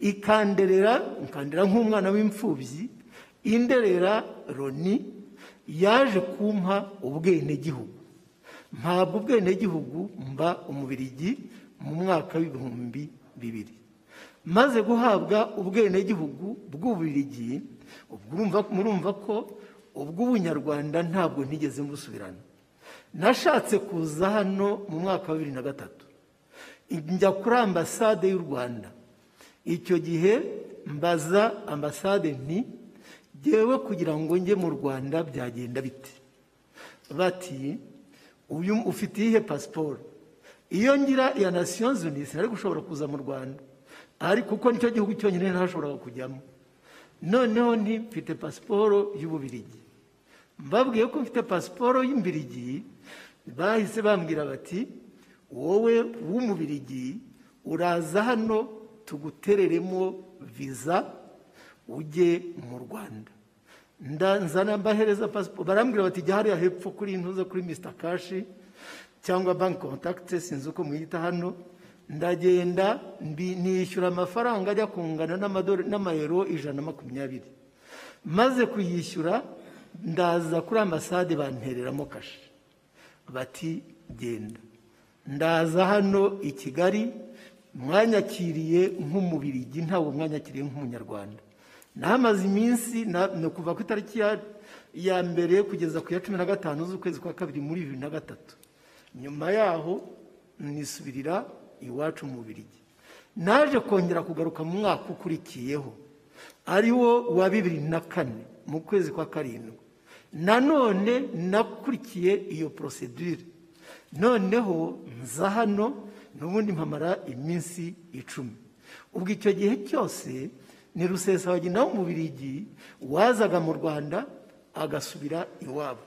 ikanderera ikanderera nk'umwana w'imfubyi. Inderera loni yaje kumpa ubwenegihugu. Mpabwa ubwenegihugu mba umubirigi mu mwaka w'ibihumbi bibiri. Maze guhabwa ubwenegihugu bw'ububirigi murumva ko ubw'ubunyarwanda ntabwo ntigeze mbusubirana nashatse kuza hano mu mwaka wa bibiri na gatatu. Njya kuri ambasade y'u rwanda. Icyo gihe mbaza ambasade nti ngewe kugira ngo njye mu rwanda byagenda bite? Bati uyu ufite iyihe pasiporo iyo ngira iya nations unies nari gushobora kuza mu rwanda. Ariko kuko ni cyo gihugu cyonyine ntashoboraga kujyamo. Noneho nti mfite pasiporo y'ububirigi mbabwiye ko mfite pasiporo y'imbirigi bahise bambwira bati wowe w'umubirigi uraza hano tugutereremo viza ujye mu rwanda. Nzana mbahereza pasiporo. Barambwira bati jya hariya hepfo kuri ntuza kuri misita kashi cyangwa banki kontakiti sinzi uko mwita hano. Ndagenda nishyura amafaranga ajya kungana n'amayero ijana na makumyabiri. Maze kuyishyura ndaza kuri ambasade bantereramo kashe. Bati genda. Ndaza hano i kigali mwanyakiriye nk'umubirigi ntabwo mwanyakiriye nk'umunyarwanda. Nahamaze iminsi ni kuva ku itariki ya- ya mbere kugeza ku ya cumi na gatanu z'ukwezi kwa kabiri muri bibiri na gatatu. Nyuma yaho nisubirira iwacu mu bubirigi naje kongera kugaruka mu mwaka ukurikiyeho. Ari wo wa bibiri na kane mu kwezi kwa karindwi. Nanone nakurikiye iyo porosedure noneho nza hano n'ubundi mpamara iminsi icumi. Ubwo icyo gihe cyose ni rusesabagina w'umubirigi wazaga mu rwanda agasubira iwabo.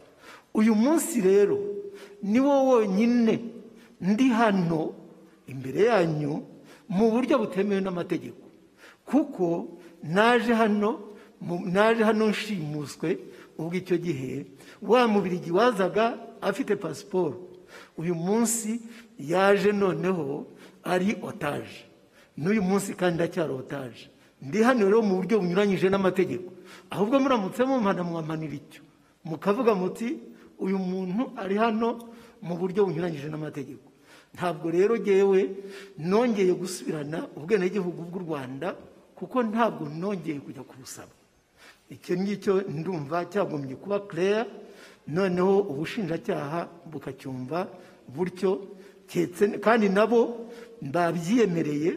Uyu munsi rero ni wo wonyine ndi hano imbere yanyu mu buryo butemewe n'amategeko. Kuko naje hano mu- naje hano nshimuswe ubwo icyo gihe wa mubirigi wazaga afite pasiporo. Uyu munsi yaje noneho ari otaje n'uyu munsi kandi ndacyari otaje ndi hano rero mu buryo bunyuranyije n'amategeko. Ahubwo muramutse mumpana mwampanira icyo. Mukavuga muti uyu muntu ari hano mu buryo bunyuranyije n'amategeko. Ntabwo rero ngewe nongeye gusubirana ubwenegihugu bw'u rwanda kuko ntabwo nongeye kujya kubusaba. Icyo ngicyo ndumva cyagombye kuba claire noneho ubushinjacyaha bukacyumva butyo kandi nabo babyiyemereye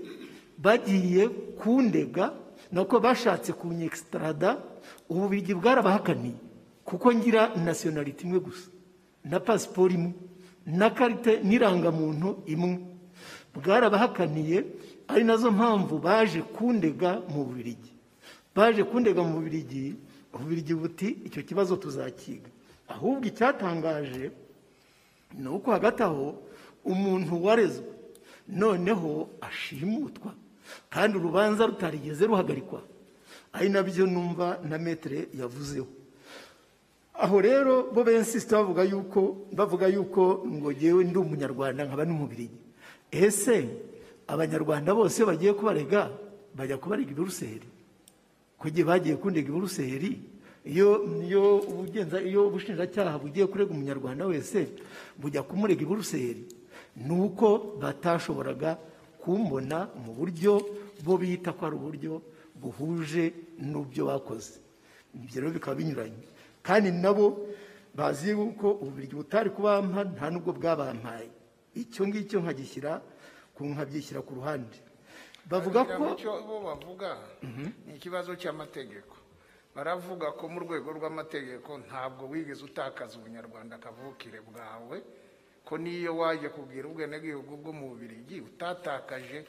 bagiye kundega nako bashatse kunyextrada ububirigi bwarabahakaniye kuko ngira nasiyonaliti imwe gusa na pasiporo imwe na karite n'irangamuntu imwe. Bwarabahakaniye ari na zo mpamvu baje kundega mu bubirigi. Baje kundega mu bubirigi ububirigi buti icyo kibazo tuzakiga. Ahubwo icyatangaje ni uko hagati aho umuntu warezwe noneho ashimutwa kandi urubanza rutarigeze ruhagarikwa. Ari na byo numva na metere yavuzeho. Aho rero bo bensisita bavuga yuko bavuga yuko ngo ngewe ndi umunyarwanda nkaba n'umubirigi ese abanyarwanda bose bagiye kubarega bajya kubarega i buruseli? Kugiye bagiye kundega buruseli iyo ubushinjacyaha bugiye kurega umunyarwanda wese bujya kumurega buruseli ni uko batashoboraga kumbona mu buryo bo bita ko ari uburyo buhuje n'ubyo bakoze. Ibyo rero bikaba binyuranye. Kandi nabo bazi yuko ububirigi butari kubampa nta n'ubwo bwabampaye. Icyo ngicyo nkagishyira ku ruhande. Bavuga ko bo bavuga ni ikibazo cy'amategeko. Baravuga ko mu rwego rw'amategeko ntabwo wigeze utakaza ubunyarwanda kavukire bwawe ko n'iyo wajya kubwira ubwenegihugu bwo mu bubirigi utatakaje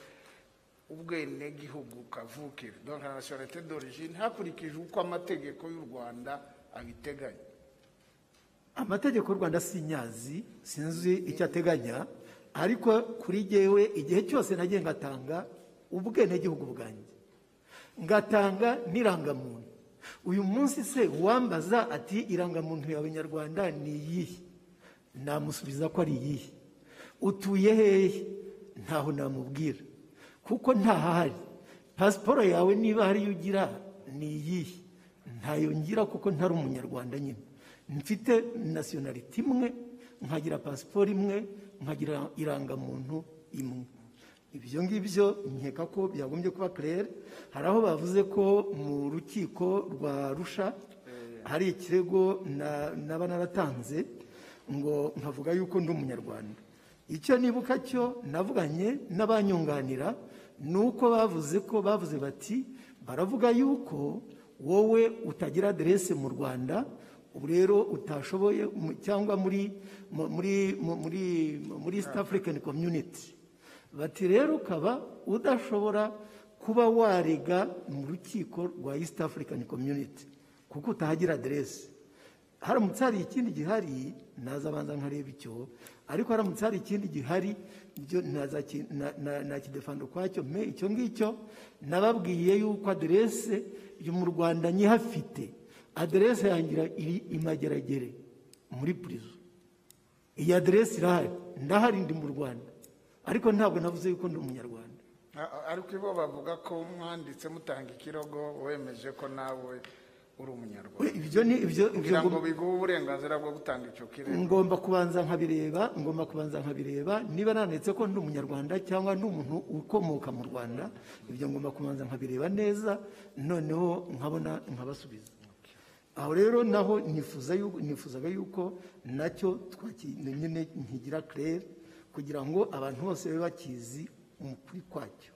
ubwenegihugu kavukire donc la nationalité d'origine hakurikijwe uko amategeko y'u rwanda abiteganya. Amategeko y'u rwanda sinyazi sinzi icyo ateganya ariko kuri jyewe igihe cyose nagiye ngatanga ubwenegihugu bwanjye. Ngatanga n'irangamuntu. Uyu munsi se uwambaza ati irangamuntu yawe nyarwanda ni iyihe? Namusubiza ko ari iyihe. Utuye hehe ntaho namubwira. Kuko ntahahari pasiporo yawe niba hariyo ugira ni iyihe? Ntayo ngira kuko ntari umunyarwanda nyine. Mfite nasiyonaliti imwe nkagira pasiporo imwe nkagira irangamuntu imwe. Ibyo ngibyo nkeka ko byagombye kuba claire hari aho bavuze ko mu rukiko rwa rusha hari ikirego na- naba naratanze ngo nkavuga yuko ndi umunyarwanda. Icyo nibuka cyo navuganye n'abanyunganira ni uko bavuze ko bavuze bati baravuga yuko wowe utagira aderese mu rwanda ubu rero utashoboye cyangwa muri mu- muri mu- muri muri east african community. Bati rero ukaba udashobora kuba warega mu rukiko rwa east african community kuko utahagira aderese haramutse hari ikindi gihari nazabanza nkareba icyo ariko haramutse hari ikindi gihari nakidefanda ukwacyo. Me icyo ngicyo nababwiye yuko aderese yo mu rwanda nyihafite. Aderese yangira iri imageragere muri purizo iyi aderese irahari. Ndahari ndi mu rwanda. Ariko ntabwo navuze yuko ndi umunyarwanda. Ariko ibo bavuga ko mwanditse mutanga ikirego wemeje ko nawe uri umunyarwanda. Ibyo ni ibyo ibyo kugira ngo biguhe uburenganzira bwo gutanga icyo kirego ngomba kubanza nkabireba ngomba kubanza nkabireba. Niba nanditse ko ndi umunyarwanda cyangwa ndi umuntu ukomoka mu rwanda ibyo ngomba kubanza nkabireba neza noneho nkabona nkabasubiza. Aho rero naho nifuzaga yuko na cyo nyine nkigira claire. Kugira ngo abantu bose babe bakizi umukuri kwacyo.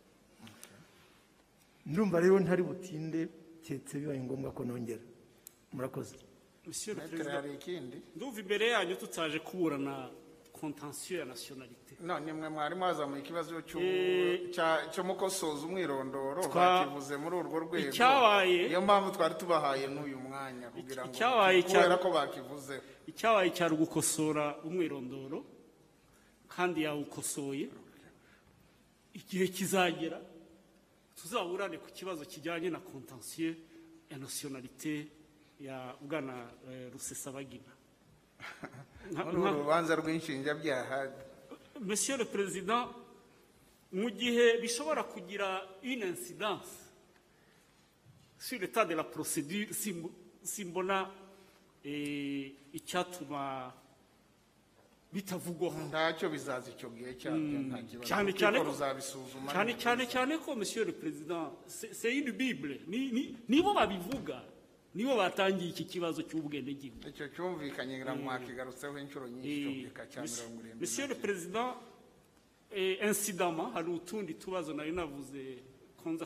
Ndumva rero ntari butinde keretse bibaye ngombwa ko nongera. Murakoze. Ndumva imbere yanyu tutaje kuburana kontansiyo ya nasiyonalite none mwe mwari mwazamuye ikibazo Eh, cyo mukosoza umwirondoro bakivuze muri urwo rwego. Icyabaye- niyo mpamvu twari tubahaye n'uyu mwanya kugira ngo kubera ko bakivuze. Icyabaye cyari ugukosora umwirondoro. Kandi yawukosoye. Igihe kizagera tuzaburane ku kibazo kijyanye na kontansiyo ya nasiyonalite ya bwana eh, rusesabagina. Nka- muri nka- uru rubanza rw'inshinjabyaha. Monsieur le Président, mu gihe bishobora kugira une incidence sur l'état de la procédure, simb- simbona eh, icyatuma bitavugwaho. Ntacyo bizaza icyo gihe kibazo. Cyane cyane cyane cyane cyane ko Monsieur le Président, c'est une Bible, ni- ni- nibo babivuga. Nibo batangiye iki kibazo cy'ubwenegihugu. Icyo cyumvikanye mwakigarutseho inshuro nyinshi Eh, gika cya mirongo irindwi Monsieur le Président, eh, incidemment hari utundi tubazo nari navuze ko nza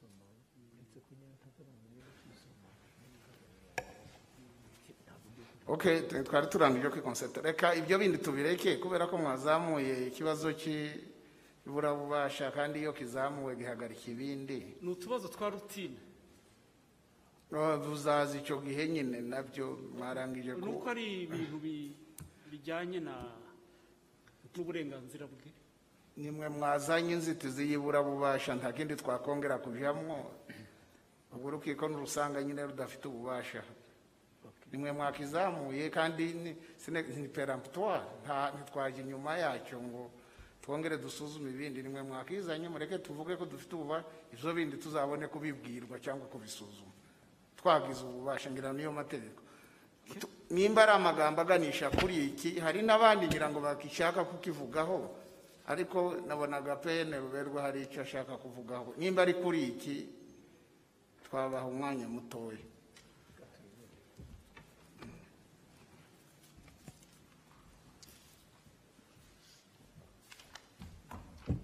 kubabwimenyesha uretse gato ok t- twari turangije kwikonseta reka ibyo bindi tubireke kubera ko mwazamuye ikibazo cy'iburabubasha kandi iyo kizamuwe gihagarika ibindi ni utubazo twa rutine buzaza icyo gihe nyine na byo mwarangije ni ko uko ari ibintu bi- bijyanye na n'uburenganzira bwe nimwe mwazanye inzitizi y'iburabubasha nta kindi twakongera kujyamo. Ubwo urukiko nurusanga nyine rudafite ububasha. Nimwe mwakizamuye kandi ni- nta ntitwajya inyuma yacyo ngo twongere dusuzume ibindi. Nimwe mwakizanye mureke tuvuge ko dufite ububasha ibyo bindi tuzabone kubibwirwa cyangwa kubisuzuma. Twagize ububasha ngira niyo mategeko. Nimba ari amagambo aganisha kuri iki hari n'abandi ngira ngo bakishaka kukivugaho. Ariko nabonaga pene ruberwa hari icyo ashaka kuvugaho. Nimba ari kuri iki twabaha umwanya mutoya.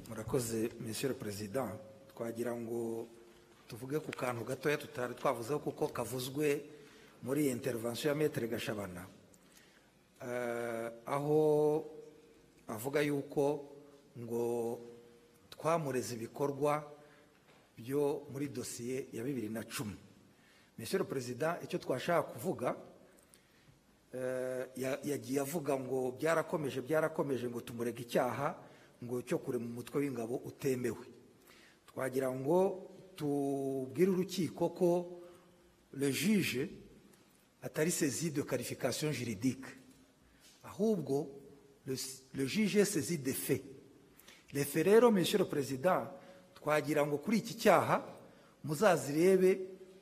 Murakoze monsieur le président. Twagira ngo tuvuge ku kantu gatoya tutari twavuzeho kuko kavuzwe muri iyi intervention ya metere gashabana. Eh, aho avuga yuko ngo twamureze ibikorwa byo muri dosiye ya bibiri na cumi. Le président icyo twashaka kuvuga eh, ya- yagiye avuga ngo byarakomeje byarakomeje ngo tumurega icyaha ngo cyo kure mu mutwe w'ingabo utemewe. Twagira ngo tubwire urukiko ko le juge atari saisi de qualification juridique. Ahubwo est saisi de fait faits rero le président twagira ngo kuri iki cyaha muzazirebe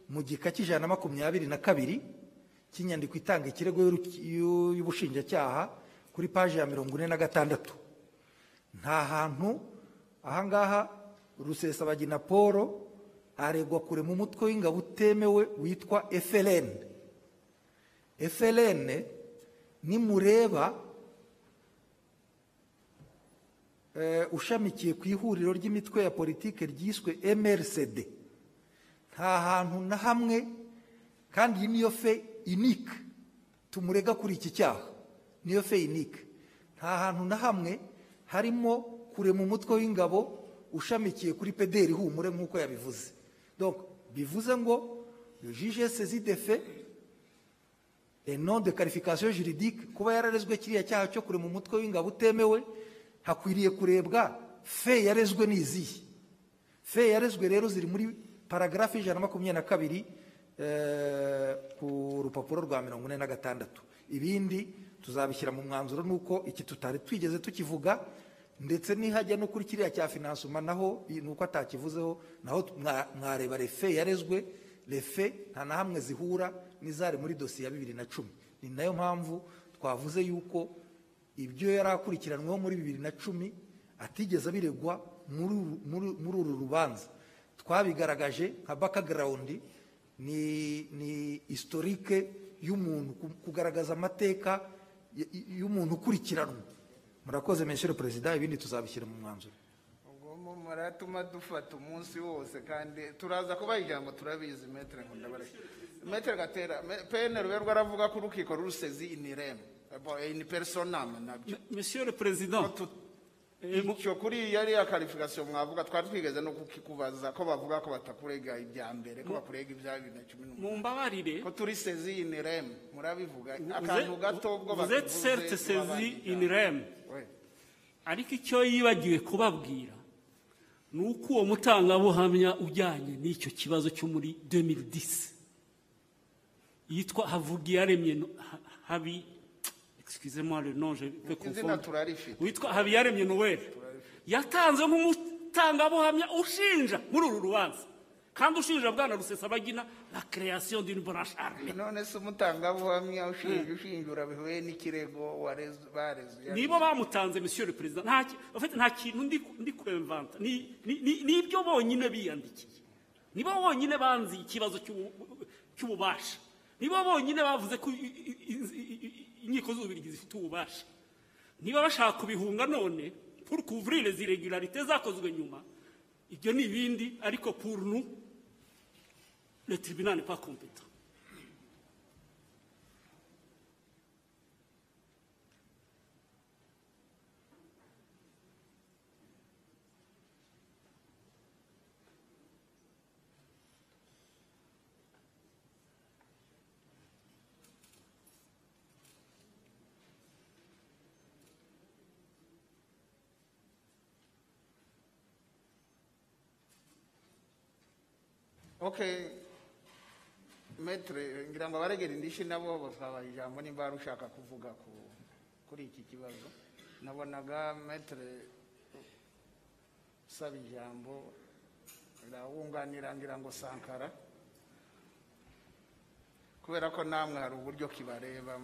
mu gika cy'ijana na makumyabiri na kabiri cy'inyandiko itanga ikirego y'ubushinjacyaha kuri paji ya mirongo ine na gatandatu. Nta hantu ahangaha rusesabagina paul aregwa kure mu mutwe w'ingabo utemewe witwa frn frn nimureba ushamikiye ku ihuriro ry'imitwe ya politike ryiswe mrcd nta hantu na hamwe kandi iyi niyo fe inike tumurega kuri iki cyaha. Niyo fe inike nta hantu na hamwe harimo kure mu mutwe w'ingabo ushamikiye kuri pederi humure nk'uko yabivuze. Bivuze ngo le juge saisi de qualification juridique kuba yararezwe kiriya cyaha cyo kure mu mutwe w'ingabo utemewe hakwiriye kurebwa fe yarezwe n'izihe? Fe yarezwe rero ziri muri paragarafu y'ijana na makumyabiri na kabiri eh, ku rupapuro rwa mirongo ine na gatandatu. Ibindi tuzabishyira mu mwanzuro nuko iki tutari twigeze tukivuga ndetse nihajya no kuri kiriya cya finansoma naho i- nuko atakivuzeho naho mwa- mwareba refe yarezwe refe nta na hamwe zihura n'izari muri dosiye ya bibiri na cumi. Ni na yo mpamvu twavuze yuko ibyo yari akurikiranweho muri bibiri na cumi atigeze abiregwa muri uru- rubanza. Twabigaragaje nka bakagarawundi ni ni historike y'umuntu ku- kugaragaza amateka y'umuntu ukurikiranwa. Murakoze le président ibindi tuzabishyira mu mwanzuro. Muratuma dufata umunsi wose kandi turaza kubaha ijambo turabizi. Metere nkundabareke metere gatera me- pene ruberwa aravuga ko urukiko rusezi inireme ini personam na byo. Monsieur le Président, eh, mu- icyo kuri yari ya karifikasiyo mwavuga twari twigeze no kukikubaza ko bavuga ko batakurega ibya mbere ko bakurega ibya bibiri na cumi n'umunani. mumbabarire. Ko turi sezi inireme murabivuga? Vous akantu gato ubwo vous bakivuze, certes saisi tubabandika. in rem. Ariko icyo yibagiwe kubabwira ni uko uwo mutangabuhamya ujyanye n'icyo kibazo cyo muri 2010 yitwa havugiyaremye habi excusez-moi le nom je peux confondre. witwa habiyaremye noel yatanze nk'umutangabuhamya ushinja muri uru rubanza. Kandi ushinja bwana rusesabagina la création d'une branche armée. None se umutangabuhamya ushinja ushinjura bihuye n'ikirego bareze nibo bamutanze monsieur le président. Nta kintu ndi kwemvanta. Ni ni- ni- ni ibyo bonyine biyandikiye. Nibo bonyine banzi ikibazo cy'ubu- cy'ububasha. Nibo bonyine bavuze ko inkiko z'ububirigi zifite ububasha. Niba bashaka kubihunga none pour couvrir les irregularités zakozwe nyuma ibyo ni ibindi ariko pour nous le tribunal n'est pas compétent. Okay metre ngira ngo abaregera indishyi nabo basaba ijambo nimba hari ushaka kuvuga ku kuri iki kibazo. Nabonaga metre usaba ijambo rawunganira ngira ngo sankara. Kubera ko namwe hari uburyo kibareba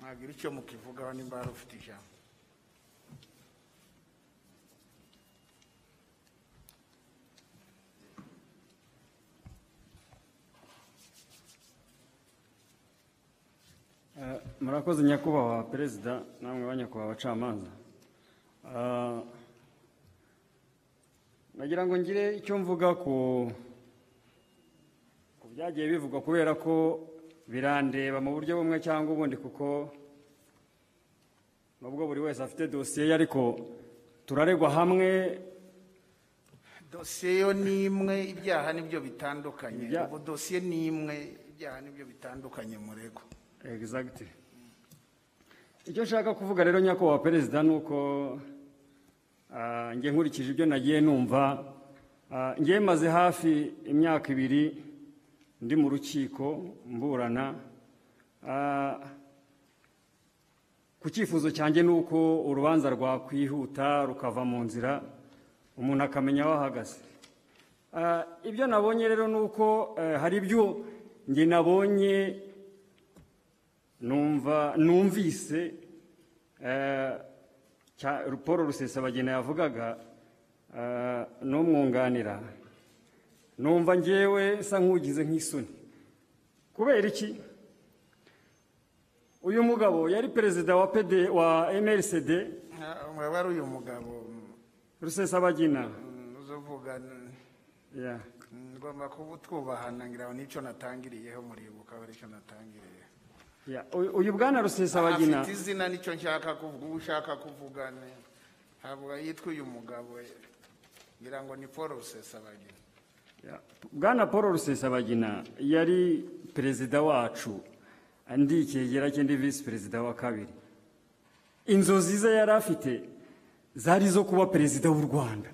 mwagira icyo mukivugaho nimba hari ufite ijambo. Murakoze nyakubahwa perezida namwe ba nyakubahwa abacamanza. Ah, nagira ngo ngire icyo mvuga ku byagiye bivugwa kubera ko birandeba mu buryo bumwe cyangwa ubundi kuko nubwo buri wese afite dosiye ye ariko turaregwa hamwe. Dosiye yo ni imwe ibyaha ni byo bitandukanye. Ubu dosiye ni imwe ibyaha ni byo bitandukanye murego. Exactly. icyo nshaka kuvuga rero nyakubahwa perezida ni uko ah, njye nkurikije ibyo nagiye numva. Ah, njye maze hafi imyaka ibiri ndi mu rukiko mburana. Ah, ku cyifuzo cyanjye ni uko urubanza rwakwihuta rukava mu nzira umuntu akamenya aho ahagaze. Ah, ibyo nabonye rero ni uko eh, hari ibyo njye nabonye numvise eh, paul rusesabagina yavugaga eh, n'umwunganira numva ngewe nsa nk'ugize nk'isoni. Kubera iki? Uyu mugabo yari perezida wa pd wa mrcd waba ari uyu mugabo. Rusesabagina. Mm, mm, yeah. ngomba kuba utwubahana ngira ngo ni cyo natangiriyeho muribuka ari cyo natangiriye. Uyu bwana rusesabagina afite izina ni cyo nshaka kuvuga uwo ushaka kuvuga ntabwo yitwa uyu mugabo ngira ngo ni paul rusesabagina bwana paul rusesabagina yari perezida wacu. Andi icyegera cye ndi visi perezida wa kabiri. Inzozi ze yari afite zari izo kuba perezida w'u rwanda.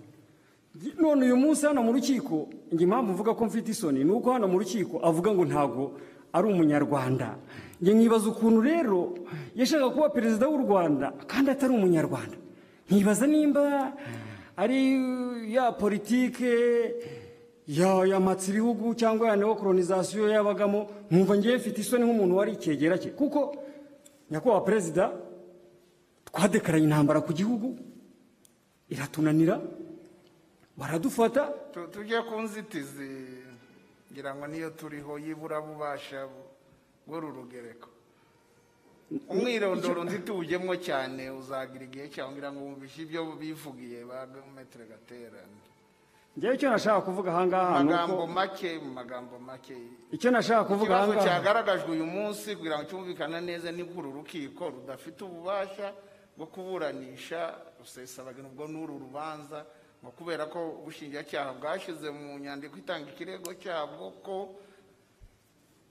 None uyu munsi hano mu rukiko njye impamvu mvuga ko mfite isoni ni uko hano mu rukiko avuga ngo ntabwo ari umunyarwanda. Njye nkibaza ukuntu rero yashaka kuba perezida w'u rwanda kandi atari umunyarwanda. Nkibaza nimba ari ya politike ya yamatse ibihugu cyangwa ya neokolonisasiyo yabagamo nkumva ngewe mfite isoni nk'umuntu wari icyegera cye. Kuko nyakubahwa perezida twadekaranye intambara ku gihugu iratunanira baradufata. Tu- tujye ku nzitizi. Ngira ngo niyo turiho y'iburabubasha bw'uru rugereko. Umwirondoro nzi tuwujyemo cyane uzagira igihe cyawe ngira ngo wumvishe ibyo bivugiye ba metere gaterane ngewe icyo nashaka kuvuga ahangaha ni magambo uko make mu magambo make. Icyo nashaka kuvuga ikibazo ahangaha cyagaragajwe uyu munsi kugira ngo cyumvikane neza ni ko uru rukiko rudafite ububasha bwo kuburanisha rusesabagina ubwo n'uru rubanza ngo kubera ko ubushinjacyaha bwashyize mu nyandiko itanga ikirego cyabwo ko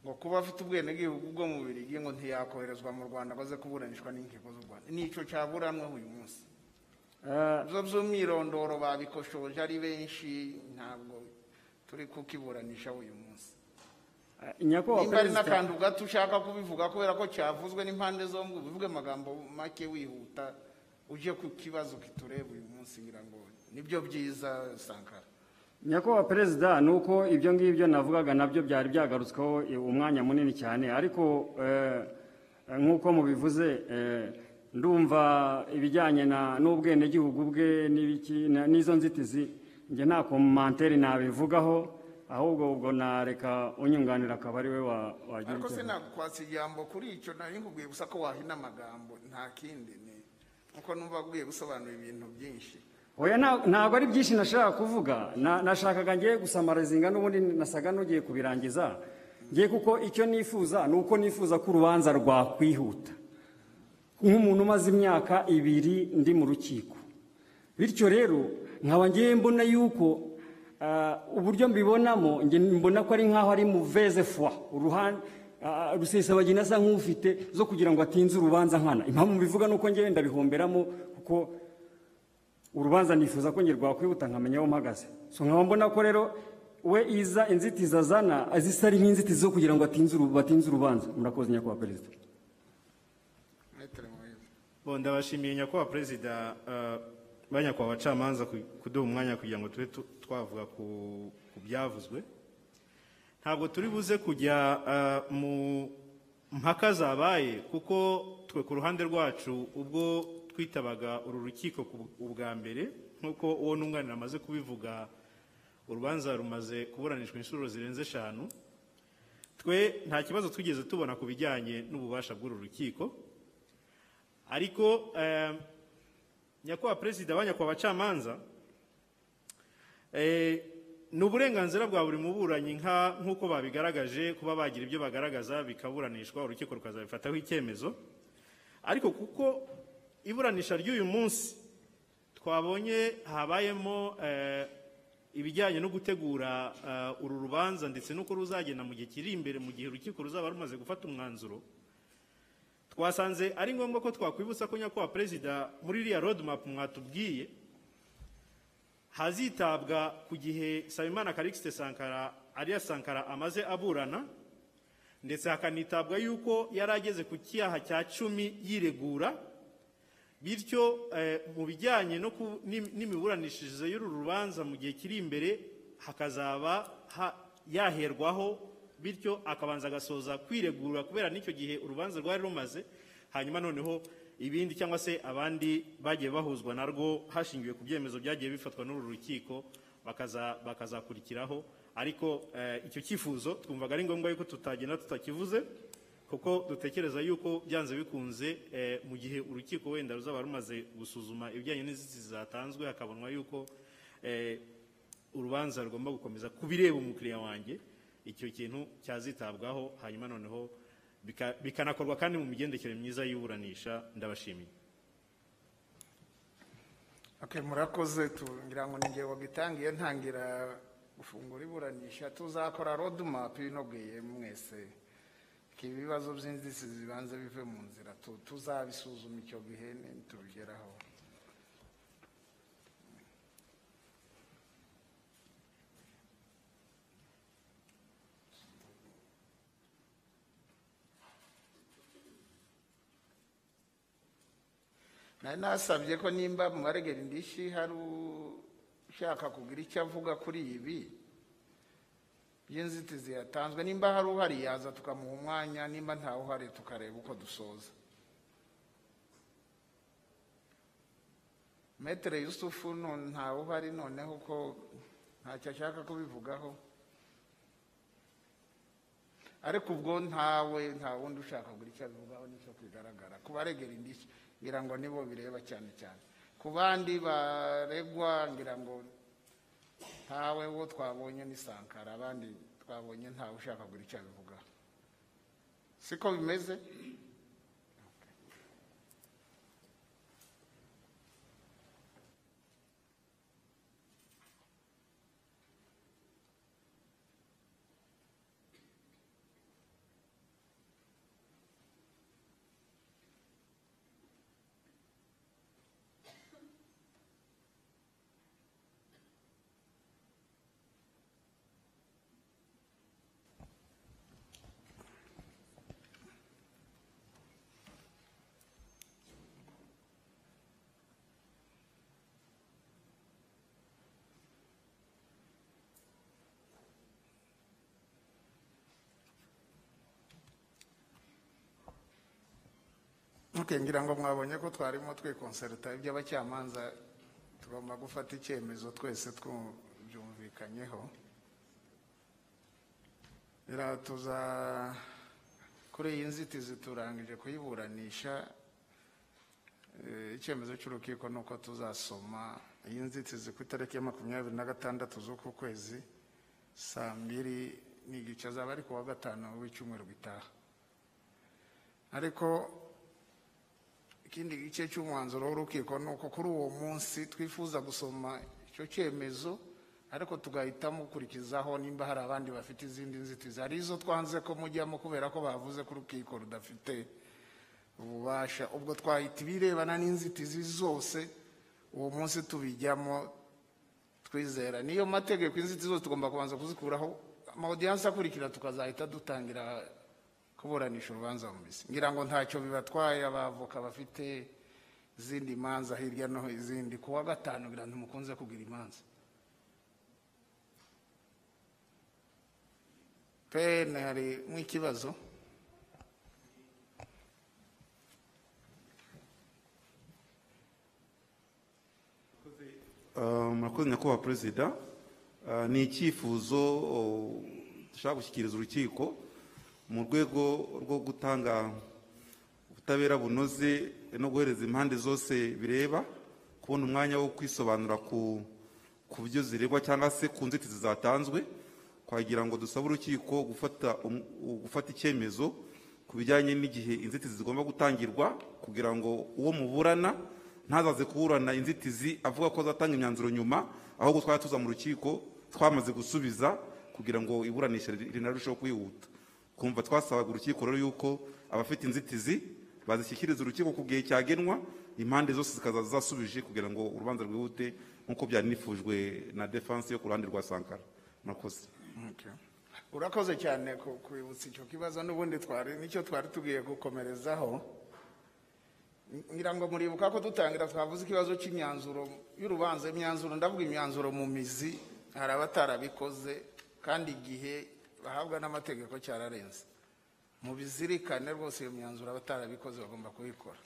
ngo kuba afite ubwenegihugu bwo mu birigi ngo ntiyakoherezwa mu rwanda ngo aze kuburanishwa n'inkiko z'u rwanda. Nicyo cyaburanweho uyu munsi. Eh, zo by'umwirondoro babikoshoje ari benshi ntabwo turi kukiburanisha uyu munsi. Nyakubahwa nimba ari n'akantu gato ushaka kubivuga kubera ko cyavuzwe n'impande zombi ubivuge amagambo make wihuta uje ku kibazo kitureba uyu munsi ngira ngo ni byo byiza sankara. Nyakubahwa perezida ni uko ibyo ngibyo navugaga na byo byari byagarutsweho eh, umwanya munini cyane. Ariko eh, nk'uko mubivuze eh, ndumva ibijyanye n'ubwenegihugu bwe n'izo nzitizi njye nta komantere nabivugaho ahubwo ubwo nareka unyunganira akaba ari we wa- wagira ariko se nakwatsa ijambo kuri icyo nari nkubwiye gusa ko wahina amagambo. Nta kindi ni nk'uko numva abwiye gusobanura ibintu byinshi. Oya nta- ntabwo ari byinshi nashaka kuvuga. Na- nashakaga ngiye gusamarazinga n'ubundi nasaga n'ugiye kubirangiza. Ngiye kuko icyo nifuza ni uko nifuza ko urubanza rwakwihuta. Nk'umuntu umaze imyaka ibiri ndi mu rukiko. Bityo rero nkaba ngiye mbona yuko ah, uburyo mbibonamo mbona ko ari nk'aho ari muveze fwa uruhande ah, rusesabagina asa nk'ufite zo kugira ngo atinze urubanza nkana. Impamvu mbivuga ni uko ngewe ndabihomberamo kuko urubanza nifuza ko rwakwihuta nkamenya aho mpagaze. So nkaba mbona ko rero we iza inzitizi azana azisa ari nk'inzitizi zo kugira ngo batinze urubanza. Murakoze nyakubahwa perezida. Ndabashimiye nyakubahwa perezida eh, ba nyakubahwa abacamanza ku- kuduha umwanya kugira ngo tube tu- twavuga ku byavuzwe. Ntabwo turi buze kujya eh, mu mpaka zabaye kuko twe ku ruhande rwacu ubwo twitabaga uru rukiko ubwa mbere nk'uko uwo nunganira amaze kubivuga urubanza rumaze kuburanishwa inshuro zirenze eshanu. Twe nta kibazo twigeze tubona ku bijyanye n'ububasha bw'uru rukiko. Ariko eh, nyakubahwa perezida wa nyakubahwa abacamanza Eh, ni uburenganzira bwa buri muburanyi nk'uko babigaragaje kuba bagira ibyo bagaragaza bikaburanishwa urukiko rukazabifataho icyemezo. Ariko kuko iburanisha ry'uyu munsi twabonye habayemo eh, ibijyanye no gutegura eh, uru rubanza ndetse n'uko ruzagenda mu gihe kiri imbere mu gihe urukiko ruzaba rumaze gufata umwanzuro. Twasanze ari ngombwa ko twakwibutsa ko nyakubahwa perezida muri iriya roadmap mwatubwiye hazitabwa ku gihe Sabimana Calixte Sankara Aliya Sankara amaze aburana ndetse hakanitabwa yuko yari ageze ku cyaha cya cumi yiregura bityo eh, mu bijyanye n'imiburanishirize y'uru rubanza mu gihe kiri imbere hakazaba ha- yaherwaho bityo akabanza agasoza kwiregura kubera n'icyo gihe urubanza rwari rumaze hanyuma noneho ibindi cyangwa se abandi bagiye bahuzwa narwo hashingiwe ku byemezo byagiye bifatwa n'uru rukiko bakaza bakazakurikiraho. Ariko eh, icyo cyifuzo twumvaga ari ngombwa yuko tutagenda tutakivuze. Kuko dutekereza yuko byanze bikunze eh, mu gihe urukiko wenda ruzaba rumaze gusuzuma ibijyanye n'inzitizi zatanzwe hakabonwa yuko eh, urubanza rugomba gukomeza ku bireba umukiriya wanjye. Icyo kintu cyazitabwaho hanyuma noneho bika- bikanakorwa kandi mu migendekere myiza y'iburanisha ndabashimiye. Murakoze. Tugira ngo ninjye wagitangiye ntangira gufungura iburanisha. Tuzakora roadmap binogeye mwese. Ibibazo by'inzitizi bibanza bive mu nzira tu- tuzabisuzuma icyo gihe tubigeraho nari nasabye ko nimba mu baregera indishyi hari ushaka kugira icyo avuga kuri ibi by'inzitizi yatanzwe nimba hari uhari yaza tukamuha umwanya nimba ntawe uhari tukareba uko dusoza. Metere yusufu ntawe uhari noneho ko ntacyo ashaka kubivugaho. Ariko ubwo ntawe nta wundi ushaka kugira icyo abivugaho ni cyo kigaragara. Ku baregera indishyi ngira ngo nibo bireba cyane cyane. Ku bandi baregwa ngira ngo ntawe wo twabonye ni sankara abandi twabonye ntawe ushaka kugira icyo abivugaho. Siko bimeze? Okay, ngira ngo mwabonye ko twarimo twikonserita iby'abacamanza tugomba gufata icyemezo twese tubyumvikanyeho biratuza kuri iyi nzitizi turangije kuyiburanisha Eh, icyemezo cy'urukiko ni uko tuzasoma iyi nzitizi ku itariki ya makumyabiri na gatandatu z'uku kwezi saa mbiri n'igice azaba ari ku wa gatanu w'icyumweru gitaha. Ariko ikindi gice cy'umwanzuro w'urukiko ni uko kuri uwo munsi twifuza gusoma icyo cyemezo ariko tugahitamo gukurikizaho nimba hari abandi bafite izindi nzitizi. Hari izo twanze ko mujyamo kubera ko bavuze ko urukiko rudafite ububasha. Ubwo twahita ibirebana n'inzitizi zose uwo munsi tubijyamo twizera. Niyo mategeko inzitizi zose tugomba kubanza kuzikuraho. Amawudiyanse akurikira tukazahita dutangira kuburanisha urubanza mu mizi ngira ngo ntacyo bibatwaye abavoka bafite izindi manza hirya no izindi. Ku wa gatanu ngira ntimukunze kugira imanza. Pene hari nk'ikibazo? Uh, murakoze nyakubahwa perezida. Uh, ni icyifuzo uh, dushaka gushyikiriza urukiko. Mu rwego rwo gutanga ubutabera bunoze no guhereza impande zose bireba kubona umwanya wo kwisobanura ku byo ziregwa cyangwa se ku nzitizi zatanzwe twagira ngo dusabe urukiko gufata um- gufata icyemezo ku bijyanye n'igihe inzitizi zigomba gutangirwa kugira ngo uwo muburana ntazaze kuburana inzitizi avuga ko azatanga imyanzuro nyuma ahubwo twaba tuza mu rukiko twamaze gusubiza kugira ngo iburanisha ri- rinarusheho kwihuta. Kumva twasabaga urukiko rero yuko abafite inzitizi bazishyikiriza urukiko ku gihe cyagenwa impande zose zikaza zasubije kugira ngo urubanza rwihute nk'uko byari nifujwe na defense yo ku ruhande rwa sankara. Murakoze. Urakoze cyane ku kwibutsa icyo kibazo n'ubundi twari ni cyo twari tugiye gukomerezaho. Ngira ngo muribuka ko dutangira twavuze ikibazo cy'imyanzuro y'urubanza imyanzuro ndavuga imyanzuro mu mizi hari abatarabikoze kandi igihe bahabwa n'amategeko cyararenze. Mu bizirikane rwose iyo myanzuro abatarabikoze bagomba kubikora.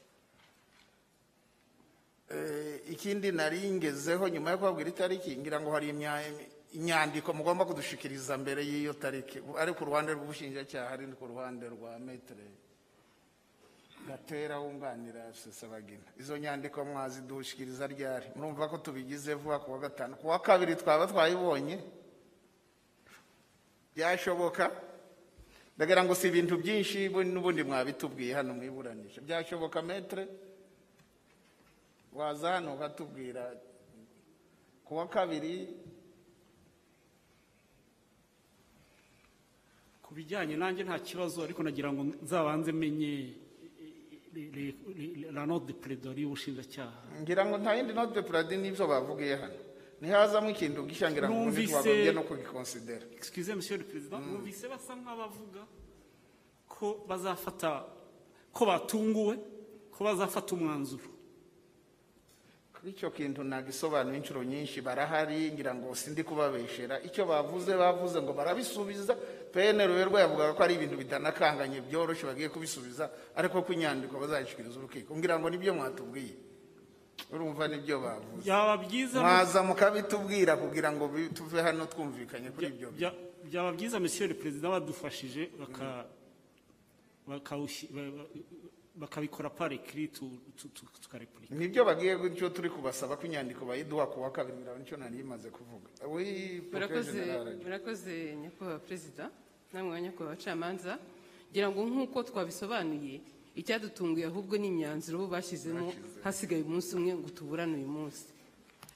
Eh, ikindi nari ngezeho nyuma yo kubabwira itariki ngira ngo hari imya- inyandiko mugomba kudushikiriza mbere y'iyo tariki. Ari ku ruhande rw'ubushinjacyaha ari ku ruhande rwa metere gatera wunganira sesabagina izo nyandiko mwazidushikiriza ryari? Murumva ko tubigize vuba ku wa gatanu. Ku wa kabiri twaba twayibonye. Byashoboka. Ndagira ngo si ibintu byinshi bu- n'ubundi mwabitubwiye hano mu iburanisha byashoboka metere waza hano ukatubwira ku wa kabiri ku bijyanye nanjye nta kibazo ariko nagira ngo nzabanze menye la note de plaidoirie y'ubushinjacyaha. Ngira ngo nta yindi note de pladi n'ibyo bavugiye hano. Ntihazamo ikintu gishya ngira ngo ubundi twagombye no kugikonsidera excusez monsieur le président. Numvise basa nk'abavuga ko bazafata ko batunguwe ko bazafata umwanzuro. Kuri icyo kintu nagisobanuye inshuro nyinshi barahari ngira ngo sindi kubabeshera. Icyo bavuze bavuze ngo barabisubiza. Pnr rero yavugaga ko ari ibintu bitanakanganye byoroshye bagiye kubisubiza ariko ko inyandiko bazayishyikiriza urukiko. Ngira ngo ni byo mwatubwiye. Urumva ni byo bavuze. Byaba byiza mwaza mukabitubwira kugira ngo tuve hano twumvikanye kuri ibyo Bya- byaba byiza monsieur le président badufashije bakabikora par écrit tu- tu- tu- tukarepurika ni byo bagiye gutyo turi kubasaba ko inyandiko bayiduha ku wa kabiri ni cyo nari imaze kuvuga. Murakoze nyakubahwa perezida namwe ba nyakubahwa abacamanza. Ngira ngo nk'uko twabisobanuye icyadutunguye ahubwo ni imyanzuro bo bashyizemo hasigaye umunsi umwe ngo tuburane uyu munsi.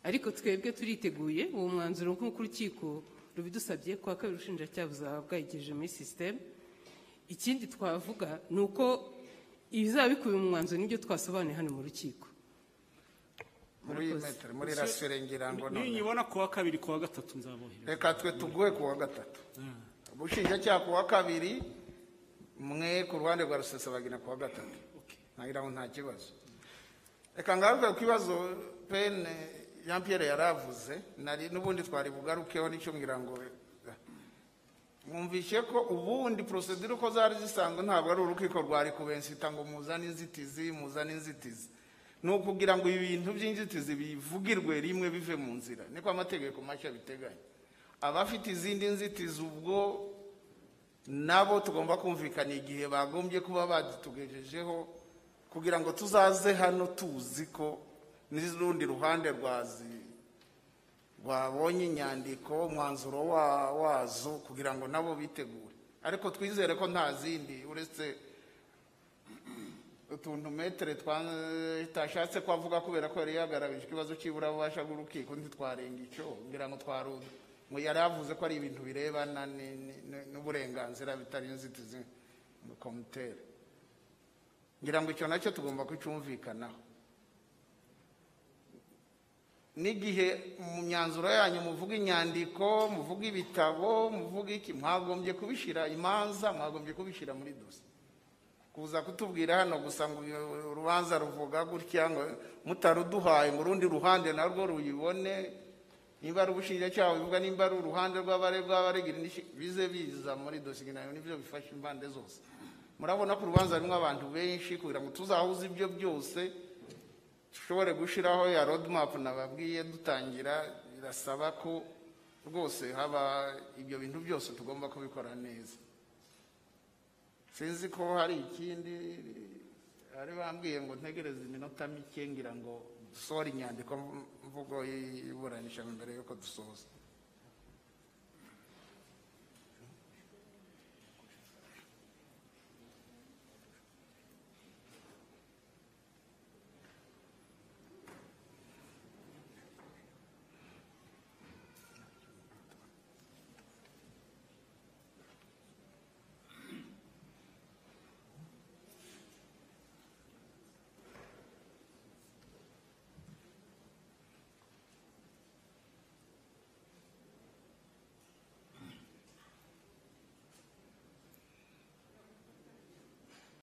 Ariko twebwe turiteguye uwo mwanzuro nk'uko urukiko rubidusabye kuwa kabiri ubushinjacyaha buzaba bwayigejeje muri sisiteme ikindi twavuga ni uko ibizaba bikubiye mu mwanzuro ni byo twasobanuye hano mu rukiko. Muri rasire ngira ngo none. ninyibona ku wa kabiri ku wa gatatu nzabohereza reka twe tuguhe ku wa gatatu ubushinjacyaha ku wa kabiri mwe ku ruhande rwa rusesabagina ku wa gatatu ntagira ngo nta kibazo. Reka ngaruke ku kibazo pene jean pierre yaravuze nari n'ubundi twari bugarukeho ni cyo ngira ngo mwumvishe ko ubundi porosedire uko zari zisanzwe ntabwo ari urukiko rwari kubensita ngo muzane inzitizi muzane inzitizi. Ni ukugira ngo ibintu by'inzitizi bivugirwe rimwe bive mu nzira. Niko amategeko mashya biteganya. Abafite izindi nzitizi ubwo nabo tugomba kumvikana igihe bagombye kuba bazitugejejeho kugira ngo tuzaze hano tuzi ko n'urundi ruhande rwazi rwabonye inyandiko umwanzuro wa- wazo kugira ngo nabo bitegure. Ariko twizere ko nta zindi uretse utuntu metere tutashatse ko avuga kubera ko yari yagaragaje ikibazo cy'iburabubasha bw'urukiko ntitwarenga icyo ngira ngo twaruzi ngo yari avuze ko ari ibintu birebana n'uburenganzira bitari inzitizi komutere ngira ngo icyo na cyo tugomba kucyumvikanaho. N'igihe mu myanzuro yanyu muvuga inyandiko muvuga ibitabo muvuga iki mwagombye kubishyira imanza mwagombye kubishyira muri dosi kuza kutubwira hano gusa ngo urubanza ruvuga gutya ngo mutaruduhaye ngo urundi ruhande narwo ruyibone nimba ari ubushinjacyaha bivuga nimba ari uruhande rw'abaregwa bize biza muri dosiye na yo ni byo bifasha impande zose. Murabona ko urubanza rurimo abantu benshi kugira ngo tuzahuze ibyo byose dushobore gushyiraho ya roadmap nababwiye dutangira birasaba ko rwose haba ibyo bintu byose tugomba kubikora neza. Sinzi ko hari ikindi bari bambwiye ngo ntegereze iminota mike ngira ngo dusohora inyandiko mvugo y'iburanisha mbere y'uko dusoza.